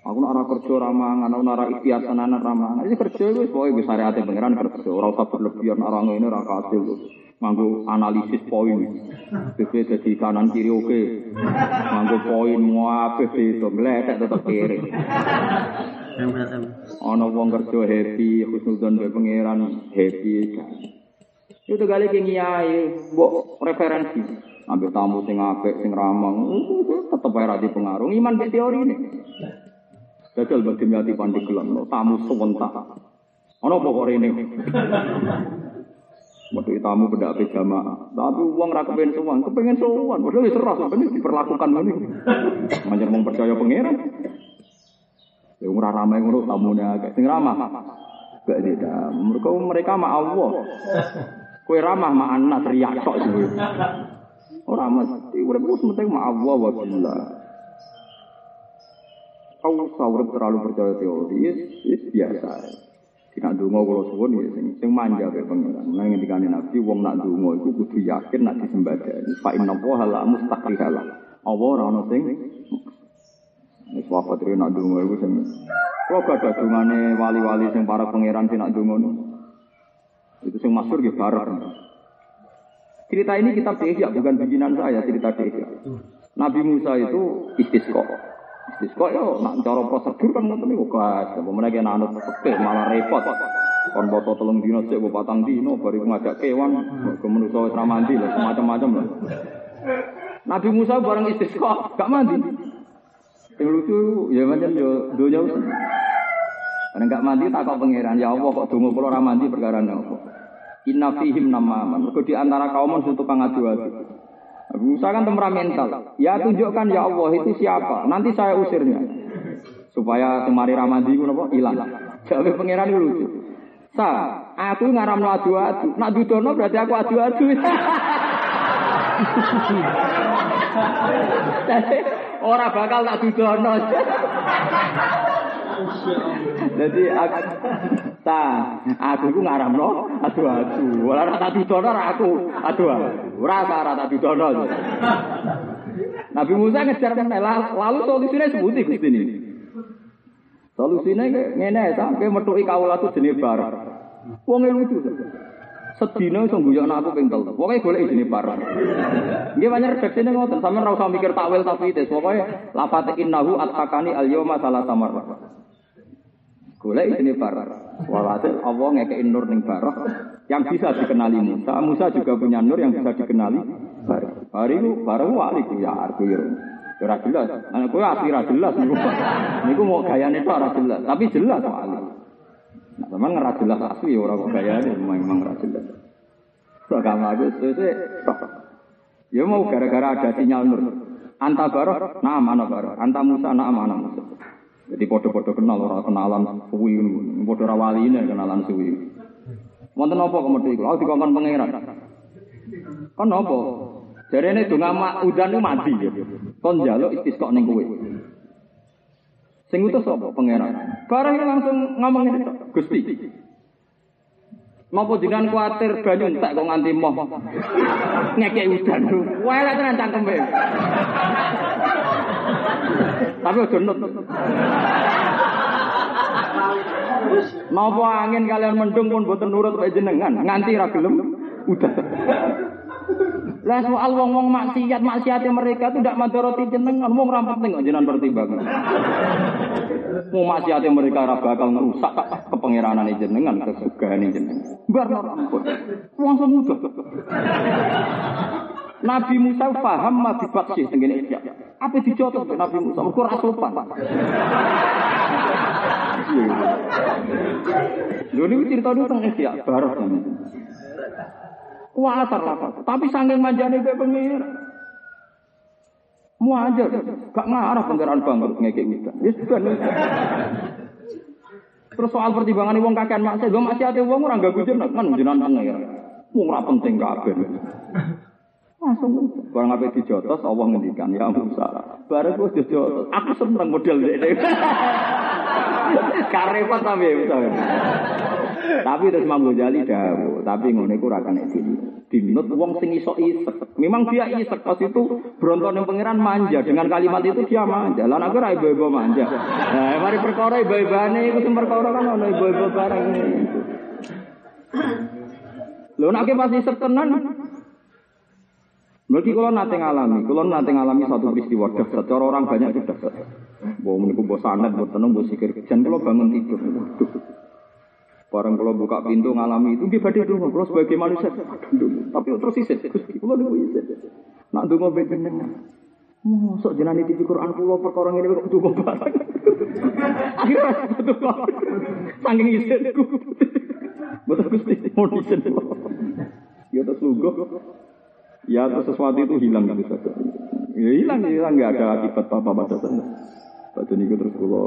Aku nak ora kerja ora mangan, aku nak ora ikhtiar tenanan ora mangan. Iki kerja wis pokoke wis syariate pangeran kerja, ora usah berlebihan ora ngene ora kasil. Nganggo analisis poin. BP dadi kanan kiri oke. Nganggo poin muapeh itu meletek tetep kiri. Ana wong kerja happy, khusnudzon be pangeran happy. Itu kali ki ngiyai, mbok referensi. Ambil tamu sing apik, sing ramah, tetep ae ra pengaruh. Iman mek teori ini. Jajal bagi mati pandi gelem, tamu sewentak. Ono apa kok rene? Metu tamu beda ape jamaah. Tapi uang ra kepen sowan, kepengen sowan. Padahal wis serah sampeyan diperlakukan ngene. Manjer mung percaya pangeran. Ya ora ramai ngono tamune akeh. Sing ramah. Gak tidak. Mereka mereka mah Allah. Kue ramah mah anak riak tok Ora mesti urip ku sementing ma Allah wa. Kau sahur terlalu percaya teori, is biasa. Tidak dungo kalau suwun ya sing sing manja kayak pangeran. Nang ngendikane Nabi wong nak dungo iku kudu yakin nak disembadani. Fa inna Allah la mustaqrihala. Allah ora ono sing Wis wafat rene nak dungo iku sing Kalau gak ada dungane wali-wali sing para pangeran sing nak dungo Itu sing masyhur nggih bareng. Cerita ini kita Ihya, bukan bikinan saya, cerita Ihya. Nabi Musa itu istisqa. Istisqa ya nak cara prosedur kan ngoten niku gas. Apa meneh anut fikih malah repot. Kon foto telung dino sik mbok patang dino bari ngajak kewan, ke manusa wis mandi lho, macam-macam lho. Nabi Musa bareng istisqa, gak mandi. Yang lucu ya macam yo donya. Karena gak mandi tak kok pangeran, ya Allah kok donga kula ra mandi perkara apa. Inna fihim namaman. Di antara kaum itu tukang adu-adu. Musa kan temperamental. Ya tunjukkan ya Allah itu siapa. Nanti saya usirnya. Supaya semari ramadi itu apa? Hilang. Jadi pangeran lucu. Sa, aku ngaram adu-adu. Nak dudono berarti aku adu-adu. Orang bakal tak dudono. Jadi aku ta, aku iku ngaramno adu-adu. Ora ora tak dudono aku adu-adu. Ora ora tak dudono. Nabi Musa ngejar meneh lalu solusinya sebuti Gusti ini. Solusinya ngene sampai metuki kawula tu jenis bar. Wong lucu. Sedina iso guyokno aku ping telu. Pokoke golek jenenge bar. Nggih banyak redaksine ngoten, sampeyan ora usah mikir takwil tafsir. Pokoke lafat innahu atakani al yauma salah samar. Golek isine barok. Walhasil Allah ngekei nur ning barok yang bisa dikenali Musa. Musa juga punya nur yang bisa dikenali barok. Hari itu barok wali ya aku ya. Ora jelas. Anak kowe asli ora jelas niku. Niku mau gayane itu ora jelas, tapi jelas wali. Nah, memang ora jelas asli ora kok gayane memang ora jelas. Gak mau sese. Ya mau gara-gara ada sinyal nur. Anta barok, nah mana barok. Anta Musa, nah mana Musa. Jadi podo-podo kenal orang kenalan suwi podo rawali ini kenalan suwi. Wonten apa kemudian itu? Aku dikongkon pangeran. Kan apa? Jadi ini mak udan itu mati. Kon jaluk istisqa ning kowe. Sing utus apa pangeran? Barang langsung ngomong ini Gusti. Napa jenengan kuatir banyu entek kok nganti moh. Ngekek udan. Wae lek tenan cangkeme. Tapi ojo nut. Napa angin kalian mendung pun boten nurut wae jenengan, nganti ra gelem udah. Lah soal wong-wong maksiat, maksiate mereka itu tidak madoroti jenengan, wong ra penting kok jenengan pertimbangan. Wong maksiate mereka ora bakal ngerusak kepengeranan jenengan, kesugahan jenengan. Bar ampun. Langsung udah. Nabi Musa paham mati baksi tengene isya. Apa dicotot Nabi Musa? Mergo ora sopan. Lho cerita niku teng isya barok. Kuatar lah, tapi sanggeng manjane kowe pengir. Mu aja, gak ngarah pangeran bangkrut ngekek kita. Wis ben. Terus soal pertimbangan wong kakean maksiat, wong maksiat wong ora gak jenengan kan jenengan pangeran. Wong penting kabeh. Langsung barang apa dijotos Allah ngendikan ya Musa. Barang gue dijotos, aku seneng model ini. Karepot tapi Musa. Tapi terus Imam Ghazali dahulu, tapi ngono iku kena di dinut wong sing iso isek. Memang dia isek pas itu bronton yang pangeran manja dengan kalimat itu dia manja. Lah aku ora ibu-ibu manja. Nah, mari perkara ibu-ibane iku perkara kan ono ibu-ibu barang. Lho nek pas isek Mungkin kalau nanti ngalami, kalau nanti ngalami satu peristiwa dahsyat, cara orang banyak itu dahsyat. Bawa meniku bawa sanat, bawa tenang, bawa sikir. Jangan kalau bangun tidur, waduh. Barang kalau buka pintu ngalami itu, dia badai dulu. Kalau sebagai manusia, tapi terus isit. Kalau dulu isit. Nak ndonga mbek jenengan. Mosok jenengan iki Quran kula perkara ngene kok ndonga bareng. Akhirnya betul Saking isinku. Betul Gusti, mau isin. Ya terus. Ya terus sesuatu itu hilang gitu saja. Ya hilang, hilang nggak ada akibat apa pada sana. Pada niku terus kula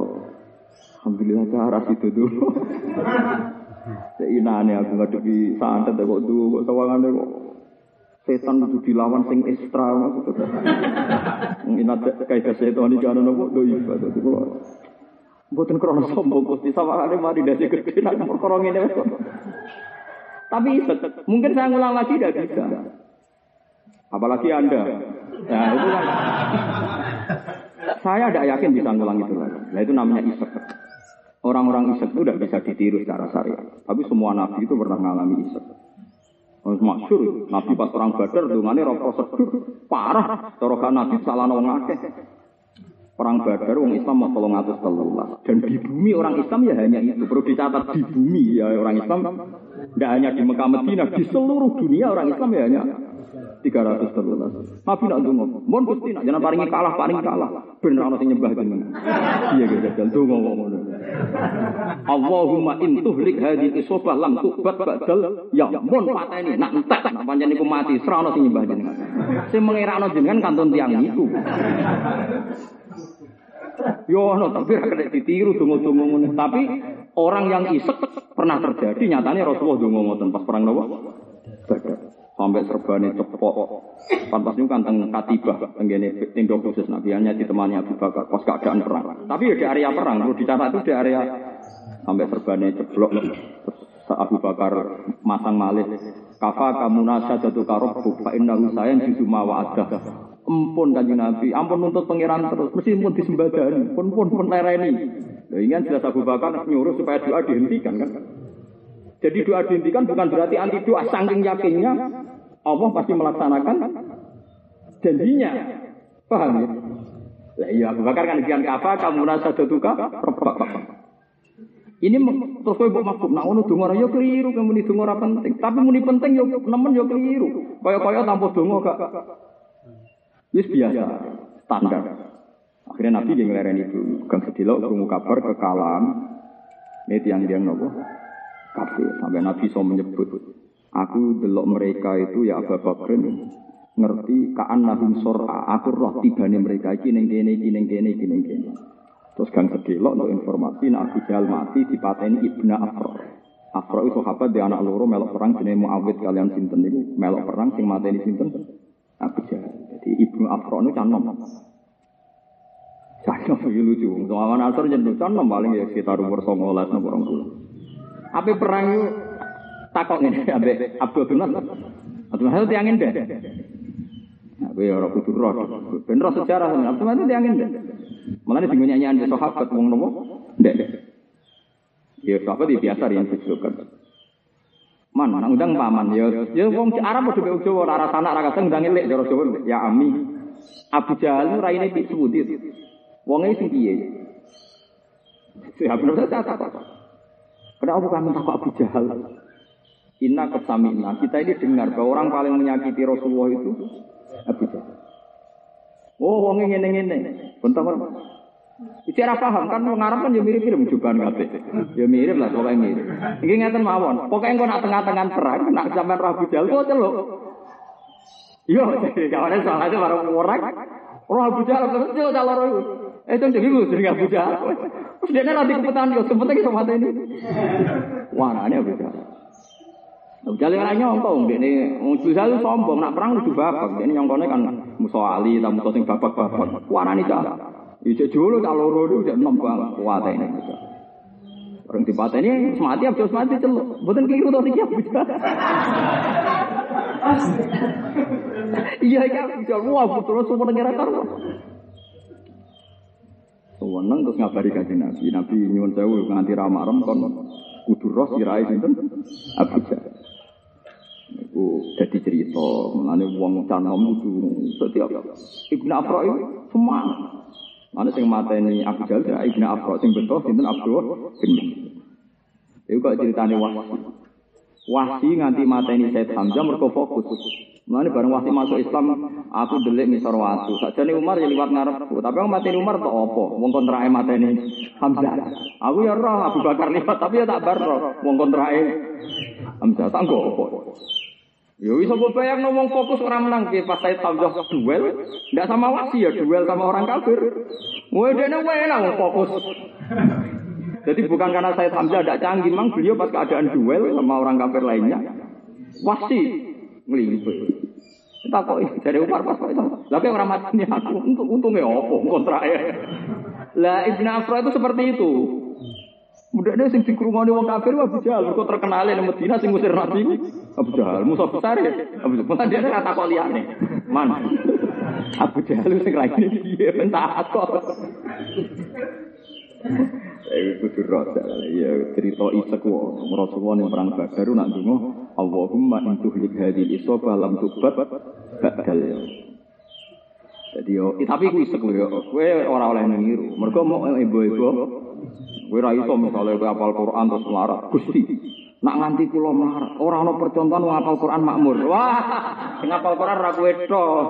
Alhamdulillah cara itu dulu. Seinane aku ngadepi santet kok dulu kok sawangane kok setan itu dilawan sing ekstra maksudnya. Inat kayak setan iki ana nopo do iba dadi kok. Mboten krono sombong Gusti sawangane mari dadi gede nak perkara wis. Tapi mungkin saya ngulang lagi tidak bisa. Apalagi Anda. Nah, itu kan. Saya tidak yakin bisa ngulang itu lagi. Nah, itu namanya isek. Orang-orang isek itu tidak bisa ditiru secara syariat. Tapi semua nabi itu pernah mengalami isek. Masyur, nabi pas perang badar, dungane roh prosedur, parah. Corokan nabi salah nong Perang Badar orang Islam mau tolong atas telulas. Dan di bumi orang Islam ya hanya itu. Perlu dicatat di bumi ya orang Islam. Tidak hanya di Mekah Medina, di seluruh dunia orang Islam ya hanya 300 telulas. Nabi nak dungo, mohon gusti nak jangan paringi kalah, paling kalah. Bener orang sing nyembah jenengan. Iya gitu, dan dungo ngono. Allahumma in tuhlik hadhihi isobah lam tubat badal ya mon pateni nak entek nak pancen iku mati serana sing nyembah jenengan. Sing mengirakno jenengan kantun tiang iku. Yo no, tapi ra kena ditiru ngono. Tapi orang yang isek pernah terjadi nyatanya Rasulullah donga ngoten pas perang nopo? Sampai serbane cepok. Pantas niku kan teng katibah tenggene tindok khusus Nabi ditemani Abu Bakar pas keadaan perang. Tapi ya di area perang, perlu dicatat itu di area sampai serbane ceblok. Abu Bakar masang malih kafa kamu nasa jatuh karobuk fa innahu sayan jisu mawa ada Empun kanjeng Nabi, ampun nuntut pangeran terus, mesti pun disembadani, pun pun pun lereni. Nah, ingin jelas Abu Bakar nyuruh supaya doa dihentikan kan. Jadi doa dihentikan bukan berarti anti doa, saking yakinnya Allah pasti melaksanakan janjinya. Paham ya? Lah iya Abu Bakar kan kian kafa kamu nasa jatuka ini terus kowe mbok maksud nak ngono donga ya keliru kamu muni donga penting. Tapi muni penting yo nemen yo keliru. Kaya-kaya tanpa donga gak Wis biasa, standar. Akhirnya Nabi yang ngelereni itu. Gang sedilo krungu kabar kekalahan. Ini tiang-tiang nopo. Kafir. Sampai Nabi so menyebut. Aku delok mereka itu ya Abu Bakr ngerti kaan nahum sor'a. Aku roh tibane mereka iki ning kene iki ning kene iki ning kene. Terus gang sedilo untuk informasi nak Abu Jahal mati dipateni Ibnu Afro. Afro itu sahabat di anak loro melok perang jenenge Muawid kalian sinten niku melok perang sing mateni sinten Abu Jahal. Jadi Ibnu Afro itu canom. Canom itu lucu. Soalnya Nasr jeneng canom paling ya sekitar umur 19 nopo 20. Apa perang itu takok ini abe Abdul bin Nasr. Abdul Nasr tiangin deh. Nah, gue orang kudu roh. Ben roh sejarah Abdul Nasr tiangin deh. Malah di nyanyian di sahabat wong nopo. Dek. Ya sahabat ya biasa yang disebutkan. Man, nang undang paman ya. Ya wong Arab padha mek Jawa ora sanak ora kaseng undang elek cara Jawa. Ya ami. Abu Jahal raine pik sebudit. Wonge sing piye? Ya bener tak apa. Kenapa kamu takut Abu Jahal? Inna kesamina. Kita ini dengar bahwa orang paling menyakiti Rasulullah itu Abu Jahal. Oh, wonge ngene-ngene. Bentar, Bicara paham kan wong Arab kan ya mirip-mirip jubahan kabeh. Ya mirip lah pokoke mirip. Iki ngeten mawon. Pokoke engko nak tengah-tengah perang nak sampean Rabu Jal kok celuk. Yo, kawane soalnya baru orang. Roh Abu Jahal terus celuk calon. Eh itu jadi lu sering Abu Jahal. Terus dia nanti keputan yo sempet iki sama ini. Wah, ini Abu Jahal. Abu Jahal ora nyongkong, ini Abu Jahal sombong, nak perang lucu babak. Ini nyongkone kan musuh Ali, tak musuh sing babak-babak. Warani cah. Ijek dulu tak loro banget kuat ini. Orang di pantai ini semati abis semati celuk. Bukan keliru tuh tiga Iya ya, bisa wah betul semua negara karuan. Sewenang terus ngabari kaji Nabi. Nabi nyuwun sewu nganti ramarem kon kudu roh sirai sinten Abu Jahal. Iku jadi cerita, uang canom itu setiap Ibnu Afra itu semua Mana sing mateni Abu Jahal ya Ibnu Afra sing betul sinten Abdul bin Iku kok ceritane Wahsi. Wahsi nganti mateni Said Hamzah mergo fokus. Mulane bareng waktu masuk Islam, aku delik ngisor watu. Sakjane Umar ya liwat ngarepku, tapi aku mati Umar tak apa? Wong kontrake mateni Hamzah. Aku ya roh Abu Bakar liwat, tapi ya tak bar roh. Wong kontrake Hamzah tak apa. Ya bisa gue bayang ngomong fokus orang menang pas saya Hamzah duel, ndak sama wasi ya duel sama orang kafir. Wah dia enak fokus. Jadi bukan karena saya Hamzah tidak canggih, memang beliau pas keadaan duel sama orang kafir lainnya, wasi ngelipet. Tak kok dari Umar pas itu. Lagi orang mati aku untuk untungnya opo kontra ya. Lah Ibn Afra itu seperti itu. Mudah deh sing dikrungoni wong kafir Abu Jahal kok terkenal di Medina sing ngusir Nabi Abu Jahal musuh besar ya. Abu Jahal dia kata kok liyane. Man. Abu Jahal sing lain piye ben tak kok. Eh kudu rasa ya cerita isek wae. Rasulullah ning perang Badar nak ndonga Allahumma in tuhlik hadhil isabah lam tubat badal. Jadi yo tapi ku isek yo kowe ora oleh niru. Mergo mau ibu-ibu kowe ra iso misale kowe apal Quran terus melarat. Gusti Nak nganti kula melarat, ora ana percontohan wong apal Quran makmur. Wah, sing apal Quran ra kowe tok.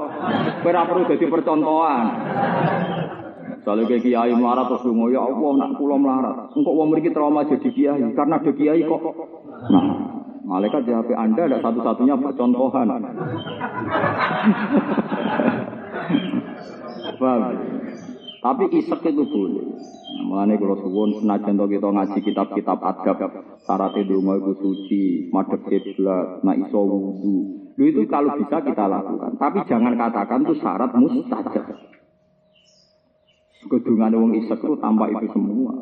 Kowe ora perlu dadi percontohan. Kalau kayak kiai melarat terus dungo ya Allah nak pulau melarat. Engkau mau mriki trauma jadi kiai karena ada kiai kok. Nah, malaikat di HP Anda ada satu-satunya percontohan. Paham? Tapi isek itu boleh. Mengenai kalau suwon senajan to kita ngaji kitab-kitab adab, syarat donga itu suci, madhep kiblat, nak iso wudu. Itu kalau bisa kita lakukan. Tapi jangan katakan itu syarat mustajab. Kedungan wong isek itu tanpa itu semua.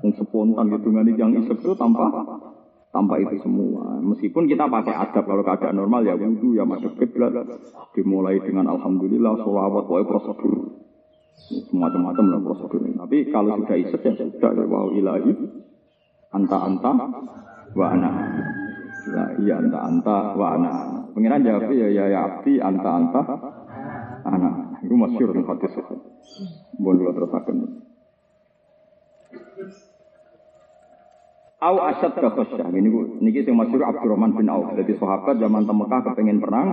Wong spontan kedungan yang isek itu tanpa tanpa itu semua. Meskipun kita pakai adab kalau keadaan normal ya wudhu ya masuk kiblat. Dimulai dengan alhamdulillah sholawat pokoknya prosedur. Semacam-macam lah prosedur. Tapi kalau sudah isek ya sudah ya wow ilahi anta anta wa ana. Ya iya anta anta wa ana. Pengiran jawab ya ya ya abdi anta anta ana. Itu masyur dengan hadis. Mohon dulu terusakan. Au asad kafasyah. Ini niki sing masyur Abdurrahman bin Auf. Jadi sahabat zaman Mekah kepengen perang.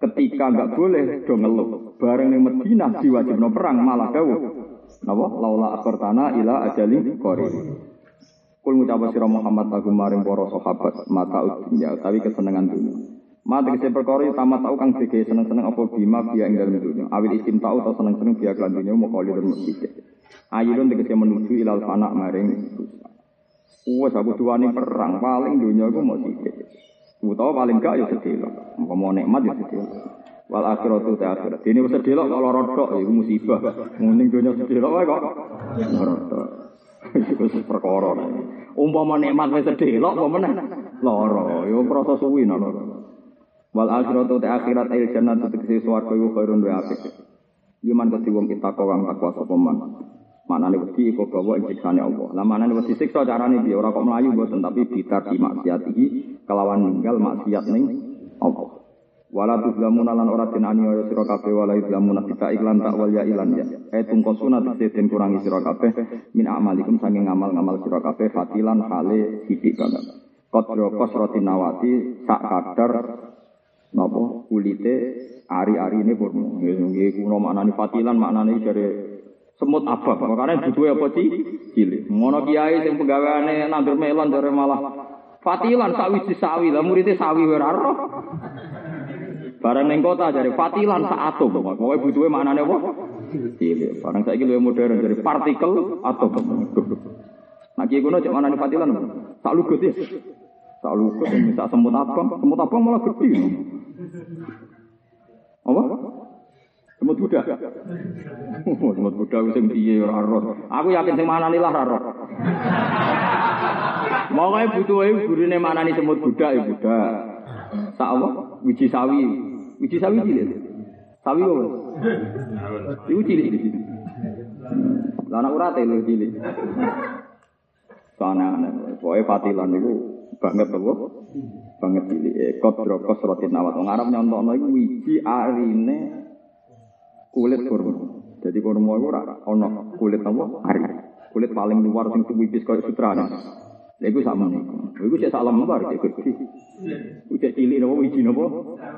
Ketika nggak boleh do ngeluh. Bareng yang Medina diwajibno perang malah dawuh. Napa? Laula akhirtana ila ajali qarib. Kul ngucap sira Muhammad lagu maring para sahabat mata dunya tapi kesenangan dunia. Mati kese perkara tamat tau kang dike seneng-seneng apa bima biya ing dalem dunya. Awil isim tau atau seneng-seneng biya kelan dunya mau kali dan mesti. Ayun tegese menuju ilal fana maring Wes aku tuani perang paling dunia iku mau sithik. Utawa paling gak ya sedelok. Mau nikmat ya sedelok. Wal akhiratu ta akhirat. Dene wis sedelok kok lara tok iku musibah. Muning dunya sedelok wae kok. Lara tok. Iku perkara. Umpama nikmat wis sedelok apa meneh? Lara. Ya proses suwi lara. Wal akhiratu ta akhirat il jannatu tegese swarga iku khairun wa apik. Yuman kedhi wong kita kok wong takwa sapa man. Manane wedi iku gawa ing siksane Allah. Lah manane wedi siksa carane piye ora kok mlayu mboten tapi bitar di maksiatihi kelawan ninggal maksiat ning Allah. Wala tuzlamuna lan ora den aniaya sira kabeh wala tuzlamuna kita iklan tak wal ya ilan ya. Eh tungkosuna den kurangi sira kabeh min amalikum saking ngamal-ngamal sira kabeh fatilan hale sithik banget. Kodro kosrotin nawati sak kadar napa kulite ari-ari ini pun nggih kuno maknane fatilan maknane dari semut abah makane butuhe apa ci cilik ngono kiai sing penggaweane nandur melon dari malah fatilan sawiji sawi lah muridnya sawi ora roh barang ning kota dari fatilan sak atom kowe butuhe maknane apa cilik barang saiki luwih modern dari partikel atom Nah, kiai kuno mana fatilan? Tak lugut ya. Tak lugut, minta semut abang. Semut abang malah gede. Apa? Semut. Oh, semut budak sing piye ora roh. Aku yakin sing manani lah ora roh. Kae butuhe gurune manani semut budak ya budak. Sak apa? Wiji sawi. Wiji sawi cilik. Sawi apa? Iku cilik. Lah anak urate lho cilik. Sana aneh. Pokoknya fatilan itu banget apa? Banget cilik. Ekot drokos rotin awat. Wong Arab nyontokno iku wiji arine kulit kurma. Jadi kurma itu ora ono kulit apa? Ari. Kulit paling luar sing wipis koyo sutrane. Lha iku sama niku. Iku cek sak lembar cek gede. Cek cilik napa wiji napa?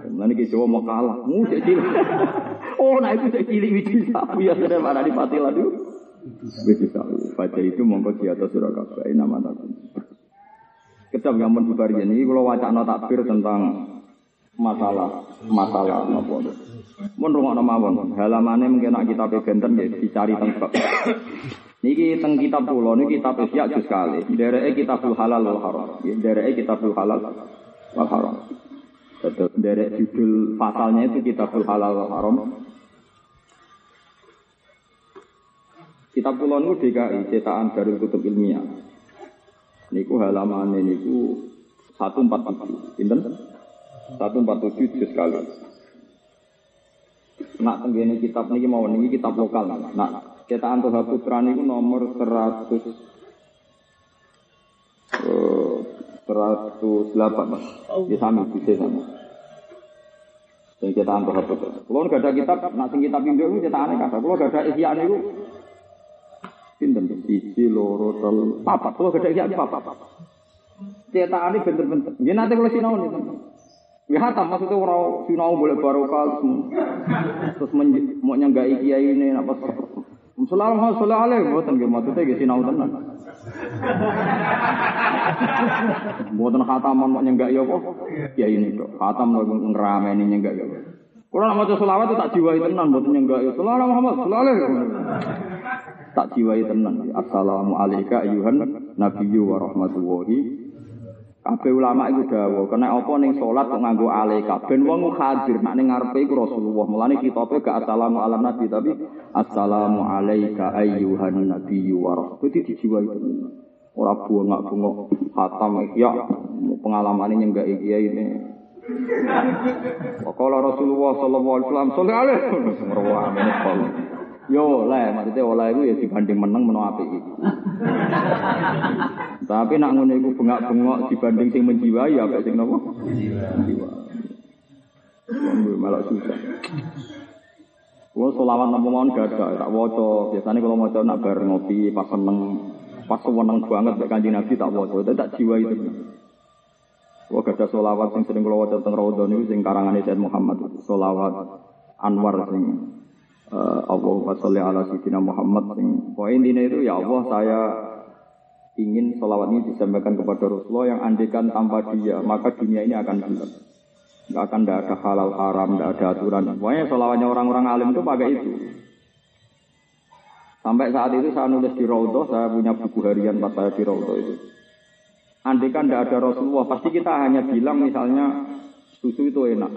Lan iki Jawa mau kalah. Mu cek cilik. Oh, nah iku cek cilik wiji sapi ya sudah mana di patilan itu. Wiji sapi. Baca itu mongko di atas surah kabeh nama takun. Ketap gampang bubarian ini kalau wacana takbir tentang masalah masalah apa Mun rungokno mawon, halamane mungkin nak kitab benten ya dicari bab. Niki teng kitab kula niki kitab Ihya juz kali. Dereke kitabul halal wal haram. Ya dereke kitabul halal wal haram. Derek judul pasalnya itu kitabul halal wal haram. Kitab kula niku DKI cetakan Darul Kutub Ilmiah. Niku halamane niku 147. Pinten? 147 juz kali. Nak tenggene kitab niki mau niki kitab lokal. Nak cetakan Toha Putra niku nomor 100 eh, 108. Ya sami bisa sama. Sing cetakan Toha Putra. Kulo gak ada kitab, nak sing kitab Indo niku cetakane kata. Kulo gak ada ihya niku pinten siji loro telu papat. Kulo gak ada ihya papat. Cetakane bener-bener. Nggih nate kulo sinau niku. Ya hatam maksudnya orang sinau boleh barokah terus men, mau nyanggai kiai ini apa Selalu selalu alih buatan gitu maksudnya gitu sinau tenan. Buatan khataman mau nyanggai ya apa? Ya ini kok khatam lagi ngerameni nyanggai ya. Kalau nak maca selawat tak jiwai tenan buatan nyanggai. Selalu Muhammad selalu tak jiwai tenan. Assalamualaikum ayuhan nabiyyu wa rahmatullahi Kabeh ulama iku dawuh, kena apa ning salat kok nganggo alaika. Ben wong hadir nek ning ngarepe iku Rasulullah. Mulane kitabe gak assalamu ala nabi tapi assalamu alaika ayyuhan nabiyyu wa rahmatullahi dijiwai tenan. Ora bungak-bungok khatam ya pengalamane nyenggak iki ini. Wakala Rasulullah sallallahu alaihi wasallam sallallahu alaihi wasallam. Yo oleh, maksudnya oleh itu ya dibanding menang menang api itu. Tapi nak ngono iku bengak-bengok dibanding sing menjiwai ya sing napa? Menjiwai. malah susah. Kulo selawat napa mawon gak ada, tak waca. Biasane kalau maca nak bar ngopi pas seneng, pas seneng banget mek Kanjeng Nabi tak waca, tak jiwa itu. Kulo gak ada selawat sing sering kulo waca teng niku sing karangane Said Muhammad. Selawat Anwar sing uh, Allahumma sholli ala sayyidina Muhammad. Sing poin ini itu ya Allah saya ingin sholawat ini disampaikan kepada Rasulullah yang andekan tanpa dia maka dunia ini akan gelap. Nggak akan tidak ada halal haram tidak ada aturan. Pokoknya sholawatnya orang-orang alim itu pakai itu. Sampai saat itu saya nulis di Raudhah saya punya buku harian pas saya di Raudhah itu. Andekan tidak ada Rasulullah pasti kita hanya bilang misalnya susu itu enak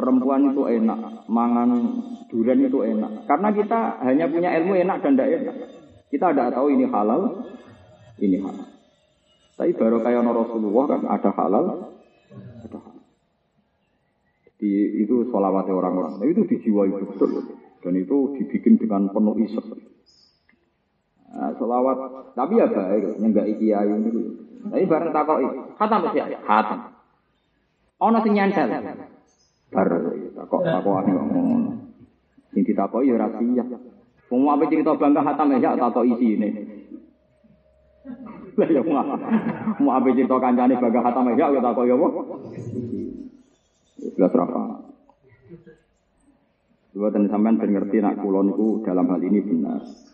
Perempuan itu enak, mangan durian itu enak. Karena kita hanya punya ilmu enak dan tidak enak. Kita tidak tahu ini halal, ini halal. Tapi baru kayak Rasulullah kan ada halal, ada halal. Di, itu sholawatnya orang-orang. Itu dijiwai betul. Dan itu dibikin dengan penuh isep. Nah, sholawat, tapi ya baik, enggak kiai ini. Tapi bareng takoi, khatam sih, khatam. Ono sing nyantel. Bar takok takokane kok ngono. Sing ditakoki ya ora siap. Wong apa cerita bangga hatam ya takok isine. Lah ya mau apa cerita kancane bangga hatam ya tak takok ya apa? Jelas rafa. Dua dan sampean ngerti nak kula niku dalam hal ini benar.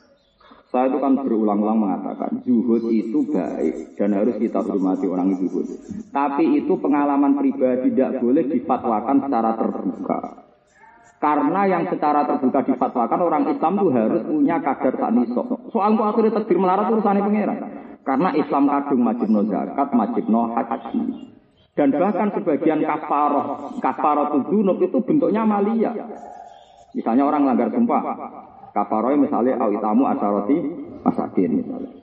Saya itu kan berulang-ulang mengatakan zuhud itu baik dan harus kita hormati orang zuhud. Tapi itu pengalaman pribadi tidak boleh difatwakan secara terbuka. Karena yang secara terbuka difatwakan orang Islam itu harus punya kadar taknisok. Soal itu akhirnya takdir melarat urusannya pengiran. Karena Islam kadung majib no zakat, majib no haji. Dan bahkan sebagian kafaroh, kafaroh tudunub itu bentuknya malia. Misalnya orang langgar sumpah, Kafaroy misalnya awitamu asaroti masakin misalnya.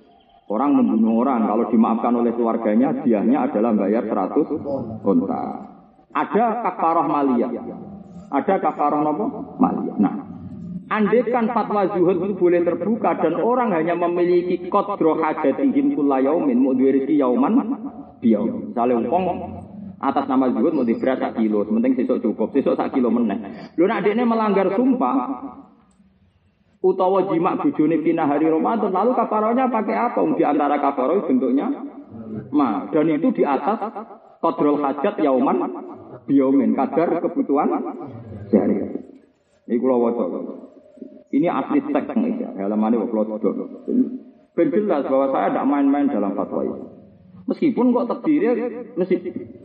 Orang membunuh orang, kalau dimaafkan oleh keluarganya, diahnya adalah bayar 100 unta. Ada kafaroh malia. Ada kafaroh nopo malia. Nah, Andaikan fatwa zuhud itu boleh terbuka dan orang hanya memiliki kodro hajatihim kulla yaumin mau rezeki yauman biyau. Misalnya umpong atas nama zuhud mau diberi sak kilo, sementing sesuk cukup, sesuk sak kilo meneh. Lu nak melanggar sumpah, utawa jima bojone kina hari Ramadan lalu kafarohnya pakai apa? Di antara kafaroh bentuknya ma dan itu di atas kodrol hajat yauman biomin kadar kebutuhan sehari. Ini wajah. Ini asli teks ya, halamannya kalau Ben jelas bahwa saya tidak main-main dalam fatwa ini. Meskipun kok terdiri, mesti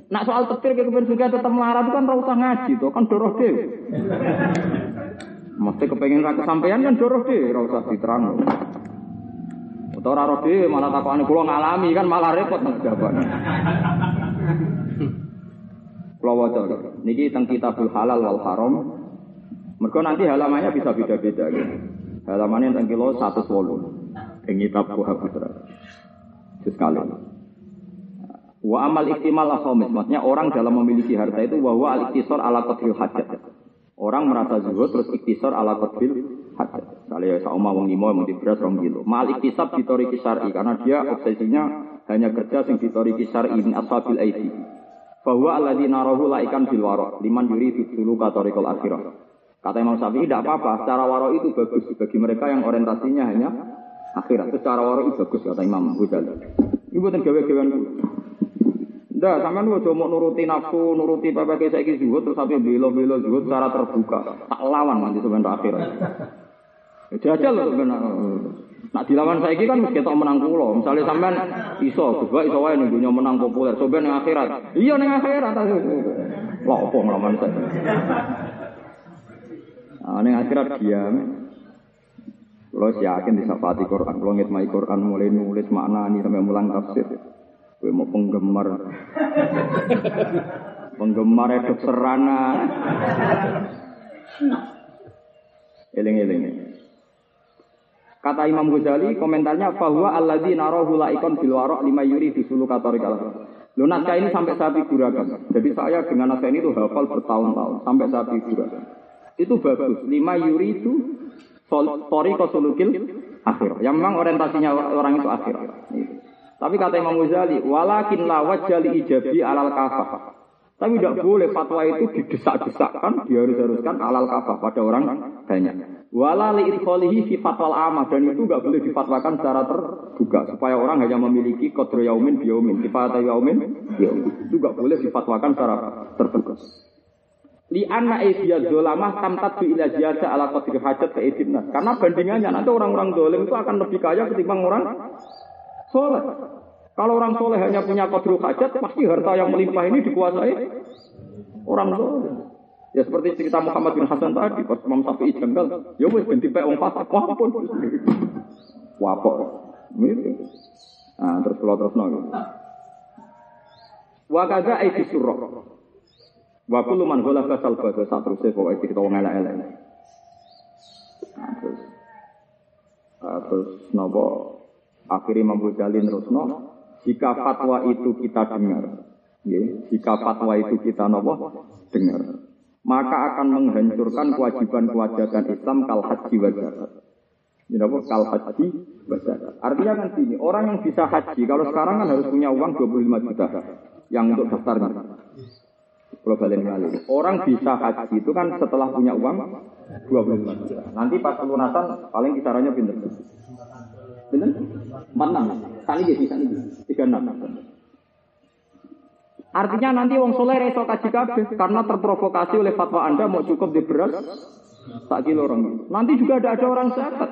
nak soal terdiri ke tetap melarat itu kan rasa ngaji tuh kan doroh deh. Mesti kepengen rakyat sampean kan doroh deh, rasa diterang. Atau raro deh malah takut kulo ngalami kan malah repot nang jawaban. Kulo waca niki tentang kitabul halal wal haram. Mereka nanti halamannya bisa beda-beda gitu. Halamannya tentang kilo satu Ing kitab Buha Putra. Sekali. Wa amal iktimal akhomis, maksudnya orang dalam memiliki harta itu bahwa al iktisor ala qadril hajat. Orang merasa zuhud terus iktisor ala qadril hajat. Misalnya ya sauma wong limo mau beras rong kilo. Mal iktisab ditori kisari karena dia obsesinya hanya kerja sing ditori kisari min ashabil aidi. Bahwa alladzina rahu laikan bil waro liman yuri dulu katorikul akhirah. Kata Imam Syafi'i tidak apa-apa, secara waro itu bagus bagi mereka yang orientasinya hanya akhirat. Secara waro itu bagus kata Imam Ghazali. Ibu buatan gawe-gawean Ndak, sampean aja mau nuruti nafsu, nuruti PPK saiki zuhud terus sampai belo-belo zuhud secara terbuka. Tak lawan nanti sebentar akhirat. Ya, jajal loh sebenarnya. Nak dilawan saiki kan mesti ketok menang kula. Misalnya sampean iso, coba iso wae ning dunya menang populer, coba ning akhirat. Iya ning akhirat. Lah opo nglawan saya. Nah, ning akhirat diam. Kalau yakin disafati Quran, kalau ngitmai Quran mulai nulis makna ini sampai mulang tafsir. Gue mau penggemar. penggemar itu serana. Eling-eling. Kata Imam Ghazali, komentarnya bahwa alladzi narahu laikon bil waraq lima yuri di sulu katorikal. Lo naskah ini sampai saat figurakan. Jadi saya dengan naskah ini tuh hafal bertahun-tahun sampai saat figurakan. Itu bagus. Lima yuri itu tori kosulukil akhir. Yang memang orientasinya orang itu akhir. Tapi kata Imam Ghazali, walakin la wajali ijabi alal kafah. Tapi tidak boleh fatwa itu didesak-desakkan, diharus-haruskan alal kafah pada orang banyak. Wala li idkhalihi fi fatwal amah dan itu nggak boleh difatwakan secara terbuka supaya orang hanya memiliki kodro yaumin biyaumin, sifat yaumin biyaumin. Itu nggak boleh difatwakan secara terbuka. Li anna aidiyah dolamah tamtat bi ila jasa ala qadri hajat ke Karena bandingannya nanti orang-orang dolim itu akan lebih kaya ketimbang orang soleh. Kalau orang soleh hanya punya kodru hajat, pasti harta yang melimpah ini dikuasai orang soleh. Ya seperti cerita Muhammad bin Hasan tadi, pas Imam Syafi'i jengkel, ya wes ganti pe wong fasik, wapun. Wapok. Nah, terus kalau terus nol. Wa kadza aiti surah. Wa kullu man ghala fasal bada satruse pokoke kita wong elek-elek. Nah, terus uh, terus nopo Akhirnya Imam Ghazali jika fatwa itu kita dengar, ya, jika fatwa itu kita nopo dengar, maka akan menghancurkan kewajiban-kewajiban Islam kal haji wa apa? Kal haji. Artinya kan sini, orang yang bisa haji, kalau sekarang kan harus punya uang 25 juta yang untuk daftarnya. Orang bisa haji itu kan setelah punya uang 25 juta. Nanti pas pelunasan paling kisarannya pinter. Enam. Kali dia bisa ini. Tiga enam. Artinya nanti wong soleh reso kaji kabeh karena terprovokasi oleh fatwa Anda mau cukup di beras tak kilo orang. Nanti juga ada ada orang zakat.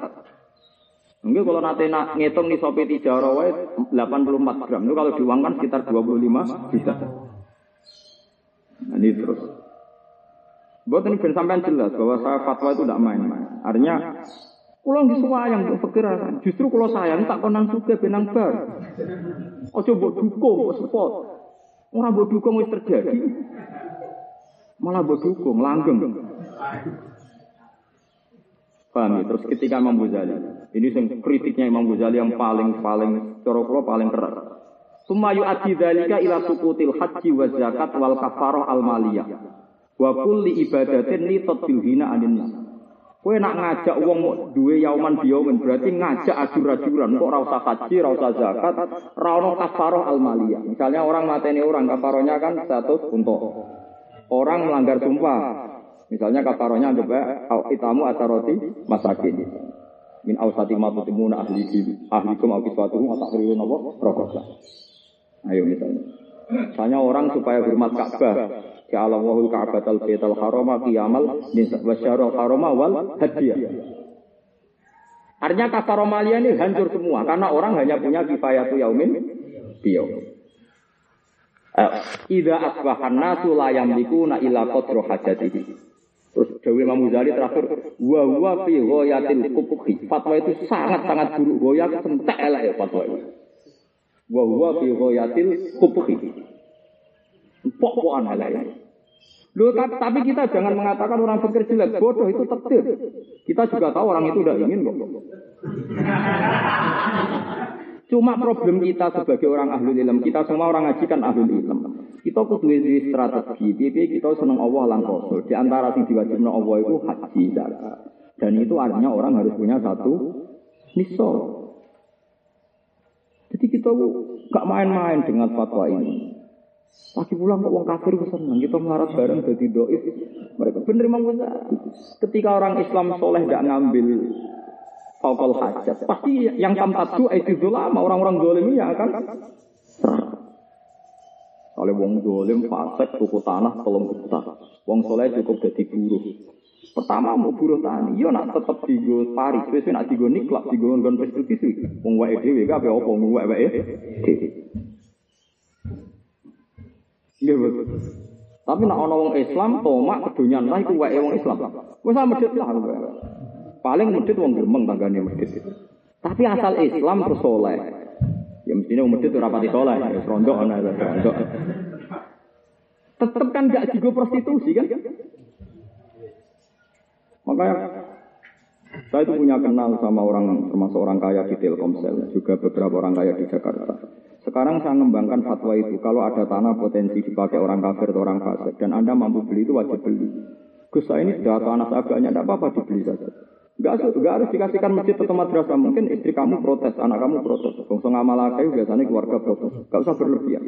Enggak kalau nanti nak ngitung nih sopi tiga rawa 84 gram itu kalau diuangkan sekitar 25 juta. Nah, ini terus. Buat ini sampai jelas bahwa saya fatwa itu tidak main-main. Artinya Kulo nggih sayang untuk pikir justru kulo sayang tak konang suke benang bar. Ojo mbok dukung support. Ora mbok dukung wis terjadi. Malah mbok dukung langgeng. Paham ya? Terus ketika Imam Ghazali, ini yang kritiknya Imam Ghazali yang paling paling cara paling keras. Sumayu adi dzalika ila sukutil haji wa zakat wal kafarah al maliyah. Wa kulli ibadatin li tadbil hina anin. Kowe nak ngajak wong duwe yauman biyaumin berarti ngajak ajur-ajuran kok ora usah haji, ora usah zakat, ora ono kafaroh almaliyah. Misalnya orang mateni orang kafarohnya kan satu untuk orang melanggar sumpah. Misalnya kafarohnya coba itamu roti masakin. Min ausati ma tutimuna ahli ahlikum au kiswatuhum napa rokosa. Ayo misalnya. Misalnya orang supaya hormat Ka'bah, Ya Allah wahul Ka'batal Baitul Harama qiyamal wasyarul harama wal hadiyah. Artinya kafaromalia ini hancur semua karena orang hanya punya kifayatu yaumin biyo. Eh, Ida asbahan nasu la yamlikuna illa qadru hajatihi. Terus Dewi Imam terakhir, wa wa fi ghayatil kubhi. Fatwa itu sangat-sangat buruk. Goya sentek elek ya fatwa itu. Wa wa fi ghayatil kubhi. Pok-pokan elek ya. Loh, tapi kita jangan mengatakan orang pikir jelek, bodoh itu takdir. Kita juga tahu orang itu tidak ingin kok. Cuma problem kita sebagai orang ahli ilm, kita semua orang ngaji kan ahli ilm. Kita kudu strategi, piye kita seneng Allah lan. Di antara sing diwajibno Allah itu haji. Dan itu artinya orang harus punya satu nisab. Jadi kita gak main-main dengan fatwa ini. Lagi pulang kok wong kafir senang kita melarat bareng jadi doif. Mereka bener Imam Ketika orang Islam soleh tidak ngambil fakal hajat, pasti yang tamtatu itu lama orang-orang dolim ya kan. Oleh wong dolim fasik tuku tanah tolong juta. Wong soleh cukup jadi buruh. Pertama mau buruh tani, yo nak tetep digo pari, wis nak digo niklak, digo nggon prostitusi. Wong wae dhewe kabeh apa wong wae wae Iya. Tapi nak ana wong Islam tomak kedonyan lah iku wae wong Islam. Wis medhit lah. Paling medhit wong gremeng tanggane medhit. Tapi asal Islam terus soleh. Ya mestinya wong medhit ora pati soleh, ya rondo ana rondo. Tetep kan gak jigo prostitusi kan? Makanya saya itu punya kenal sama orang termasuk orang kaya di Telkomsel, juga beberapa orang kaya di Jakarta. Sekarang saya mengembangkan fatwa itu. Kalau ada tanah potensi dipakai orang kafir atau orang fasik dan Anda mampu beli itu wajib beli. Gus saya ini sudah tanah agaknya, tidak apa-apa dibeli saja. Gak, gak harus dikasihkan masjid atau madrasah. Mungkin istri kamu protes, anak kamu protes. Bongso ngamal biasanya keluarga protes. Gak usah berlebihan.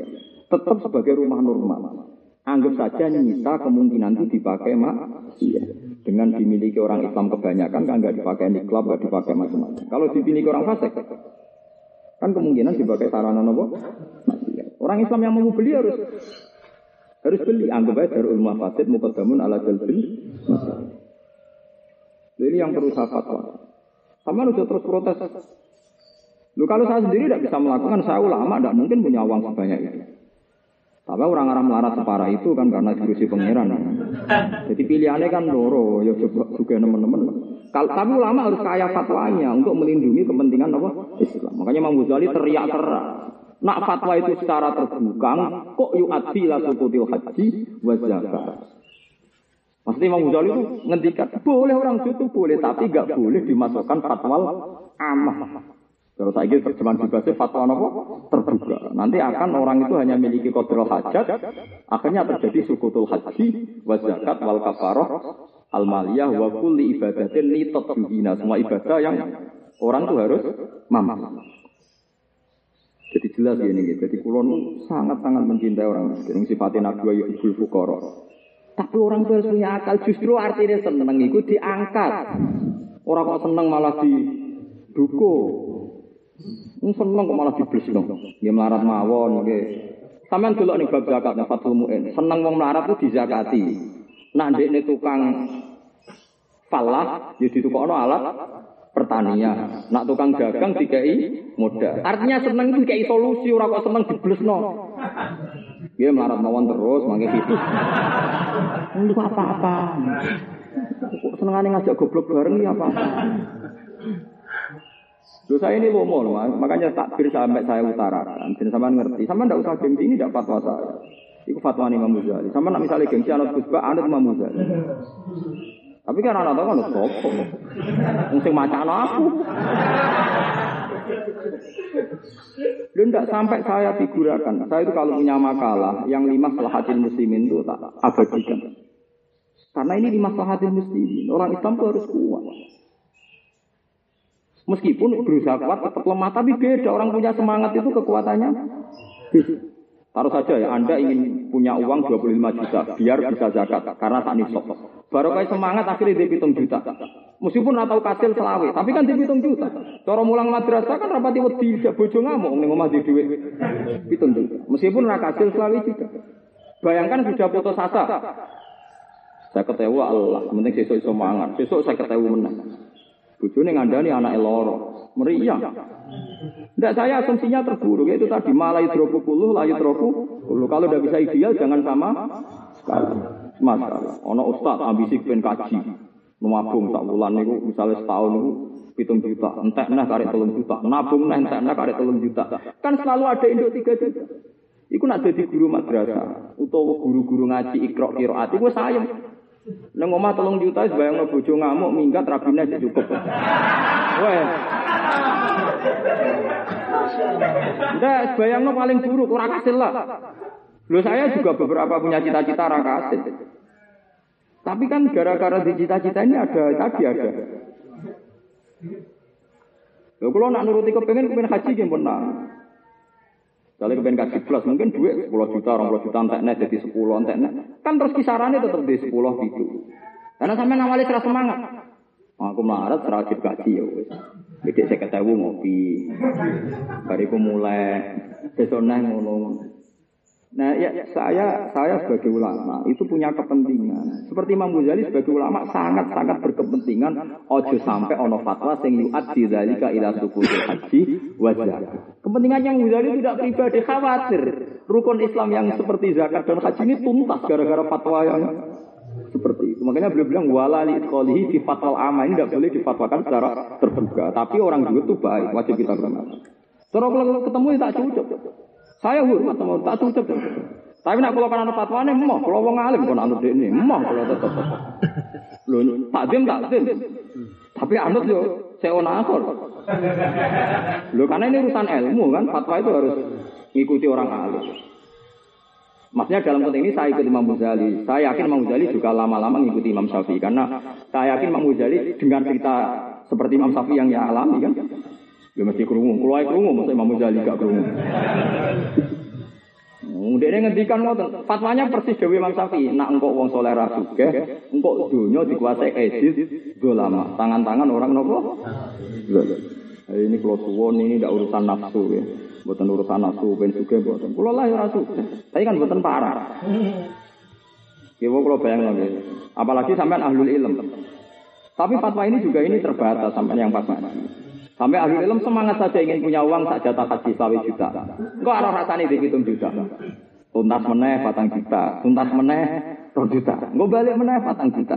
Tetap sebagai rumah normal. Anggap saja nyisa kemungkinan itu dipakai mak. Iya. Dengan dimiliki orang Islam kebanyakan kan nggak dipakai di klub, nggak dipakai macam-macam. Kalau dimiliki orang fasik, Kan kemungkinan sebagai sarana nopo. Orang Islam yang mau beli harus harus beli. Anggap aja darul mafasid mukadamun ala jalbil Ini yang perlu saya fatwa. Sama udah terus protes. Lu kalau saya sendiri tidak bisa melakukan, saya ulama tidak mungkin punya uang sebanyak itu. Tapi orang-orang melarat separah itu kan karena diurusi pangeran. Jadi pilihannya kan loro, ya coba juga teman-teman. Kalau tapi ulama harus kaya fatwanya untuk melindungi kepentingan apa? Islam. Makanya Imam Ghazali teriak keras. Nak fatwa itu secara terbuka, kok yu'adzi la sukutil haji wa. Pasti Imam Ghazali itu ngendikan, boleh orang itu boleh, tapi gak boleh dimasukkan fatwa amah. Kalau saya kira terjemahan bebasnya fatwa apa? Terbuka. Nanti akan orang itu hanya memiliki kodrol hajat, akhirnya terjadi sukutul haji, wa zakat, wal kafaroh, al maliyah, wa kulli ibadatin li tatbihina. Semua ibadah yang orang itu harus mampu. Jadi jelas ini, gitu. jadi kulon sangat-sangat mencintai orang miskin. Sifatnya nabi yubul fukoro. Tapi orang itu harus punya akal. Justru artinya seneng itu diangkat. Orang kok seneng malah didukung. Ini seneng kok malah diblesno. Nggih melarat mawon nggih. Sampeyan delok ning bab zakat nek Fathul Muin, seneng wong melarat ku dizakati. Nak ndekne tukang falah ya ditukokno alat pertanian. Nak tukang dagang dikai modal. Artinya seneng itu dikai solusi ora kok seneng diblesno. Dia melarat mawon terus mangke itu. Untuk apa-apa. Kok senengane ngajak goblok bareng ya apa-apa. Dosa ini lomo makanya takbir sampai saya utarakan. Dan sama ngerti, sama ndak usah gengsi ini dapat fatwa saya. Itu fatwa Imam Muzali. Sama nak misalnya gengsi anak kusba, anak Imam. Tapi kan anak tahu kan sopo. Mungkin macam aku. Lu ndak sampai saya figurakan. Saya itu kalau punya makalah yang lima selahatin muslimin itu tak abadikan. Karena ini lima selahatin muslimin. Orang Islam itu harus kuat. Meskipun berusaha kuat tetap lemah, tapi beda. Orang punya semangat itu kekuatannya. Taruh saja ya, Anda ingin punya uang 25 juta, biar bisa zakat, karena tak nisab. Baru kayak semangat akhirnya dia hitung juta. Meskipun nggak tahu kasil selawe, tapi kan dia hitung juta. Cara mulang madrasah kan rapati wedi bojo ngamuk ning omah di duit hitung juta. Meskipun nggak kasil selawe juga. Bayangkan sudah putus asa. Saya ketawa Allah, penting sesuk iso mangan. Sesuk saya ketawa menang. Bojone ngandani anak loro. Meriah. Tidak saya asumsinya terburuk itu tadi malah hidroku puluh, layu hidroku Kalau udah bisa ideal jangan sama sekali. Masalah. Ono ustad ambisi pengen kaji. Nabung tak bulan niku misalnya setahun niku hitung juta, entek nah karek telung juta, nabung nah entek nah karek telung juta. Kan selalu ada induk tiga juta. Iku nak jadi guru madrasah utawa guru-guru ngaji ikro kiroat iku sayang. Neng omah telung juta bayang bojo ngamuk minggat rabine cukup. Weh. Ndak bayangno paling buruk ora kasil lah. Loh saya juga beberapa punya cita-cita ora. Tapi kan gara-gara di cita-cita ini ada tadi ada. Loh kalau nak nuruti kepengen kepengen haji benar. Kalau kepengen kaji plus mungkin duit 10 juta, 20 juta enteknya jadi 10 enteknya. Kan terus kisarannya tetap di 10 gitu. Karena sampai nawali serah semangat. Aku melarat serajib gaji ya wis. Jadi saya ketemu ngopi. Bariku mulai besok ngono. Nah, ya saya saya sebagai ulama itu punya kepentingan. Seperti Imam Ghazali sebagai ulama sangat-sangat berkepentingan ojo sampai ono fatwa sing yu'addi dzalika ila sukul haji wajah. Kepentingan yang Ghazali tidak pribadi khawatir rukun Islam yang seperti zakat dan haji ini tuntas gara-gara fatwa yang seperti itu. Makanya beliau bilang wala li idkhalihi fi fatwal amma ini tidak boleh difatwakan secara terbuka. Tapi orang juga itu baik, wajib kita hormati. Kalau ketemu ya tak cukup. Saya hormat sama tak tutup. Tapi nak kalau kan anak fatwane emoh, kalau wong alim kon anut ini, emoh kalau tetep. Lho, takdim takdim. Tapi anut yo saya akor. Lho karena ini urusan ilmu kan, fatwa itu harus ngikuti orang alim. Maksudnya dalam konteks ini saya ikut Imam Ghazali. Saya yakin Imam Ghazali juga lama-lama mengikuti Imam Syafi'i karena saya yakin Imam Ghazali dengan cerita seperti Imam Syafi'i yang ia alami kan, Ya mesti kerungu. Kalau ayo kerungu, masa Imam Ghazali gak kerungu. Dia ini ngendikan ngoten, fatwanya persis Dewi Imam Syafi'i. Nak engkau wong soleh rasuke, engkau dunia dikuasai edit, lama. Tangan-tangan orang nopo. Ini kalau suwon ini tidak urusan nafsu ya. Buatan urusan nafsu, ben suge buatan. Kalau lah ya rasu, tapi kan buatan parah. Ya kalau bayang lagi, apalagi sampai ahlul ilm. Tapi fatwa ini juga ini terbatas sampai yang pas Sampai ahli ilmu semangat saja ingin punya uang tak jatah haji sawi juta. Kok arah rasanya dihitung juta. Tuntas meneh patang juta, tuntas meneh roh juta. Gue balik meneh patang juta.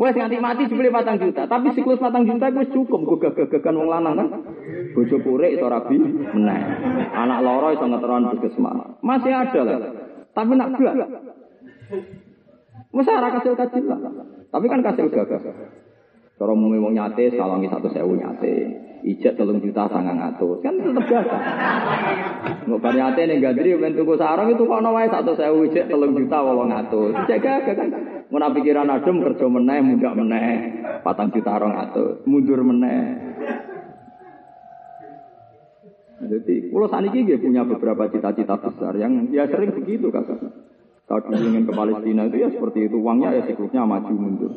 Wes nganti mati dibeli patang juta, tapi siklus patang juta gue cukup gue gagah-gagahan wong lanang kan. Bojo pure itu rabi meneh. Anak loro itu ngeteron puskesmas. Masih ada lah. Tapi nak belas. Masa arah kecil lah. Tapi kan kasil gagah. Cara mau wong nyate sawangi satu sewu nyate ijat tolong juta sangang atus. Kan tetap pada hati nih gadri ben tuku sarang itu kok nawai satu saya ijat tolong juta wolong atus. Jaga kan. Mau pikiran adem kerja meneh muda meneh. Patang juta orang atus. Mundur meneh. Jadi kalau saat ini punya beberapa cita-cita besar yang ya sering begitu kakak saat ingin ke Palestina itu ya seperti itu. Uangnya ya siklusnya maju mundur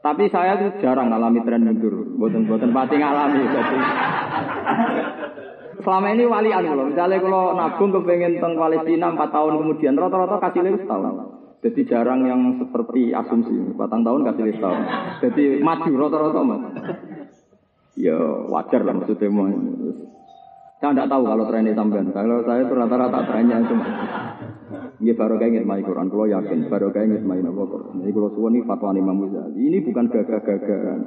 tapi saya tuh jarang ngalami tren mundur, buatan-buatan pati ngalami. Jadi selama ini walian kalau misalnya kalau nabung kepengen teng Palestina empat tahun kemudian rata-rata kasih setahun. Jadi jarang yang seperti asumsi, batang tahun kasih setahun. Jadi maju rata-rata mas. Ya wajar lah maksudnya mau. Saya tidak tahu kalau trennya sampean. Kalau saya itu rata-rata trennya itu. Ini baru kayak ngitmai Quran, kalau yakin baru kayak ngitmai Nabi Quran. Jadi kalau suwon ini fatwa Imam Muzali, ini bukan gagah-gagahan.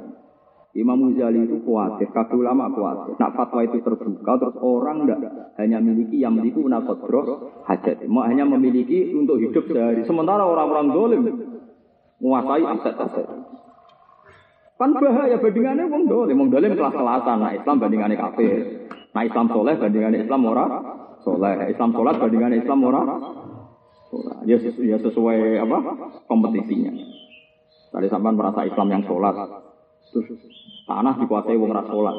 Imam Muzali itu khawatir, kafir ulama khawatir. Nak fatwa itu terbuka, terus orang tidak hanya memiliki yang memiliki unakodro hajat. Mau hanya memiliki untuk hidup sehari. Sementara orang-orang dolim menguasai aset-aset. Kan bahaya bandingannya wong dolim. Wong dolim kelas-kelasan. Nah Islam bandingannya kafir. Nah Islam soleh bandingannya Islam ora soleh. Islam sholat bandingannya Islam ora Ya, ya sesuai apa kompetisinya. Tadi sampai merasa Islam yang sholat, terus tanah dikuasai wong ras sholat.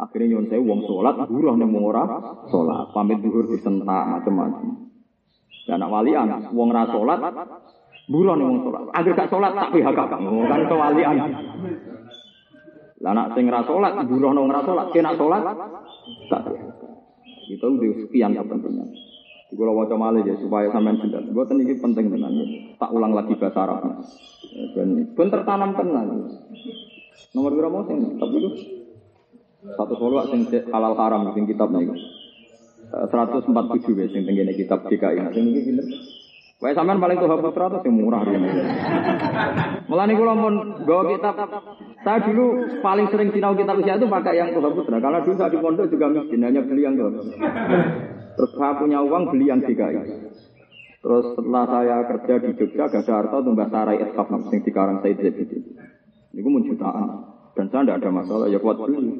Akhirnya nyon saya wong sholat, buruh wong ora sholat, pamit duhur disentak macam-macam. Dan anak walian, wong ras sholat, Buruh wong sholat. Agar gak sholat tak PHK. Kan kewalian. Lah nak sing ra sholat, buruh nang ra sholat, kena sholat tak Itu udah sekian kepentingan. Di kalau waca malih ya supaya sampean jelas. Buat ini penting tenan ya. Tak ulang lagi bahasa Arab. Dan pun tertanam tenan. Nomor berapa sing tapi itu satu solo sing halal haram sing kitab nih. 147 ya sing tenggene kitab DKI. Nah sing iki. Wae sampean paling tuh putra atau sing murah ini. Mulane kula mun nggawa kitab saya dulu paling sering sinau kitab usia itu pakai yang tuh putra karena dulu saya di pondok juga miskin hanya beli yang tuh. Terus saya punya uang beli yang DKI. Terus setelah saya kerja di Jogja, gak ada harta tumbah sarai eskaf sing di Karang Said Zaid itu. Ini pun jutaan. Dan saya tidak ada masalah, ya kuat beli.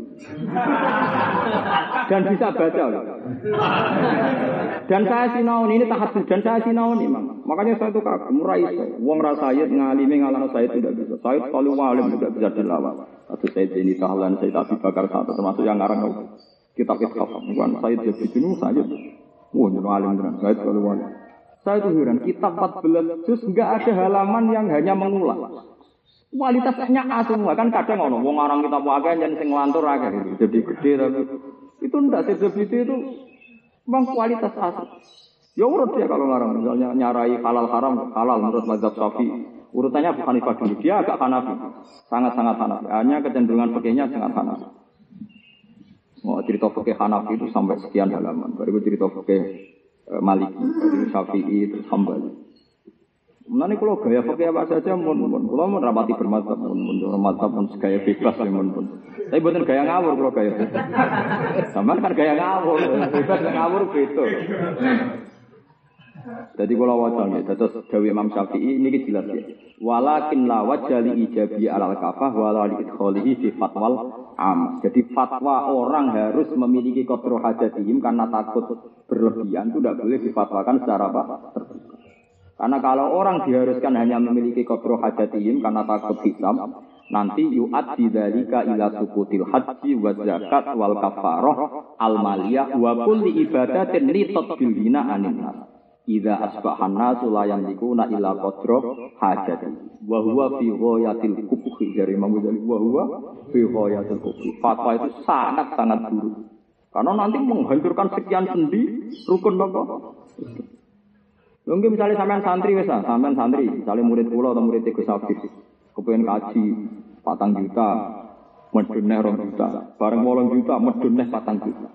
Dan bisa baca. Loh. Dan saya sinau ini tahap dan saya sinau ini, Mang. Makanya saya itu kagum, murah. Uang rasa ayat ngalimi ngalang saya tidak bisa. Saya selalu walim tidak bisa dilawan. Atau saya ini tahlan, saya tak bakar satu termasuk yang ngarang kitab ikhaf. Bukan saya jadi jenuh saya. Wah, jenuh alim benar. Saya selalu walim. Saya itu heran, kitab 14 juz enggak ada halaman yang hanya mengulang. Kualitasnya A semua kan kadang ngono, wong orang kita pakai yang sing ngelantur aja gitu. Jadi gede tapi itu ndak sejebiti itu memang kualitas A. Ya urut dia kalau ngarang misalnya nyarai halal haram halal menurut mazhab Syafi'i. Urutannya bukan Hanifah dulu, dia agak Hanafi. Sangat-sangat Hanafi. Hanya kecenderungan pakainya sangat Hanafi. Oh, cerita fakih Hanafi itu sampai sekian halaman. Baru cerita fakih eh, Maliki, Syafi'i, terus Hambali. Nanti kalau gaya pakai apa saja, mun mun. Kalau mau rapati bermata, mun mun bermata pun gaya bebas ya mun mun. Tapi bukan gaya ngawur kalau gaya. Sama kan gaya ngawur, bebas ngawur gitu. Jadi kalau ya, terus Dewi Imam Syafi'i ini jelas ya. Walakin la wajali ijabi alal kafah wala li idkholihi fi fatwal am. Jadi fatwa orang harus memiliki kodro hajatihim karena takut berlebihan itu tidak boleh difatwakan secara apa? Karena kalau orang diharuskan hanya memiliki kodro hajatihim karena takut hisam, nanti yu'ad didalika ila sukutil haji wa zakat wal kafaroh al maliyah wa kulli ibadatin li tatbilina anin nas. Idza asbahan nasu la yamlikuna illa qadra hajati. Wa huwa fi ghayatil kubhi dari Imam Ghazali wa huwa fi ghayatil kubhi. Fatwa itu sangat sangat buruk. Karena nanti menghancurkan sekian sendi rukun bapak. Mungkin misalnya sampean santri wes sampean santri, misalnya murid kula atau murid Gus Afif, kepengen kaji patang juta, meduneh rong juta, bareng wolong juta, meduneh patang juta.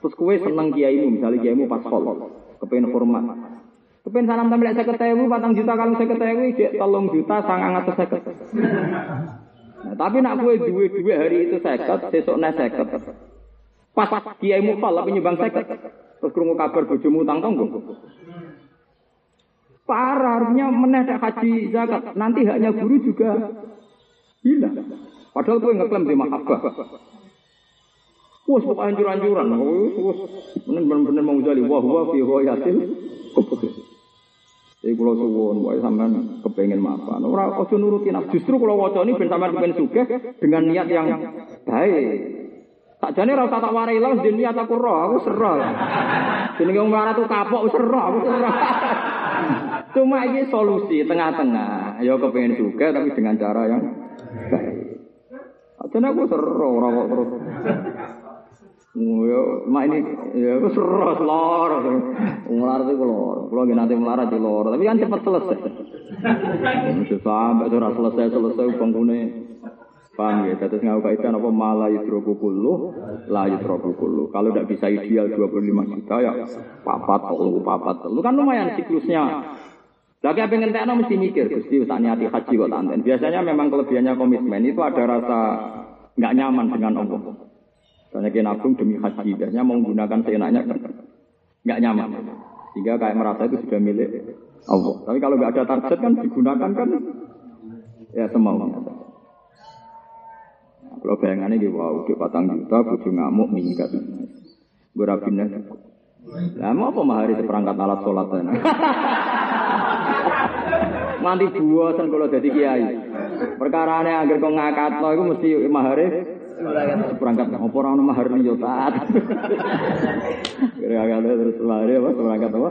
Terus kue seneng kiaimu, misalnya kiaimu pas kol, kepengen hormat. Kepengen salam tampil saya ketemu, patang juta kalau saya ketemu, cek tolong juta, sangang atau saya Nah, tapi nak kue duwe duwe hari itu seket, besok nih seket. Pas kiaimu kol, tapi nyumbang seket. Terus kerungu kabar bojomu utang tonggo. Parah, artinya menedak haji zakat. Nanti haknya guru juga hilang. Padahal gue ngeklaim di mahabbah. Wah, pokoknya hancur-hancuran. Wah, bener-bener mau jadi. Wah, wah, fi yasin. Keputus. Jadi kalau suwon, wah sampean kepengen maafan. Orang ojo nuruti nafsu. Justru kalau wajah ini ben sampean kepengen dengan niat yang baik. Tak jane ora tak warai lah niat aku roh, aku serah. Jenenge wong melarat tuh kapok serah, aku serah. Cuma ini solusi tengah-tengah. Ya kepengen juga tapi dengan cara yang baik. Aku seru orang kok terus. Ya, mak ini ya aku seru lor. Melarat itu lor. Kalau nanti melarat itu lor. Tapi kan cepat selesai. Sampai sudah selesai selesai bangunnya. Paham ya? Nggak kaitan apa malah yudroku kulu, lah yudroku. Kalau tidak bisa ideal 25 juta ya papat, telu, papat, telu kan lumayan siklusnya. Lagi apa yang mesti mikir, Gusti tak niati haji kok tanten. Biasanya memang kelebihannya komitmen itu ada rasa nggak nyaman dengan Allah. Soalnya kita nabung demi haji, biasanya mau menggunakan seenaknya kan nggak nyaman. Sehingga kayak merasa itu sudah milik Allah. Tapi kalau nggak ada target kan digunakan kan ya semaunya. Kalau bayangannya gitu, wow, di patang juta, buju ngamuk, minggat. Gue rapinnya. Lah mau apa mahari seperangkat alat sholat Nanti buatan kalau jadi kiai. Perkara ini agar kau ngakat lo, itu mesti mahari seperangkat apa orang mahar yo taat. Kira-kira terus mahari apa seperangkat apa?